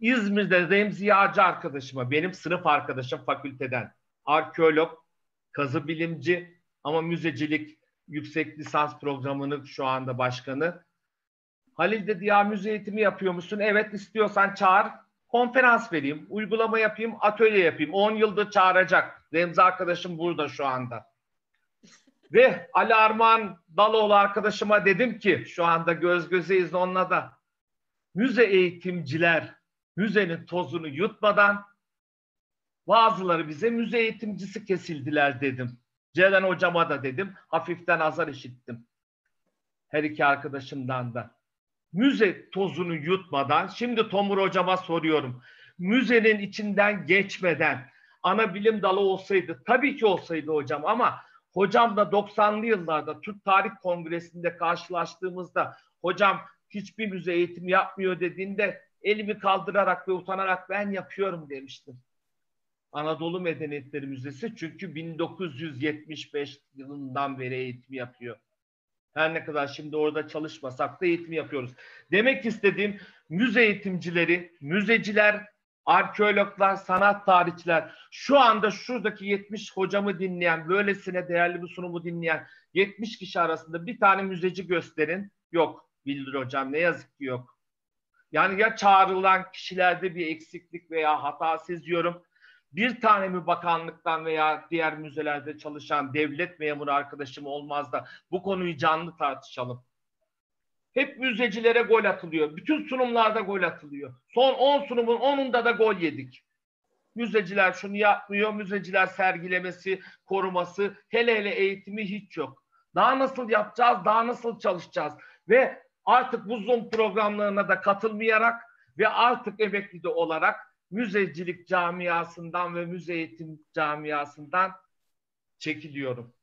İzmir'de Remzi Yağcı arkadaşıma, benim sınıf arkadaşım fakülteden, arkeolog, kazı bilimci ama müzecilik yüksek lisans programının şu anda başkanı. Halil dedi ya müze eğitimi yapıyor musun? Evet istiyorsan çağır konferans vereyim, uygulama yapayım, atölye yapayım. 10 yıldır çağıracak. Remzi arkadaşım burada şu anda. Ve Ali Armağan Daloğlu arkadaşıma dedim ki şu anda göz gözeyiz onunla da. Müze eğitimciler müzenin tozunu yutmadan Bazıları bize müze eğitimcisi kesildiler dedim. Ceren hocama da dedim. Hafiften azar işittim. Her iki arkadaşımdan da. Müze tozunu yutmadan şimdi Tomur hocama soruyorum. Müzenin içinden geçmeden ana bilim dalı olsaydı tabii ki olsaydı hocam ama hocam da 90'lı yıllarda Türk Tarih Kongresi'nde karşılaştığımızda hocam hiçbir müze eğitim yapmıyor dediğinde elimi kaldırarak ve utanarak ben yapıyorum demiştim. Anadolu Medeniyetleri Müzesi çünkü 1975 yılından beri eğitim yapıyor. Her ne kadar şimdi orada çalışmasak da eğitim yapıyoruz. Demek istediğim müze eğitimcileri, müzeciler, arkeologlar, sanat tarihçiler, şu anda şuradaki 70 hocamı dinleyen, böylesine değerli bir sunumu dinleyen 70 kişi arasında bir tane müzeci gösterin. Yok Bildir hocam ne yazık ki yok. Yani ya çağrılan kişilerde bir eksiklik veya hata seziyorum. Bir tane mi bakanlıktan veya diğer müzelerde çalışan devlet memuru arkadaşım olmaz da bu konuyu canlı tartışalım. Hep müzecilere gol atılıyor. Bütün sunumlarda gol atılıyor. Son 10 sunumun 10'unda da gol yedik. Müzeciler şunu yapmıyor, müzeciler sergilemesi, koruması, hele hele eğitimi hiç yok. Daha nasıl yapacağız, daha nasıl çalışacağız? Ve artık bu Zoom programlarına da katılmayarak ve artık emekli de olarak müzecilik camiasından ve müze eğitim camiasından çekiliyorum.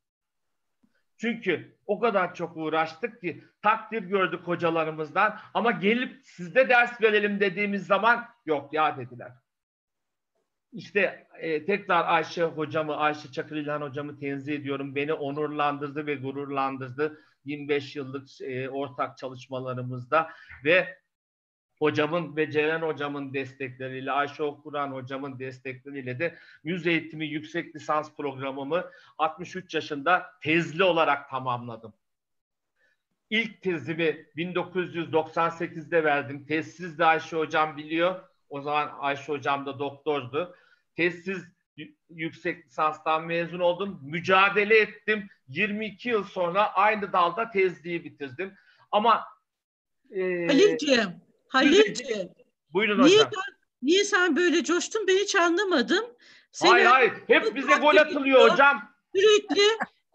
Çünkü o kadar çok uğraştık ki takdir gördük hocalarımızdan ama gelip sizde ders verelim dediğimiz zaman yok ya dediler. İşte e, tekrar Ayşe hocamı, Ayşe Çakır İlhan hocamı tenzih ediyorum. Beni onurlandırdı ve gururlandırdı 25 yıllık e, ortak çalışmalarımızda ve hocamın ve Ceren hocamın destekleriyle, Ayşe Okuran hocamın destekleriyle de yüz eğitimi yüksek lisans programımı 63 yaşında tezli olarak tamamladım. İlk tezimi 1998'de verdim. Tezsiz de Ayşe hocam biliyor. O zaman Ayşe hocam da doktordu. Tezsiz yüksek lisanstan mezun oldum. Mücadele ettim. 22 yıl sonra aynı dalda tezliği bitirdim. Ama e, Halilciğim, Halilciğim. Buyurun niye hocam. Niye sen böyle coştun ben hiç anlamadım. Seni hayır hayır. Hep bize gol atılıyor hocam. Sürekli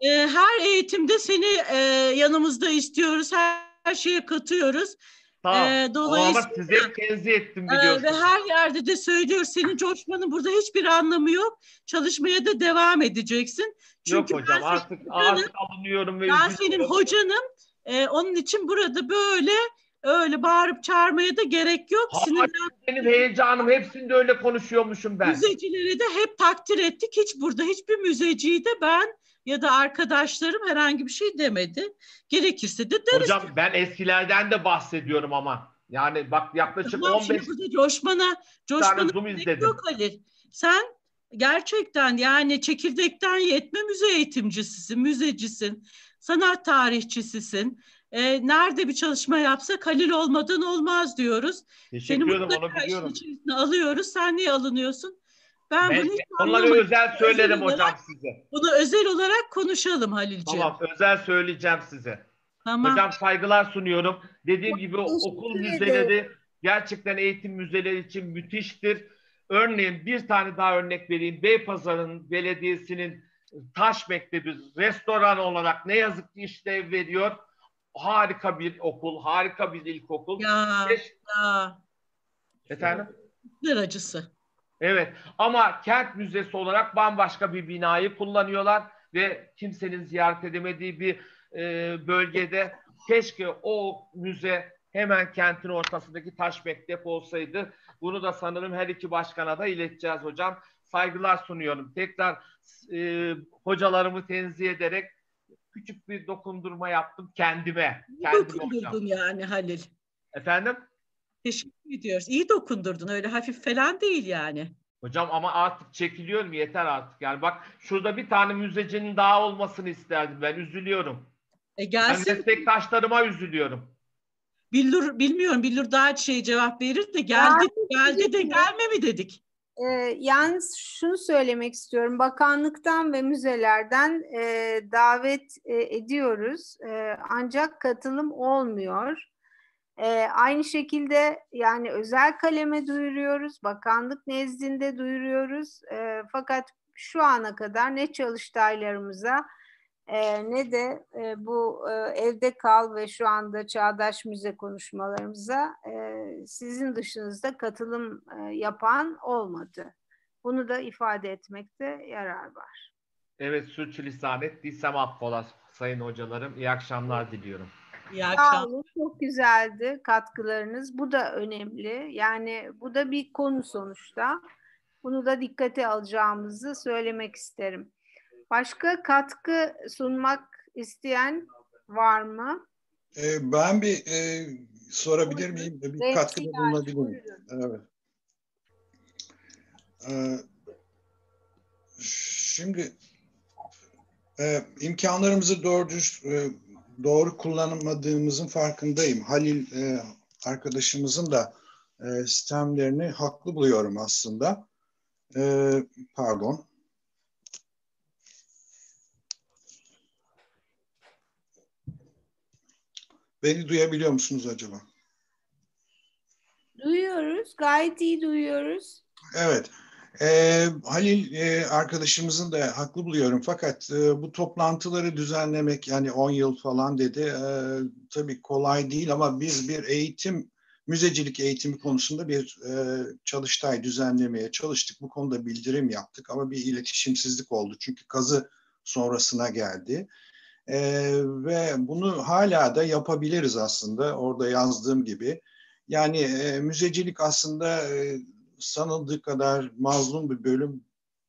e, her eğitimde seni e, yanımızda istiyoruz. Her, her şeye katıyoruz. Tamam. Ee, dolayısıyla Ama size tenzih ettim biliyorsunuz. E, ve her yerde de söylüyor senin coşmanın burada hiçbir anlamı yok. Çalışmaya da devam edeceksin. Çünkü yok hocam artık, hocanım, artık alınıyorum. Ve ben senin hocanım. E, onun için burada böyle öyle bağırıp çağırmaya da gerek yok. Hayır, benim heyecanım hepsinde öyle konuşuyormuşum ben. Müzecileri de hep takdir ettik. Hiç burada hiçbir müzeciyi de ben ya da arkadaşlarım herhangi bir şey demedi. Gerekirse de deriz. Hocam ben eskilerden de bahsediyorum ama. Yani bak yaklaşık tamam, 15 burada coşmana, coşmana yok Halil. Sen gerçekten yani çekirdekten yetme müze eğitimcisisin, müzecisin, sanat tarihçisisin. E, nerede bir çalışma yapsak Halil olmadan olmaz diyoruz. Teşekkür Seni ederim onu biliyorum. alıyoruz. Sen niye alınıyorsun? Ben, ben bunu hiç onları özel söylerim özel hocam olarak, size. Bunu özel olarak konuşalım Halilciğim. Tamam özel söyleyeceğim size. Tamam. Hocam saygılar sunuyorum. Dediğim gibi okul müzeleri gerçekten eğitim müzeleri için müthiştir. Örneğin bir tane daha örnek vereyim. Beypazarı'nın belediyesinin taş mektebi restoran olarak ne yazık ki işlev veriyor. Harika bir okul, harika bir ilkokul. Ya, Beş... ya. Efendim? Bir acısı. Evet ama kent müzesi olarak bambaşka bir binayı kullanıyorlar ve kimsenin ziyaret edemediği bir e, bölgede keşke o müze hemen kentin ortasındaki taş mektep olsaydı. Bunu da sanırım her iki başkana da ileteceğiz hocam. Saygılar sunuyorum. Tekrar e, hocalarımı tenzih ederek küçük bir dokundurma yaptım kendime. Dokundurdun hocam. yani Halil. Efendim? Teşekkür ediyoruz. İyi dokundurdun. Öyle hafif falan değil yani. Hocam ama artık çekiliyorum yeter artık. Yani bak şurada bir tane müzecinin daha olmasını isterdim. Ben üzülüyorum. E gelsin. Ben meslektaşlarıma üzülüyorum. Billur bilmiyorum. Billur daha şey cevap verir de geldi geldi de gelme mi dedik. E, yalnız şunu söylemek istiyorum. Bakanlıktan ve müzelerden e, davet e, ediyoruz. E, ancak katılım olmuyor. E, aynı şekilde yani özel kaleme duyuruyoruz, bakanlık nezdinde duyuruyoruz. E, fakat şu ana kadar ne çalıştaylarımıza e, ne de e, bu e, evde kal ve şu anda çağdaş müze konuşmalarımıza e, sizin dışınızda katılım e, yapan olmadı. Bunu da ifade etmekte yarar var. Evet sürçülisan ettiysem affola sayın hocalarım. İyi akşamlar diliyorum. İyi akşamlar. Sağ olun. Çok güzeldi katkılarınız. Bu da önemli. Yani bu da bir konu sonuçta. Bunu da dikkate alacağımızı söylemek isterim. Başka katkı sunmak isteyen var mı? Ee, ben bir e, sorabilir miyim? Bir Resim katkıda bulunabilir miyim? Evet. Ee, şimdi e, imkanlarımızı doğru e, doğru kullanamadığımızın farkındayım. Halil e, arkadaşımızın da e, sistemlerini haklı buluyorum aslında. E, pardon. Beni duyabiliyor musunuz acaba? Duyuyoruz. Gayet iyi duyuyoruz. Evet. E, Halil e, arkadaşımızın da haklı buluyorum fakat e, bu toplantıları düzenlemek yani 10 yıl falan dedi e, tabii kolay değil ama biz bir eğitim müzecilik eğitimi konusunda bir e, çalıştay düzenlemeye çalıştık. Bu konuda bildirim yaptık ama bir iletişimsizlik oldu çünkü kazı sonrasına geldi. E, ve bunu hala da yapabiliriz aslında orada yazdığım gibi. Yani e, müzecilik aslında e, sanıldığı kadar mazlum bir bölüm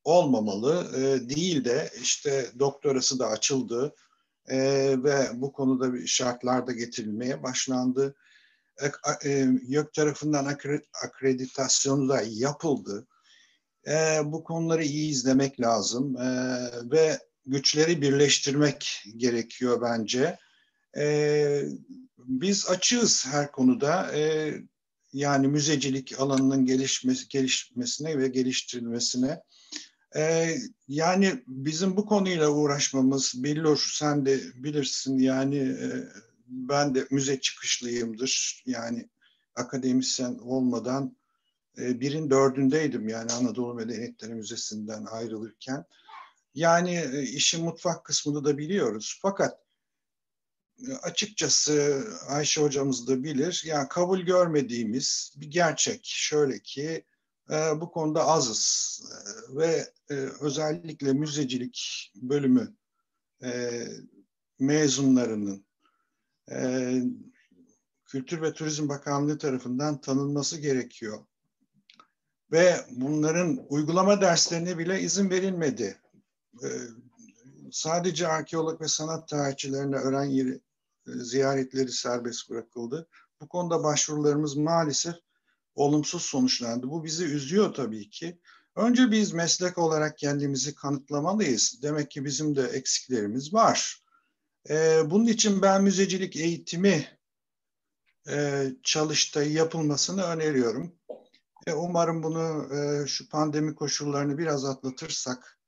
olmamalı e, değil de işte doktorası da açıldı e, ve bu konuda bir şartlar da getirilmeye başlandı. E, e, YÖK tarafından akreditasyonu da yapıldı. E, bu konuları iyi izlemek lazım e, ve güçleri birleştirmek gerekiyor bence. E, biz açığız her konuda. E, yani müzecilik alanının gelişmesi, gelişmesine ve geliştirilmesine. Ee, yani bizim bu konuyla uğraşmamız, Billur sen de bilirsin yani e, ben de müze çıkışlıyımdır. Yani akademisyen olmadan e, birin dördündeydim yani Anadolu Medeniyetleri Müzesi'nden ayrılırken. Yani e, işin mutfak kısmını da biliyoruz. Fakat açıkçası Ayşe hocamız da bilir. Yani kabul görmediğimiz bir gerçek şöyle ki e, bu konuda azız e, ve e, özellikle müzecilik bölümü e, mezunlarının e, Kültür ve Turizm Bakanlığı tarafından tanınması gerekiyor. Ve bunların uygulama derslerine bile izin verilmedi. E, sadece arkeolog ve sanat tarihçilerine öğren yeri e, ziyaretleri serbest bırakıldı. Bu konuda başvurularımız maalesef olumsuz sonuçlandı. Bu bizi üzüyor tabii ki. Önce biz meslek olarak kendimizi kanıtlamalıyız. Demek ki bizim de eksiklerimiz var. Ee, bunun için ben müzecilik eğitimi e, çalıştayı yapılmasını öneriyorum. E, umarım bunu e, şu pandemi koşullarını biraz atlatırsak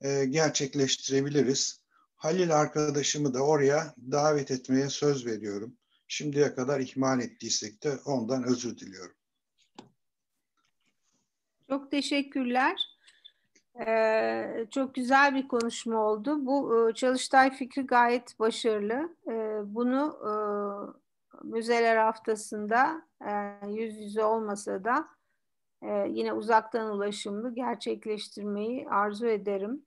e, gerçekleştirebiliriz. Halil arkadaşımı da oraya davet etmeye söz veriyorum. Şimdiye kadar ihmal ettiysek de ondan özür diliyorum. Çok teşekkürler. Ee, çok güzel bir konuşma oldu. Bu e, çalıştay fikri gayet başarılı. Ee, bunu e, Müzeler Haftası'nda e, yüz yüze olmasa da e, yine uzaktan ulaşımlı gerçekleştirmeyi arzu ederim.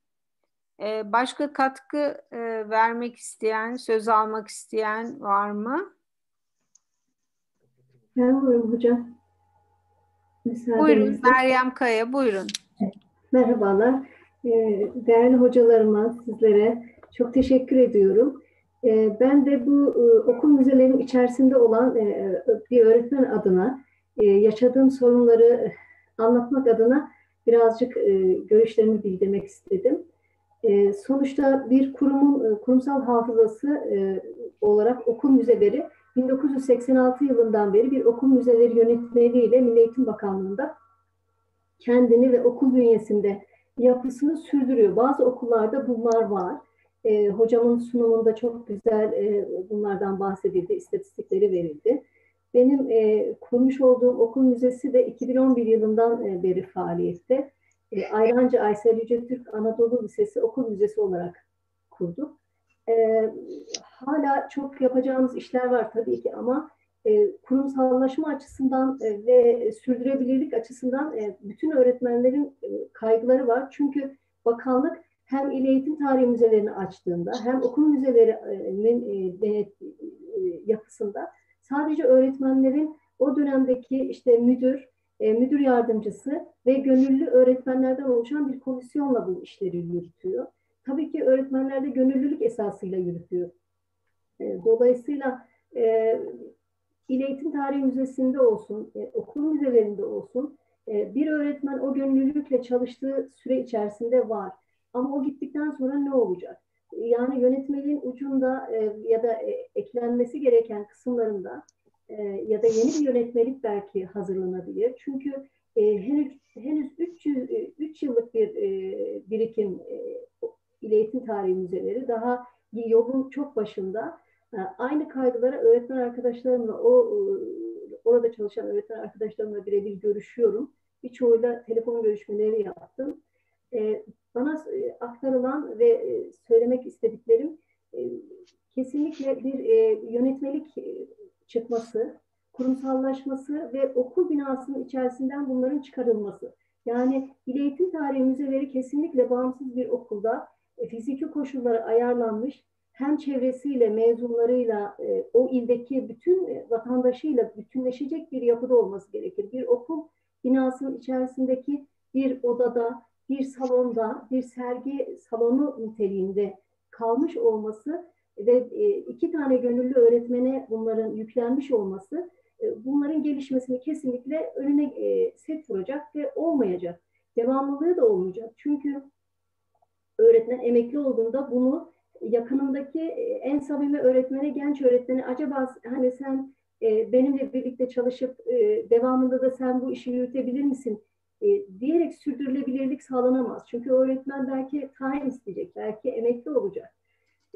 Ee, başka katkı e, vermek isteyen, söz almak isteyen var mı? Ben buyurun hocam. Buyurun Meryem Kaya, buyurun. Merhabalar. Ee, değerli hocalarıma, sizlere çok teşekkür ediyorum. Ee, ben de bu e, okul müzelerinin içerisinde olan e, bir öğretmen adına yaşadığım sorunları anlatmak adına birazcık görüşlerimi bildirmek istedim. E, sonuçta bir kurumun e, kurumsal hafızası e, olarak okul müzeleri 1986 yılından beri bir okul müzeleri yönetmeliğiyle Milli Eğitim Bakanlığı'nda kendini ve okul bünyesinde yapısını sürdürüyor. Bazı okullarda bunlar var. E, hocamın sunumunda çok güzel e, bunlardan bahsedildi, istatistikleri verildi. Benim e, kurmuş olduğum okul müzesi de 2011 yılından e, beri faaliyette. E, Ayrancı Aysel Yüce Türk Anadolu Lisesi Okul Müzesi olarak kurduk. E, hala çok yapacağımız işler var tabii ki ama e, kurumsallaşma açısından e, ve sürdürülebilirlik açısından e, bütün öğretmenlerin e, kaygıları var. Çünkü bakanlık hem il eğitim tarihi müzelerini açtığında hem okul müzelerinin e, e, yapısında sadece öğretmenlerin o dönemdeki işte müdür, e, müdür yardımcısı ve gönüllü öğretmenlerden oluşan bir komisyonla bu işleri yürütüyor. Tabii ki öğretmenler de gönüllülük esasıyla yürütüyor. E, dolayısıyla e, İl Eğitim Tarihi Müzesi'nde olsun, e, okul müzelerinde olsun bir öğretmen o gönüllülükle çalıştığı süre içerisinde var. Ama o gittikten sonra ne olacak? Yani yönetmeliğin ucunda ya da eklenmesi gereken kısımlarında e, ya da yeni bir yönetmelik belki hazırlanabilir. Çünkü e, henüz henüz 300 3 yıllık bir e, birikim e, eğitim tarihi müzeleri daha yolun çok başında e, aynı kaygılara öğretmen arkadaşlarımla o e, orada çalışan öğretmen arkadaşlarımla birebir görüşüyorum. Birçoğuyla telefon görüşmeleri yaptım. E, bana e, aktarılan ve e, söylemek istediklerim e, kesinlikle bir yönetmelik çıkması, kurumsallaşması ve okul binasının içerisinden bunların çıkarılması. Yani Dil Eğitim Tarihi Müzeleri kesinlikle bağımsız bir okulda fiziki koşulları ayarlanmış, hem çevresiyle, mezunlarıyla, o ildeki bütün vatandaşıyla bütünleşecek bir yapıda olması gerekir. Bir okul binasının içerisindeki bir odada bir salonda, bir sergi salonu niteliğinde kalmış olması ve e, iki tane gönüllü öğretmene bunların yüklenmiş olması e, bunların gelişmesini kesinlikle önüne e, set vuracak ve olmayacak. Devamlılığı da olmayacak. Çünkü öğretmen emekli olduğunda bunu yakınındaki en samimi öğretmene, genç öğretmene acaba hani sen benimle birlikte çalışıp devamında da sen bu işi yürütebilir misin diyerek sürdürülebilirlik sağlanamaz. Çünkü öğretmen belki tayin isteyecek, belki emekli olacak.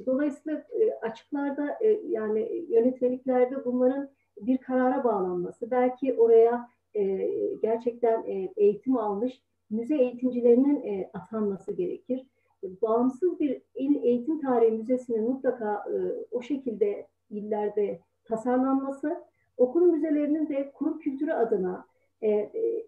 Dolayısıyla e, açıklarda e, yani yönetmeliklerde bunların bir karara bağlanması, belki oraya e, gerçekten eğitim almış müze eğitimcilerinin atanması gerekir. Bağımsız bir il eğitim tarihi müzesinin mutlaka o şekilde illerde tasarlanması, okul müzelerinin de kurum kültürü adına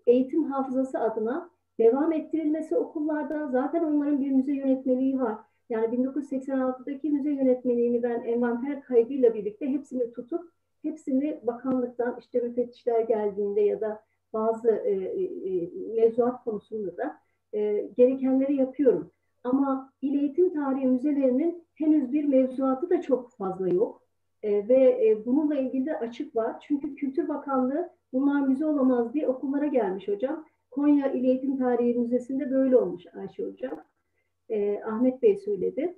eğitim hafızası adına devam ettirilmesi okullarda zaten onların bir müze yönetmeliği var. Yani 1986'daki müze yönetmeliğini ben envanter kaydıyla birlikte hepsini tutup hepsini bakanlıktan işte müfettişler geldiğinde ya da bazı e, e, mevzuat konusunda da e, gerekenleri yapıyorum. Ama il eğitim tarihi müzelerinin henüz bir mevzuatı da çok fazla yok. E, ve e, bununla ilgili de açık var. Çünkü Kültür Bakanlığı bunlar müze olamaz diye okullara gelmiş hocam. Konya İl Eğitim Tarihi Müzesi'nde böyle olmuş Ayşe hocam. E, Ahmet Bey söyledi.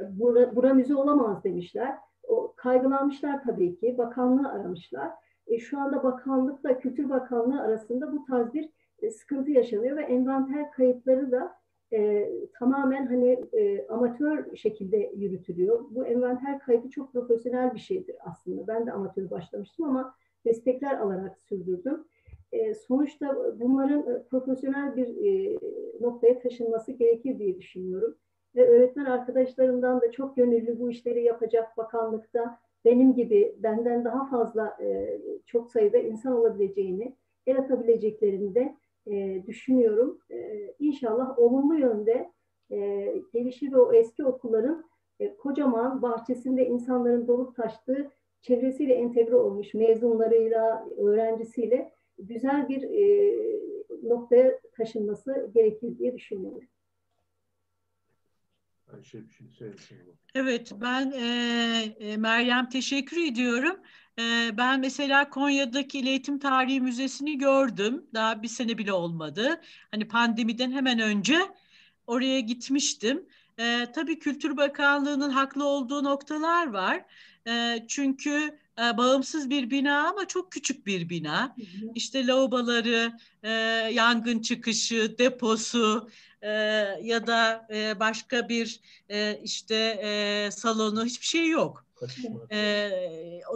Bura, bura müze olamaz demişler. O, kaygılanmışlar tabii ki. Bakanlığı aramışlar. E, şu anda bakanlıkla Kültür Bakanlığı arasında bu tarz bir e, sıkıntı yaşanıyor ve envanter kayıtları da e, tamamen hani e, amatör şekilde yürütülüyor. Bu envanter kaydı çok profesyonel bir şeydir aslında. Ben de amatör başlamıştım ama destekler alarak sürdürdüm. E, sonuçta bunların e, profesyonel bir e, noktaya taşınması gerekir diye düşünüyorum. Ve öğretmen arkadaşlarımdan da çok gönüllü bu işleri yapacak bakanlıkta benim gibi benden daha fazla çok sayıda insan olabileceğini, el atabileceklerini de düşünüyorum. E, inşallah olumlu yönde e, gelişir ve o eski okulların kocaman bahçesinde insanların dolup taştığı çevresiyle entegre olmuş mezunlarıyla, öğrencisiyle güzel bir e, noktaya taşınması gerekir diye düşünüyorum. Ayşe bir şey söylesin. Evet ben e, e, Meryem teşekkür ediyorum. E, ben mesela Konya'daki İl Tarihi Müzesi'ni gördüm. Daha bir sene bile olmadı. Hani pandemiden hemen önce oraya gitmiştim. E, tabii Kültür Bakanlığı'nın haklı olduğu noktalar var. E, çünkü e, bağımsız bir bina ama çok küçük bir bina. İşte lavaboları, e, yangın çıkışı, deposu e, ya da e, başka bir e, işte e, salonu hiçbir şey yok. E,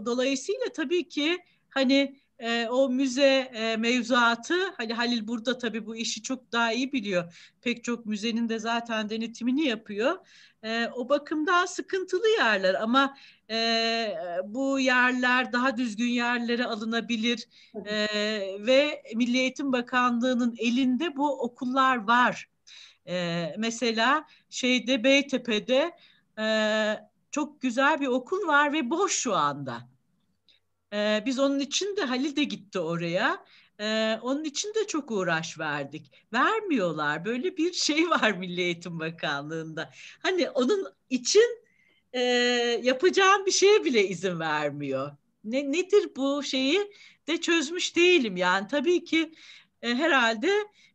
dolayısıyla tabii ki hani e, o müze e, mevzuatı hani Halil burada tabii bu işi çok daha iyi biliyor. Pek çok müzenin de zaten denetimini yapıyor. E, o bakımdan sıkıntılı yerler ama e, bu yerler daha düzgün yerlere alınabilir e, ve Milli Eğitim Bakanlığı'nın elinde bu okullar var. E, mesela şeyde Beytepe'de e, çok güzel bir okul var ve boş şu anda. Ee, biz onun için de Halil de gitti oraya. Ee, onun için de çok uğraş verdik. Vermiyorlar. Böyle bir şey var Milli Eğitim Bakanlığı'nda. Hani onun için e, yapacağım bir şeye bile izin vermiyor. Ne, nedir bu şeyi de çözmüş değilim. Yani tabii ki e, herhalde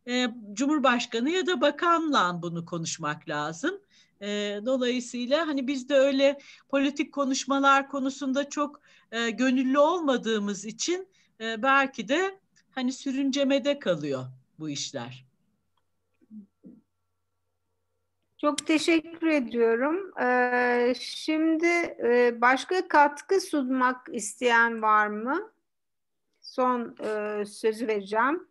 e, Cumhurbaşkanı ya da bakanla bunu konuşmak lazım. E, dolayısıyla hani biz de öyle politik konuşmalar konusunda çok e, gönüllü olmadığımız için e, belki de hani sürüncemede kalıyor bu işler. Çok teşekkür ediyorum. Ee, şimdi e, başka katkı sunmak isteyen var mı? Son e, sözü vereceğim.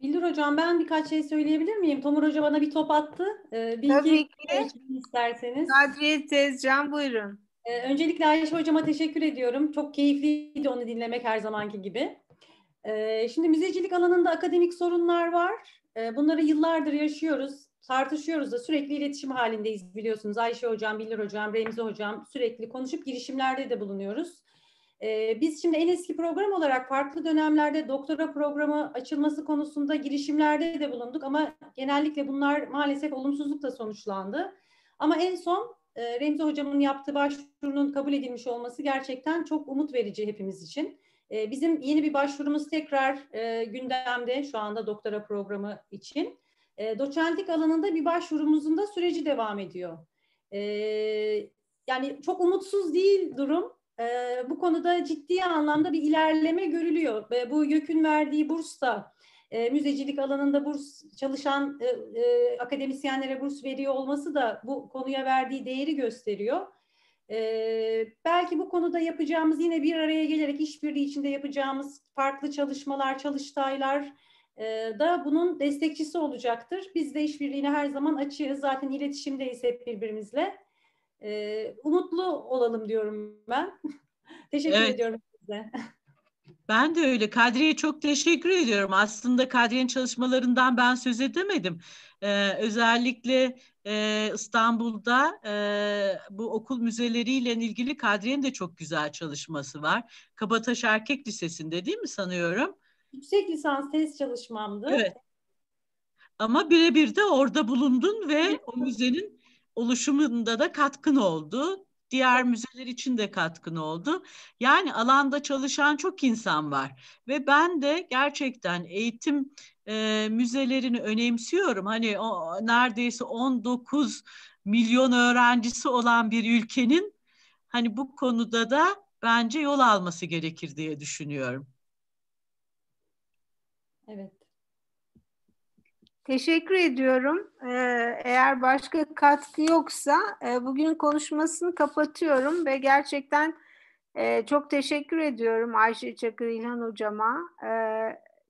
Bildir Hocam ben birkaç şey söyleyebilir miyim? Tomur Hoca bana bir top attı. Ee, bir Tabii ki. isterseniz. Kadriye Tezcan buyurun. Ee, öncelikle Ayşe Hocama teşekkür ediyorum. Çok keyifliydi onu dinlemek her zamanki gibi. Ee, şimdi müzecilik alanında akademik sorunlar var. Ee, bunları yıllardır yaşıyoruz. Tartışıyoruz da sürekli iletişim halindeyiz biliyorsunuz. Ayşe Hocam, Bildir Hocam, Remzi Hocam sürekli konuşup girişimlerde de bulunuyoruz. Biz şimdi en eski program olarak farklı dönemlerde doktora programı açılması konusunda girişimlerde de bulunduk ama genellikle bunlar maalesef olumsuzlukla sonuçlandı. Ama en son e, Remzi Hocam'ın yaptığı başvurunun kabul edilmiş olması gerçekten çok umut verici hepimiz için. E, bizim yeni bir başvurumuz tekrar e, gündemde şu anda doktora programı için. E, doçentlik alanında bir başvurumuzun da süreci devam ediyor. Yani çok umutsuz değil durum. Bu konuda ciddi anlamda bir ilerleme görülüyor. Bu YÖK'ün verdiği burs da e, müzecilik alanında burs çalışan e, e, akademisyenlere burs veriyor olması da bu konuya verdiği değeri gösteriyor. E, belki bu konuda yapacağımız yine bir araya gelerek işbirliği içinde yapacağımız farklı çalışmalar, çalıştaylar e, da bunun destekçisi olacaktır. Biz de işbirliğine her zaman açığız. Zaten iletişimdeyiz hep birbirimizle. E, umutlu olalım diyorum ben. Teşekkür Evet. ediyorum size. Ben de öyle. Kadriye'ye çok teşekkür ediyorum. Aslında Kadriye'nin çalışmalarından ben söz edemedim. Ee, özellikle e, İstanbul'da e, bu okul müzeleriyle ilgili Kadriye'nin de çok güzel çalışması var. Kabataş Erkek Lisesi'nde değil mi sanıyorum? Yüksek lisans tez çalışmamdı. Evet. Ama birebir de orada bulundun ve o müzenin oluşumunda da katkın oldu. Diğer müzeler için de katkın oldu. Yani alanda çalışan çok insan var ve ben de gerçekten eğitim e, müzelerini önemsiyorum. Hani o neredeyse 19 milyon öğrencisi olan bir ülkenin hani bu konuda da bence yol alması gerekir diye düşünüyorum. Evet. Teşekkür ediyorum. Ee, eğer başka katkı yoksa e, bugünün konuşmasını kapatıyorum ve gerçekten e, çok teşekkür ediyorum Ayşe Çakır İlhan hocama. Ee,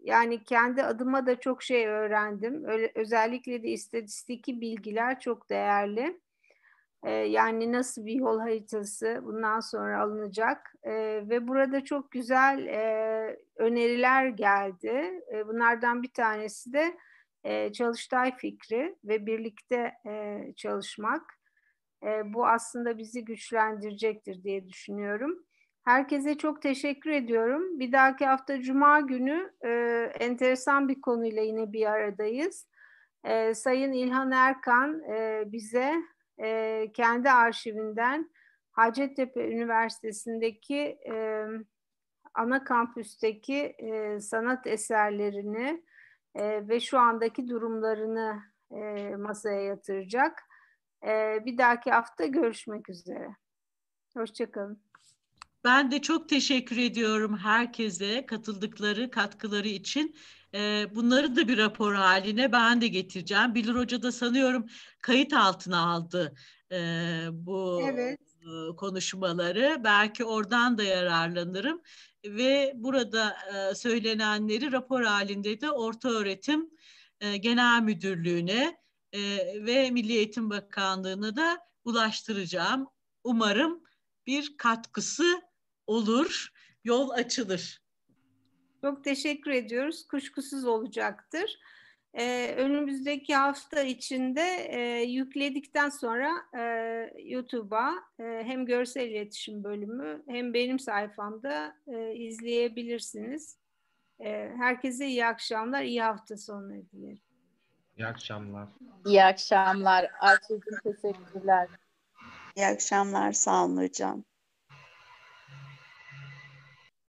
yani kendi adıma da çok şey öğrendim. Özellikle de istatistiki bilgiler çok değerli. Ee, yani nasıl bir yol haritası bundan sonra alınacak ve burada çok güzel e, öneriler geldi. Bunlardan bir tanesi de e, çalıştay fikri ve birlikte e, çalışmak. E, bu aslında bizi güçlendirecektir diye düşünüyorum. Herkese çok teşekkür ediyorum. Bir dahaki hafta Cuma günü e, enteresan bir konuyla yine bir aradayız. E, Sayın İlhan Erkan e, bize e, kendi arşivinden Hacettepe Üniversitesi'ndeki e, ana kampüsteki e, sanat eserlerini e, ve şu andaki durumlarını e, masaya yatıracak. E, bir dahaki hafta görüşmek üzere. Hoşçakalın. Ben de çok teşekkür ediyorum herkese katıldıkları, katkıları için. Ee, bunları da bir rapor haline ben de getireceğim. Bilir Hoca da sanıyorum kayıt altına aldı bu Evet. E, konuşmaları. Belki oradan da yararlanırım ve burada e, söylenenleri rapor halinde de orta öğretim e, genel müdürlüğüne ve Milli Eğitim Bakanlığı'na da ulaştıracağım. Umarım bir katkısı olur, yol açılır. Çok teşekkür ediyoruz. Kuşkusuz olacaktır. Ee, önümüzdeki hafta içinde e, yükledikten sonra e, YouTube'a e, hem görsel iletişim bölümü hem benim sayfamda e, izleyebilirsiniz. E, herkese iyi akşamlar, iyi hafta sonları dilerim. İyi akşamlar. İyi akşamlar. Ayşe'cim teşekkürler. İyi akşamlar. Sağ olun hocam.